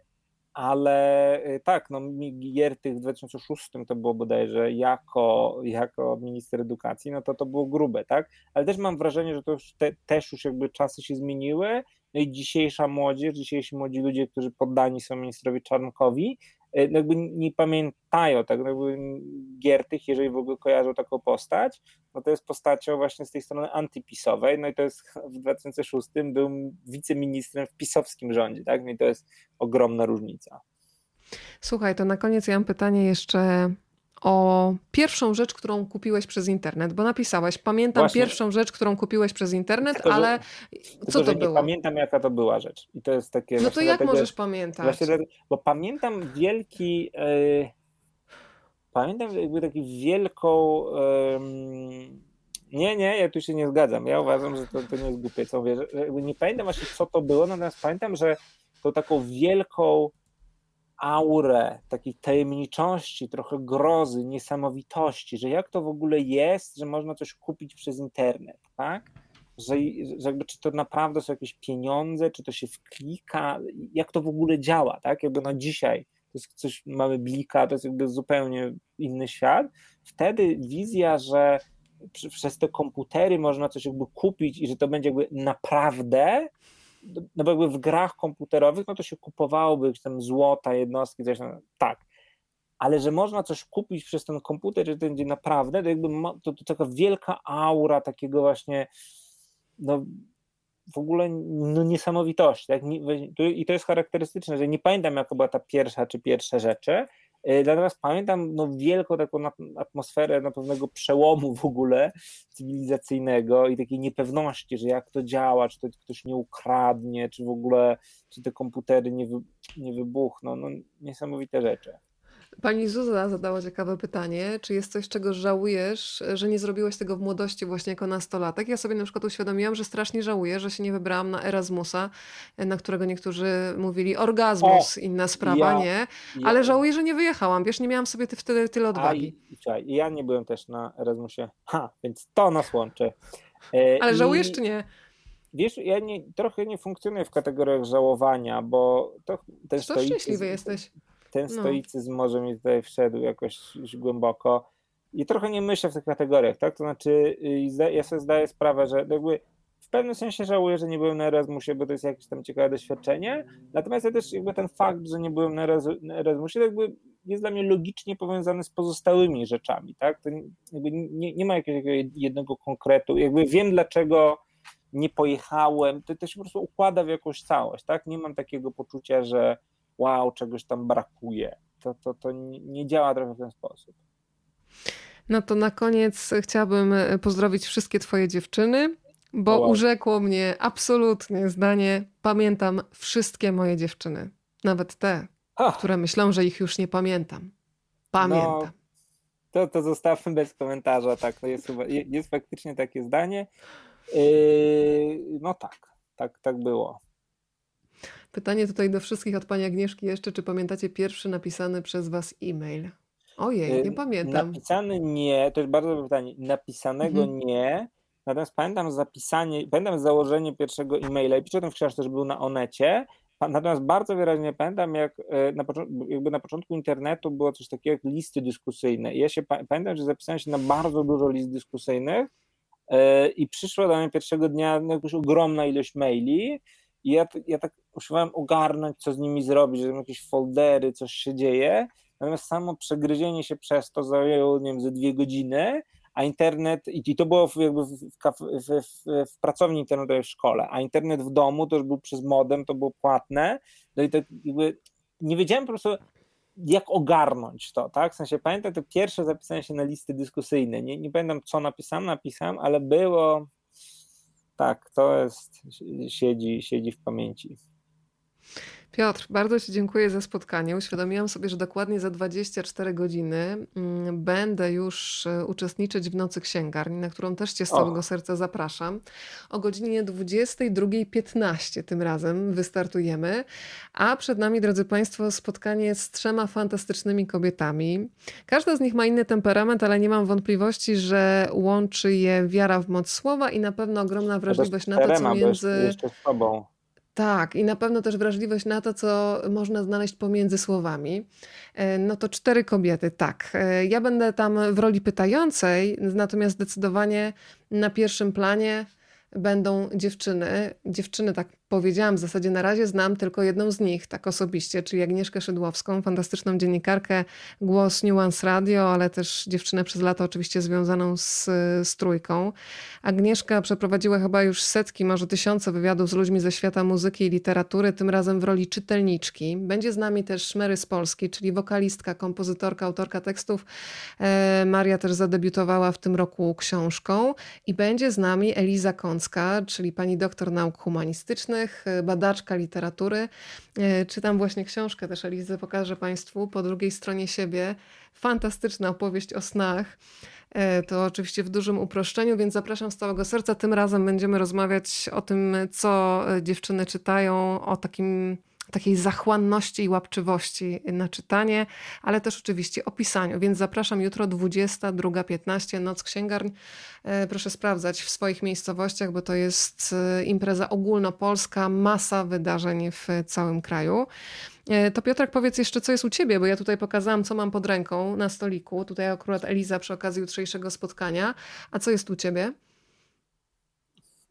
ale y, tak, no Giertych w 2006 to było bodajże jako, jako minister edukacji, no to to było grube, tak? Ale też mam wrażenie, że to już te, też już jakby czasy się zmieniły, no i dzisiejsza młodzież, dzisiejsi młodzi ludzie, którzy poddani są ministrowi Czarnkowi, no jakby nie pamiętają, tak, no jakby Giertych, jeżeli w ogóle kojarzą taką postać, no to jest postacią właśnie z tej strony antypisowej, no i to jest w 2006 był wiceministrem w pisowskim rządzie, tak, no i to jest ogromna różnica. Słuchaj, to na koniec ja mam pytanie jeszcze o pierwszą rzecz, którą kupiłeś przez internet, bo napisałeś, pamiętam Właśnie. pierwszą rzecz, którą kupiłeś przez internet, tylko, ale tylko, co to było? Nie pamiętam, jaka to była rzecz. I to jest takie. No to jak dlatego, możesz pamiętać? Właśnie bo pamiętam wielki. Yy, pamiętam jakby taki wielką. Yy, nie, nie, ja tu się nie zgadzam. Ja uważam, że to, to nie jest głupie, co mówię. Nie pamiętam właśnie, co to było, natomiast pamiętam, że to taką wielką aurę takiej tajemniczości, trochę grozy, niesamowitości, że jak to w ogóle jest, że można coś kupić przez internet, tak? Że, że jakby, czy to naprawdę są jakieś pieniądze, czy to się wklika, jak to w ogóle działa, tak? Jakby no dzisiaj to jest coś, mamy blika, to jest jakby zupełnie inny świat. Wtedy wizja, że przez te komputery można coś jakby kupić i że to będzie jakby naprawdę, no bo jakby w grach komputerowych, no to się kupowałoby tam złota, jednostki, coś tam, tak. Ale że można coś kupić przez ten komputer, że to będzie naprawdę, to jakby to, to taka wielka aura takiego właśnie, no w ogóle no, niesamowitości. Tak? I to jest charakterystyczne, że nie pamiętam, jaka była ta pierwsza czy pierwsze rzeczy, natomiast pamiętam no, wielką taką atmosferę na pewnego przełomu w ogóle cywilizacyjnego i takiej niepewności, że jak to działa, czy to ktoś nie ukradnie, czy w ogóle, czy te komputery nie, wy, nie wybuchną. No, niesamowite rzeczy. Pani Zuza zadała ciekawe pytanie, czy jest coś, czego żałujesz, że nie zrobiłaś tego w młodości właśnie jako nastolatek? Ja sobie na przykład uświadomiłam, że strasznie żałuję, że się nie wybrałam na Erasmusa, na którego niektórzy mówili orgazmus, o, inna sprawa, ja, nie? Ale ja. żałuję, że nie wyjechałam, wiesz, nie miałam sobie wtedy tyle odwagi. A, i, ja nie byłem też na Erasmusie, ha, więc to nas łączy. E, Ale żałujesz czy nie? Wiesz, ja nie, trochę nie funkcjonuję w kategoriach żałowania, bo to też to szczęśliwy jesteś ten no. stoicyzm no. może mi tutaj wszedł jakoś głęboko i trochę nie myślę w tych kategoriach, tak? To znaczy, y, ja sobie zdaję sprawę, że jakby w pewnym sensie żałuję, że nie byłem na Erasmusie, bo to jest jakieś tam ciekawe doświadczenie. Natomiast ja też jakby ten fakt, że nie byłem na Erasmusie, jakby jest dla mnie logicznie powiązany z pozostałymi rzeczami, tak? To nie, nie ma jakiegoś jednego konkretu. Jakby wiem, dlaczego nie pojechałem, to, to się po prostu układa w jakąś całość, tak? Nie mam takiego poczucia, że wow, czegoś tam brakuje. To, to, to nie działa trochę w ten sposób. No to na koniec chciałabym e, pozdrowić wszystkie Twoje dziewczyny, bo wow. urzekło mnie absolutnie zdanie: pamiętam wszystkie moje dziewczyny, nawet te, które myślą, że ich już nie pamiętam. Pamiętam. No, to, to zostawmy bez komentarza. Tak, to jest, jest faktycznie takie zdanie. Yy, no tak, tak, tak było. Pytanie tutaj do wszystkich od pani Agnieszki jeszcze, czy pamiętacie pierwszy napisany przez was e-mail? Ojej, nie y, pamiętam. Napisany nie, to jest bardzo dobre pytanie. Napisanego mhm. nie, natomiast pamiętam zapisanie, pamiętam założenie pierwszego e-maila i piszę o tym w książce, że był na Onecie, Natomiast bardzo wyraźnie pamiętam, jak e, na, jakby na początku internetu było coś takiego jak listy dyskusyjne. I ja się pamiętam, że zapisałem się na bardzo dużo list dyskusyjnych e, i przyszło do mnie pierwszego dnia no, jakaś ogromna ilość maili i ja, ja tak usiłowałem ogarnąć, co z nimi zrobić, że jakieś foldery, coś się dzieje. Natomiast samo przegryzienie się przez to zajęło, nie wiem, ze dwie godziny, a internet, i to było jakby w, w, w, w, pracowni internetowej w szkole, a internet w domu to już był przez modem, to było płatne, no i to jakby nie wiedziałem po prostu, jak ogarnąć to, tak? W sensie pamiętam to pierwsze zapisanie się na listy dyskusyjne. Nie, nie pamiętam, co napisałem, napisałem, ale było tak, to jest, siedzi, siedzi w pamięci. Piotr, bardzo Ci dziękuję za spotkanie. Uświadomiłam sobie, że dokładnie za 24 godziny mm, będę już e, uczestniczyć w Nocy Księgarni, na którą też Cię z całego serca zapraszam. O godzinie 22.15 tym razem wystartujemy, a przed nami, drodzy Państwo, spotkanie z trzema fantastycznymi kobietami. Każda z nich ma inny temperament, ale nie mam wątpliwości, że łączy je wiara w moc słowa i na pewno ogromna wrażliwość na to, co między... Jeszcze z tobą tak, i na pewno też wrażliwość na to, co można znaleźć pomiędzy słowami. E, no to cztery kobiety, tak. E, ja będę tam w roli pytającej, natomiast zdecydowanie na pierwszym planie będą dziewczyny. Dziewczyny tak powiedziałam, w zasadzie na razie znam tylko jedną z nich, tak osobiście, czyli Agnieszkę Szydłowską, fantastyczną dziennikarkę, głos Nuance Radio, ale też dziewczynę przez lata oczywiście związaną z, z trójką. Agnieszka przeprowadziła chyba już setki, może tysiące wywiadów z ludźmi ze świata muzyki i literatury, tym razem w roli czytelniczki. Będzie z nami też Szmery z Polski, czyli wokalistka, kompozytorka, autorka tekstów. E, Maria też zadebiutowała w tym roku książką i będzie z nami Eliza Kącka, czyli pani doktor nauk humanistycznych, E, badaczka literatury. E, czytam właśnie książkę też Elizę, pokażę Państwu po drugiej stronie siebie. Fantastyczna opowieść o snach. E, to oczywiście w dużym uproszczeniu, więc zapraszam z całego serca. Tym razem będziemy rozmawiać o tym, co dziewczyny czytają, o takim takiej zachłanności i łapczywości na czytanie, ale też oczywiście o pisaniu. Więc zapraszam jutro 22.15 Noc Księgarń. E, proszę sprawdzać w swoich miejscowościach, bo to jest e, impreza ogólnopolska, masa wydarzeń w całym kraju. E, to Piotrek, powiedz jeszcze, co jest u ciebie, bo ja tutaj pokazałam, co mam pod ręką na stoliku. Tutaj akurat Eliza przy okazji jutrzejszego spotkania. A co jest u ciebie?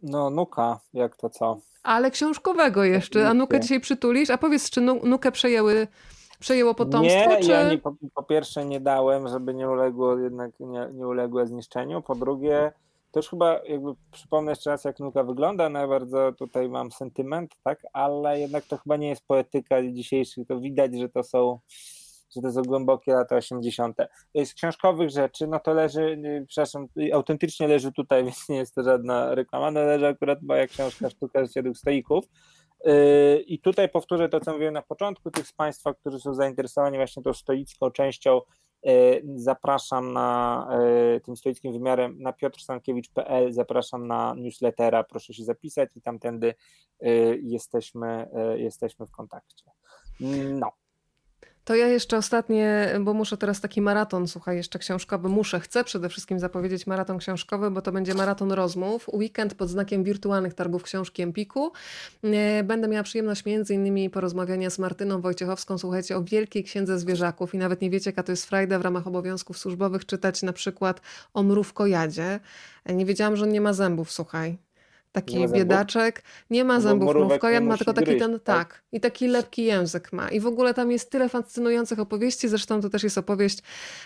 No, nuka, jak to co? Ale książkowego jeszcze. A nukę dzisiaj przytulisz? A powiedz, czy nukę przejęły, przejęło potomstwo? Nie, czy... ja nie, po, po, pierwsze nie dałem, żeby nie uległo jednak nie, nie uległo zniszczeniu. Po drugie, to już chyba jakby przypomnę jeszcze raz, jak nuka wygląda. No bardzo tutaj mam sentyment, tak, ale jednak to chyba nie jest poetyka dzisiejszych. To widać, że to są że to są głębokie lata 80. Z książkowych rzeczy, no to leży, y, przepraszam, y, autentycznie leży tutaj, *laughs* więc nie jest to żadna reklama, no leży akurat moja książka Sztuka życia tych stoików. Y, I tutaj powtórzę to, co mówiłem na początku, tych z Państwa, którzy są zainteresowani właśnie tą stoicką częścią, zapraszam na tym stoickim wymiarem na piotrstankiewicz.pl, zapraszam na newslettera, proszę się zapisać i tamtędy jesteśmy, jesteśmy w kontakcie. No. To ja jeszcze ostatnie, bo muszę teraz taki maraton, słuchaj, jeszcze książkowy, muszę, chcę przede wszystkim zapowiedzieć maraton książkowy, bo to będzie maraton rozmów, weekend pod znakiem wirtualnych targów książki Empiku. E, będę miała przyjemność między innymi porozmawiania z Martyną Wojciechowską, słuchajcie, o Wielkiej Księdze Zwierzaków i nawet nie wiecie, jaka to jest frajda w ramach obowiązków służbowych czytać na przykład o mrówkojadzie. E, nie wiedziałam, że on nie ma zębów, słuchaj taki nie biedaczek, nie ma zębów mrówkojan, ma tylko taki gryźć, ten, tak? tak, i taki lepki język ma. I w ogóle tam jest tyle fascynujących opowieści, zresztą to też jest opowieść,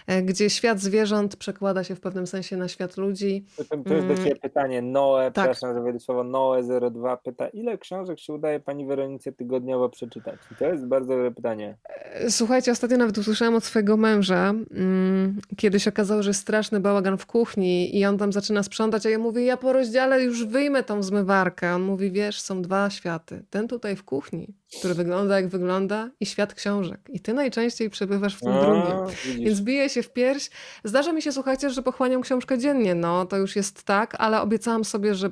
e, gdzie świat zwierząt przekłada się w pewnym sensie na świat ludzi. To, to jest do mm. Ciebie pytanie, Noe, tak. przepraszam, że słowo Noe02 pyta, ile książek się udaje Pani Weronice tygodniowo przeczytać? I to jest bardzo dobre pytanie. E, słuchajcie, ostatnio nawet usłyszałam od swojego męża, mm, kiedyś okazało, że jest straszny bałagan w kuchni i on tam zaczyna sprzątać, a ja mówię, ja po rozdziale już wyjmę tą zmywarkę. On mówi, wiesz, są dwa światy. Ten tutaj w kuchni, który wygląda jak wygląda i świat książek. I ty najczęściej przebywasz w tym A, drugim. Widzisz. Więc bije się w pierś. Zdarza mi się, słuchajcie, że pochłaniam książkę dziennie. No, to już jest tak, ale obiecałam sobie, że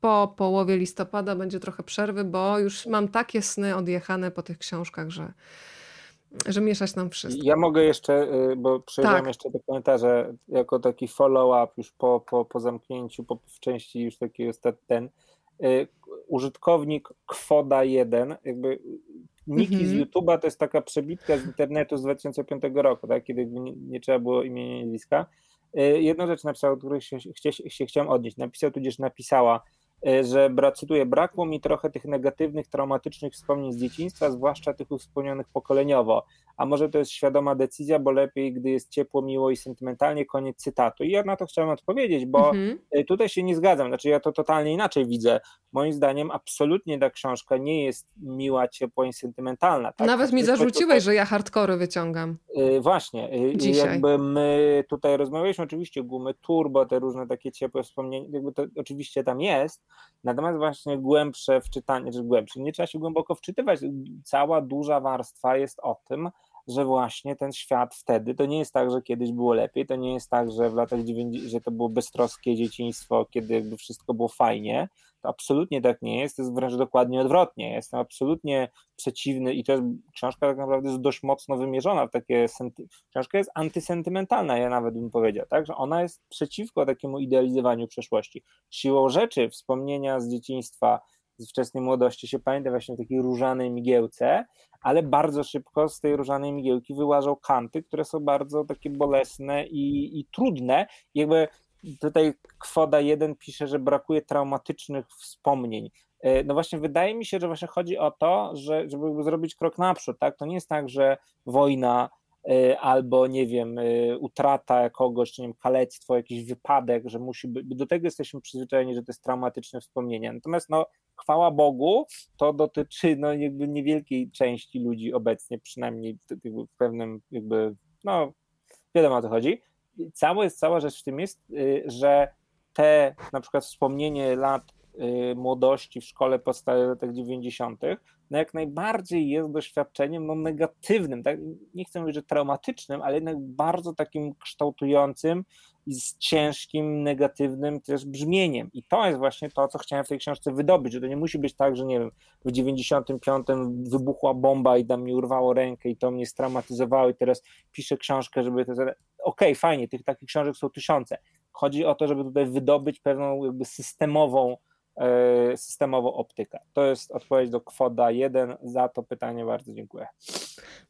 po połowie listopada będzie trochę przerwy, bo już mam takie sny odjechane po tych książkach, że że mieszać nam wszystko. Ja mogę jeszcze, y, bo przejrzałem tak. jeszcze te komentarze jako taki follow-up już po, po, po zamknięciu, po, w części już taki ostatni ten. Y, użytkownik Kwoda1, jakby Niki mm -hmm. z YouTube'a to jest taka przebitka z internetu z 2005 roku, tak, kiedy nie, nie trzeba było imienia i nazwiska. Y, jedną rzecz napisał, o której się, się, się chciałem odnieść. Napisał, tudzież napisała, że, cytuję, brakło mi trochę tych negatywnych, traumatycznych wspomnień z dzieciństwa, zwłaszcza tych wspomnianych pokoleniowo. A może to jest świadoma decyzja, bo lepiej, gdy jest ciepło, miło i sentymentalnie, koniec cytatu. I ja na to chciałem odpowiedzieć, bo mhm. E, tutaj się nie zgadzam, znaczy ja to totalnie inaczej widzę. Moim zdaniem absolutnie ta książka nie jest miła, ciepła i sentymentalna. Tak? Nawet mi zarzuciłeś, tutaj... że ja hardcore wyciągam. Yy, właśnie. Dzisiaj. Jakby my tutaj rozmawialiśmy oczywiście gumy turbo, te różne takie ciepłe wspomnienia, jakby to oczywiście tam jest, Natomiast właśnie głębsze wczytanie, czy głębsze, nie trzeba się głęboko wczytywać. Cała duża warstwa jest o tym, że właśnie ten świat wtedy, to nie jest tak, że kiedyś było lepiej, to nie jest tak, że w latach 90, że to było beztroskie dzieciństwo, kiedy wszystko było fajnie, absolutnie tak nie jest, to jest wręcz dokładnie odwrotnie. Jestem absolutnie przeciwny i to jest książka tak naprawdę jest dość mocno wymierzona w takie, książka jest antysentymentalna, ja nawet bym powiedział, tak, że ona jest przeciwko takiemu idealizowaniu przeszłości. Siłą rzeczy wspomnienia z dzieciństwa, z wczesnej młodości się pamięta właśnie w takiej różanej migiełce, ale bardzo szybko z tej różanej migiełki wyłażą kanty, które są bardzo takie bolesne i, i trudne. I jakby tutaj Kwoda 1 pisze, że brakuje traumatycznych wspomnień. E, no właśnie wydaje mi się, że właśnie chodzi o to, że żeby zrobić krok naprzód, tak? To nie jest tak, że wojna e, albo nie wiem, e, utrata kogoś, czy nie wiem, kalectwo, jakiś wypadek, że musi być, do tego jesteśmy przyzwyczajeni, że to jest traumatyczne wspomnienie. Natomiast no, chwała Bogu, to dotyczy no, jakby niewielkiej części ludzi obecnie, przynajmniej w pewnym jakby, no wiadomo o co chodzi. Cała jest cała rzecz w tym jest, że te na przykład wspomnienie lat Y, młodości w szkole podstawowej latach 90., no jak najbardziej jest doświadczeniem no negatywnym, tak? nie chcę mówić, że traumatycznym, ale jednak bardzo takim kształtującym i z ciężkim, negatywnym też brzmieniem. I to jest właśnie to, co chciałem w tej książce wydobyć, że to nie musi być tak, że nie wiem, w 95 wybuchła bomba i tam mi urwało rękę i to mnie straumatyzowało i teraz piszę książkę, żeby to... Okej, okay, fajnie, tych takich książek są tysiące. Chodzi o to, żeby tutaj wydobyć pewną jakby systemową E, systemową optykę. To jest odpowiedź do kwoda 1. Za to pytanie bardzo dziękuję.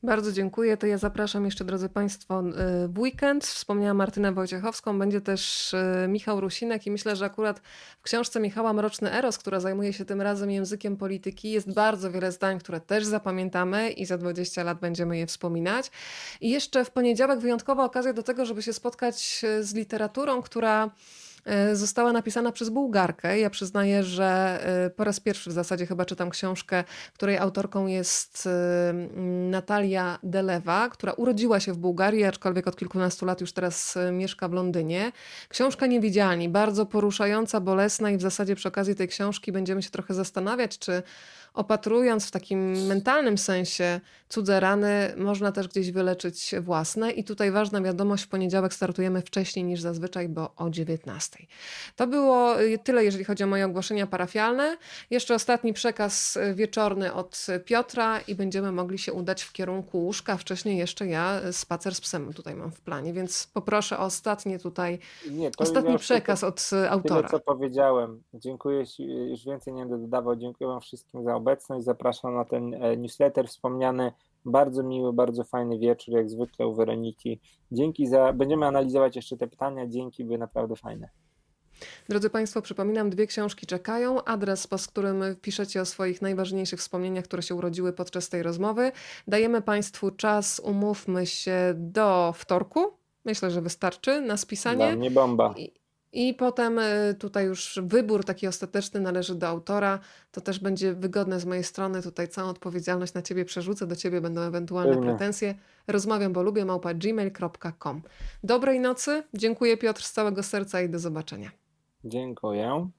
Bardzo dziękuję. To ja zapraszam jeszcze, drodzy Państwo, e, w weekend. Wspomniałam Martynę Wojciechowską, będzie też e, Michał Rusinek i myślę, że akurat w książce Michała Mroczny Eros, która zajmuje się tym razem językiem polityki, jest bardzo wiele zdań, które też zapamiętamy i za 20 lat będziemy je wspominać. I jeszcze w poniedziałek wyjątkowa okazja do tego, żeby się spotkać z literaturą, która została napisana przez Bułgarkę. Ja przyznaję, że e, po raz pierwszy w zasadzie chyba czytam książkę, której autorką jest e, Natalia Delewa, która urodziła się w Bułgarii, aczkolwiek od kilkunastu lat już teraz mieszka w Londynie. Książka Niewidzialni, bardzo poruszająca, bolesna i w zasadzie przy okazji tej książki będziemy się trochę zastanawiać, czy opatrując w takim mentalnym sensie cudze rany, można też gdzieś wyleczyć własne. I tutaj ważna wiadomość, w poniedziałek startujemy wcześniej niż zazwyczaj, bo o 19. To było tyle, jeżeli chodzi o moje ogłoszenia parafialne. Jeszcze ostatni przekaz wieczorny od Piotra i będziemy mogli się udać w kierunku łóżka. Wcześniej jeszcze ja spacer z psem tutaj mam w planie, więc poproszę o ostatnie tutaj, Nie, ostatni przekaz od autora. Tyle, co powiedziałem. Dziękuję już więcej nie będę dodawał. Dziękuję Wam wszystkim za obecność. Zapraszam na ten e, newsletter wspomniany. Bardzo miły, bardzo fajny wieczór, jak zwykle u Weroniki. Dzięki za. Będziemy analizować jeszcze te pytania. Dzięki, były naprawdę fajne. Drodzy Państwo, przypominam, dwie książki czekają. Adres, pod którym piszecie o swoich najważniejszych wspomnieniach, które się urodziły podczas tej rozmowy. Dajemy Państwu czas, umówmy się, do wtorku. Myślę, że wystarczy na spisanie. Dla mnie bomba. I, i potem y, tutaj już wybór taki ostateczny należy do autora. To też będzie wygodne z mojej strony. Tutaj całą odpowiedzialność na ciebie przerzucę. Do ciebie będą ewentualne Pewnie. pretensje. Rozmawiam, bo lubię małpa gmail.com. Dobrej nocy. Dziękuję Piotr z całego serca i do zobaczenia. Dziękuję.